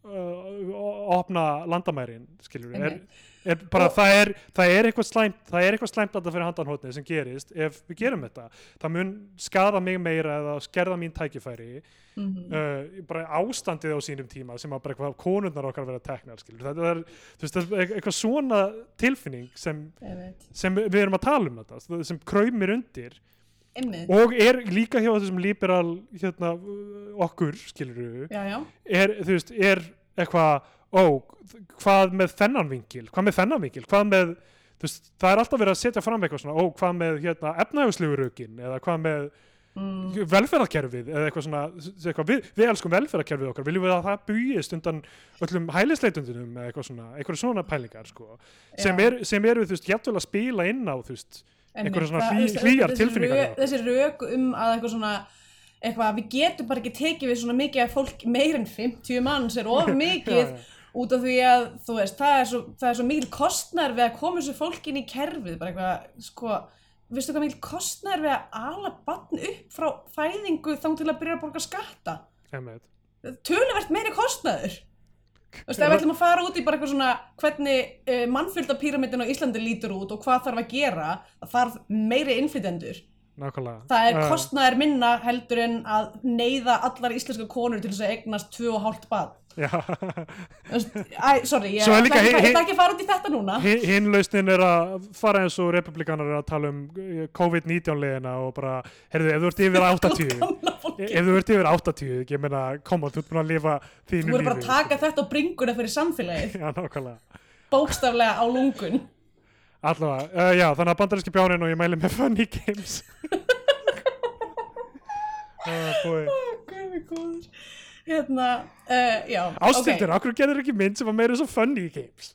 uh, opna landamærin, skilur er. Er bara, það, er, það er eitthvað slæmt, það er eitthvað slæmt að það fyrir handanhóttni sem gerist ef við gerum þetta, það mun skada mig meira eða skerða mín tækifæri Mhm. uh, bara ástandið á sínum tíma sem að bara eitthvað konurnar okkar vera teknar þetta er, veist, er eitthvað svona tilfinning sem, sem við erum að tala um þetta, sem kræmir undir. Einmitt. og er líka hjá þessum liberal hérna, okkur, skilur við já, já, er, veist, er eitthvað ó, hvað með þennan vingil hvað með þennan vingil, hvað með veist, það er alltaf verið að setja fram eitthvað svona ó, hvað með hérna, efnæguslugur rökin eða hvað með mm, velferðarkerfið eða eitthvað svona, eitthvað, við, við elskum velferðarkerfið okkar, viljum við að það búist undan öllum hælisleitundunum eða eitthvað svona, eitthvað svona pælingar sko, sem, er, sem eru þú veist, jæfnvel að spila inn á þú veist, einhverjar svona hlý- hlýjar tilfinningar þessi rauk um að eitthvað svona eitthvað, við getum bara ekki tekið við svona mikið af fólk, meir en 50 manns er of mikið. Út af því að þú veist, það er svo, það er svo mikil kostnær við að koma þessu fólk inn í kerfið bara eitthvað, sko veistu hvað mikil kostnær við að ala batn upp frá fæðingu þá til að byrja að borga skatta? Töluvert meiri kostnæður Þú veist, ef við ætlum að fara út í bara eitthvað svona hvernig uh, mannfjöldapíramidin á Íslandi lítur út og hvað þarf að gera það þarf meiri innflytjendur. Nákvæmlega. Það er Eh, kostnæður minna heldur en að neyða allar íslenska konur til þess að eignast 2,5 bad Æ, sorry, ég er ætla ekki, að fara út í þetta núna. Hin- hinn lausnin er að fara eins og republikanar er að tala um eh, COVID-19 leðina og bara, heyrðu, ef þú ert yfir 80 Gamla fólki. ef þú ert yfir 80, ég meina, koma, þú ert búin að lifa Þú þínu voru bara að lífi. taka þetta á bringuna fyrir samfélagið. Já, nákvæmlega. Bókstaflega á lungun. Allavega, uh, já, þannig að bandaríski bjánin og ég mæli með Funny Games. Uh, boy. Guð mig góður Hérna, uh, já Ástildur, okay. okkur gerður ekki mynd sem var meira svo Funny Games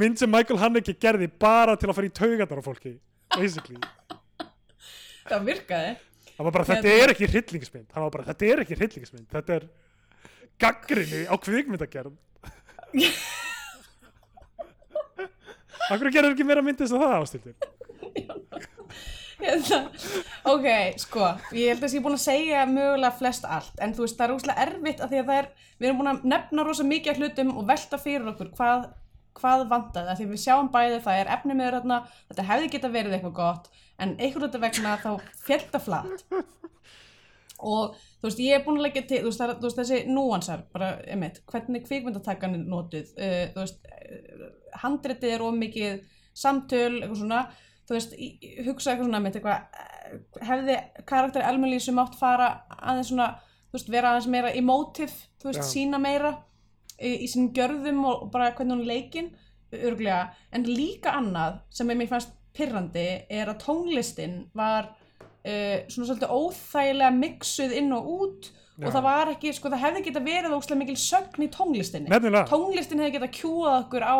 mynd sem Michael Haneke gerði bara til að fara í taugarnar á fólki basically Það virkaði Það var bara, þetta Hérna. er ekki hryllingsmynd. Það var bara, þetta er ekki hryllingsmynd. Þetta er gaggrinni á kvikmyndagerð. Akkur gerður ekki meira myndist en það ástildur? hérna, Ok, sko Ég held að ég er búin að segja mögulega flest allt En þú veist, það er úslega erfitt af því að það er Við erum búin að nefna rosa mikið af hlutum og velta fyrir okkur hvað, hvað vantaði af Því við sjáum bæði það er efni með þarna Þetta hefði geta verið eitthvað gott En einhvern veginn þá féll það flatt. Og þú veist, ég er búin að leggja til þú veist, það þú veist þessi núansar bara, einmitt, hvernig kvikmyndatakan er notuð uh, þú veist, uh, handritið er of mikið samtöl, eitthvað svona þú veist, hugsa eitthvað svona einmitt, eitthvað, eh, hefði karakter Elmelísu mátt fara aðeins svona þú veist, vera aðeins meira emotive þú veist, Já. sína meira í, í sínum gjörðum og, og bara hvernig hún leikinn örglega, en líka annað sem er mér fannst pirrandi er að tónlistin var uh, svona svolítið óþægilega mixuð inn og út Já. og það var ekki, sko það hefði geta verið óslega mikil sögn í tónlistinni. Nefnilega, tónlistin hefði geta kjúað okkur á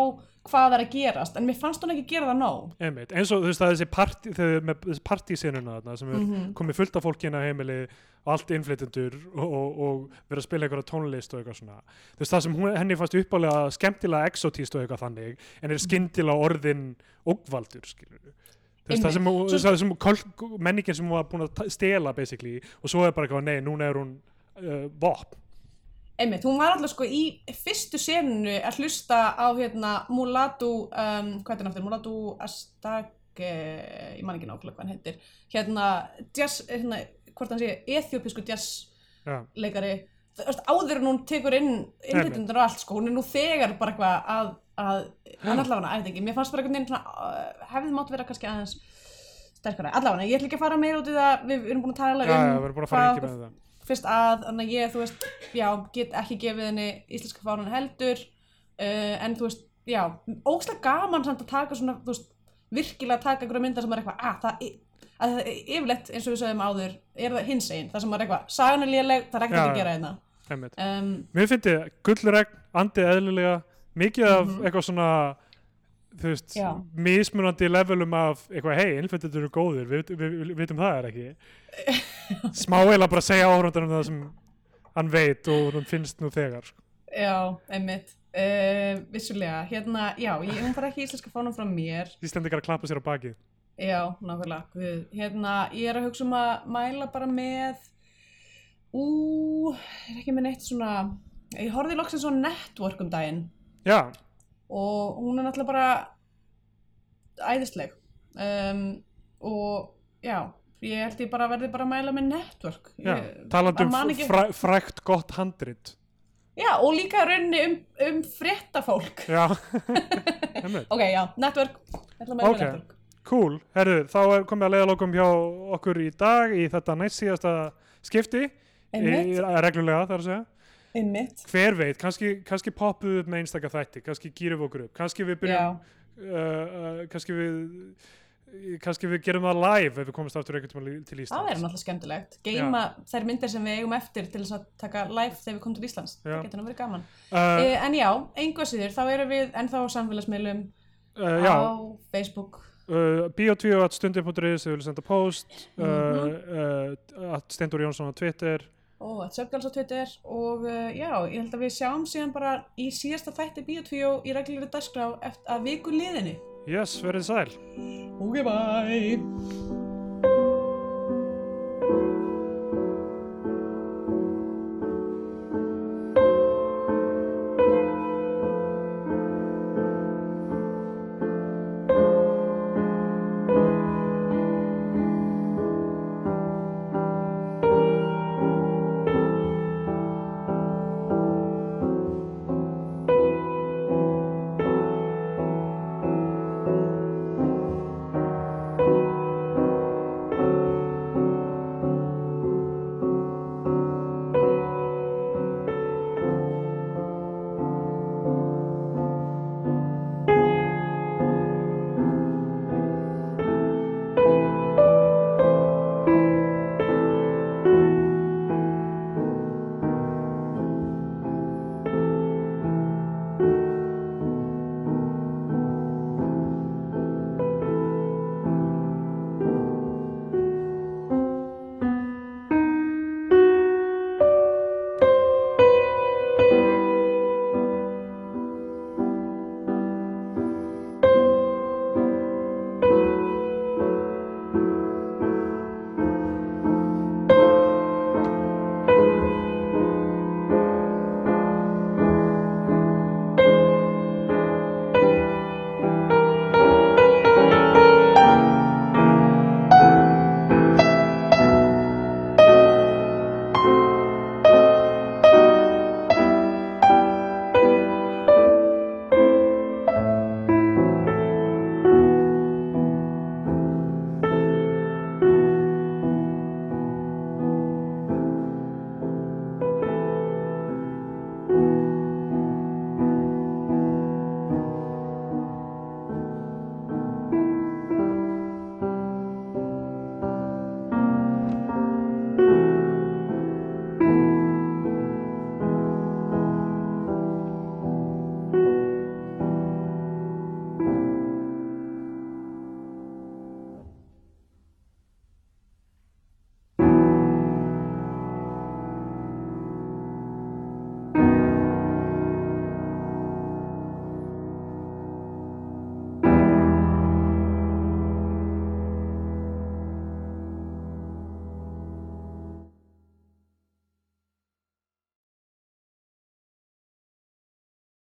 hvað er að gerast, en mér fannst hún ekki gera það nóg. Einmitt, eins og þú veist að þegar með þessi partísinuna sem er Mhm. komið fullt af fólki inn á heimili og allt innflytjendur og, og, og verið að spila einhverja tónlist og eitthvað svona. Þú veist það sem hún, henni fannst uppálega skemmtilega exotíst og eitthvað þannig en er skyndilega orðin ógvaldur skilur það sem, það sem köl, menningin sem hún var búin að stela basically og svo er bara eitthvað nei, núna er hún uh, vopn. Einmitt, hún var alltaf sko í fyrstu senunu að hlusta á hérna Mulatu, um, hvað er aftur? Mulatu Astag ég man ekki nákvæmlega hvað hann heitir. Hérna, jazz, hérna, hvort hann sé ethiopísku jazz já, leikari þú veist, áður en hún tekur inn innflytjendur og allt sko, hún er nú þegar bara eitthvað að, að allavega, ég veit ekki, mér fannst bara einhvern veginn svona, uh, hefði mátt vera kannski aðeins sterkara, allavega, ég ætla ekki að fara meira út í það, við, við erum búin að tala já, um fara hvað- fyrst að, þannig að ég, þú veist, já, get ekki gefið henni íslenska fánan heldur uh, en þú veist, já, ógslag gaman samt að taka svona, þú veist, virkilega taka einhverja myndar sem er eitthvað, að það að það yfirleitt, eins og við sögum áður er það hins einn, það sem er eitthvað, sagan er léleg það er ekkert að gera hérna einmitt. um, Mér finnst þið gullregn, andið eðlilega, mikið af Mhm. eitthvað svona, þú veist, Já. mismunandi levelum af eitthvað, hei, innflytjendur eru góðir, við, við, við vitum það er ekki. Smá eiginlega bara segja áhörundanum það sem hann veit og hann finnst nú þegar. Sko. já, einmitt uh, vissulega, hérna, já, ég, hún fara ekki íslenska fánan frá mér að klappa sér á bakið. Já, nákvæmlega. Hérna, ég er að hugsa um að mæla bara með, ú, er ekki með neitt svona, ég horfði loksins á network um daginn Já, og hún er náttúrulega bara æðisleg um, og já, ég held ég bara verði bara að mæla með network. já, Ég, um man ekki- fræ, frækt gott handrit. Já, og líka rauninni um, um fréttafólk. Já, einmitt. Ok, já, network, Ok. Cool, herru, þá er komið að leiðalokum hjá okkur í dag í þetta næst síðasta skipti, í, reglulega þar að segja. Einmitt. hver veit, kannski, kannski poppuð upp með einstaka þætti, kannski gýrum okkur upp kannski við byrjum uh, uh, kannski við kannski við gerum það live ef við komumst aftur einhvern tíma til það Íslands verður náttúrulega skemmtilegt. Geima þær myndir sem við eigum eftir til þess að taka live þegar við komum til Íslands. Já. Það getur nú verið gaman. uh, Uh, en já, einhver síður, þá erum við ennþá samfélagsmiðlum uh, á Facebook. uh, bio2.stundi.is við viljum senda post Mhm. uh, að Steindur Jónsson á Twitter og að Söpgjáls á Twitter og uh, já, ég held að við sjáum síðan bara í síðasta þætti Bíotvíó í reglulegu dagskrá eftir að viku liðinni. yes, verið sæl Ok, bye!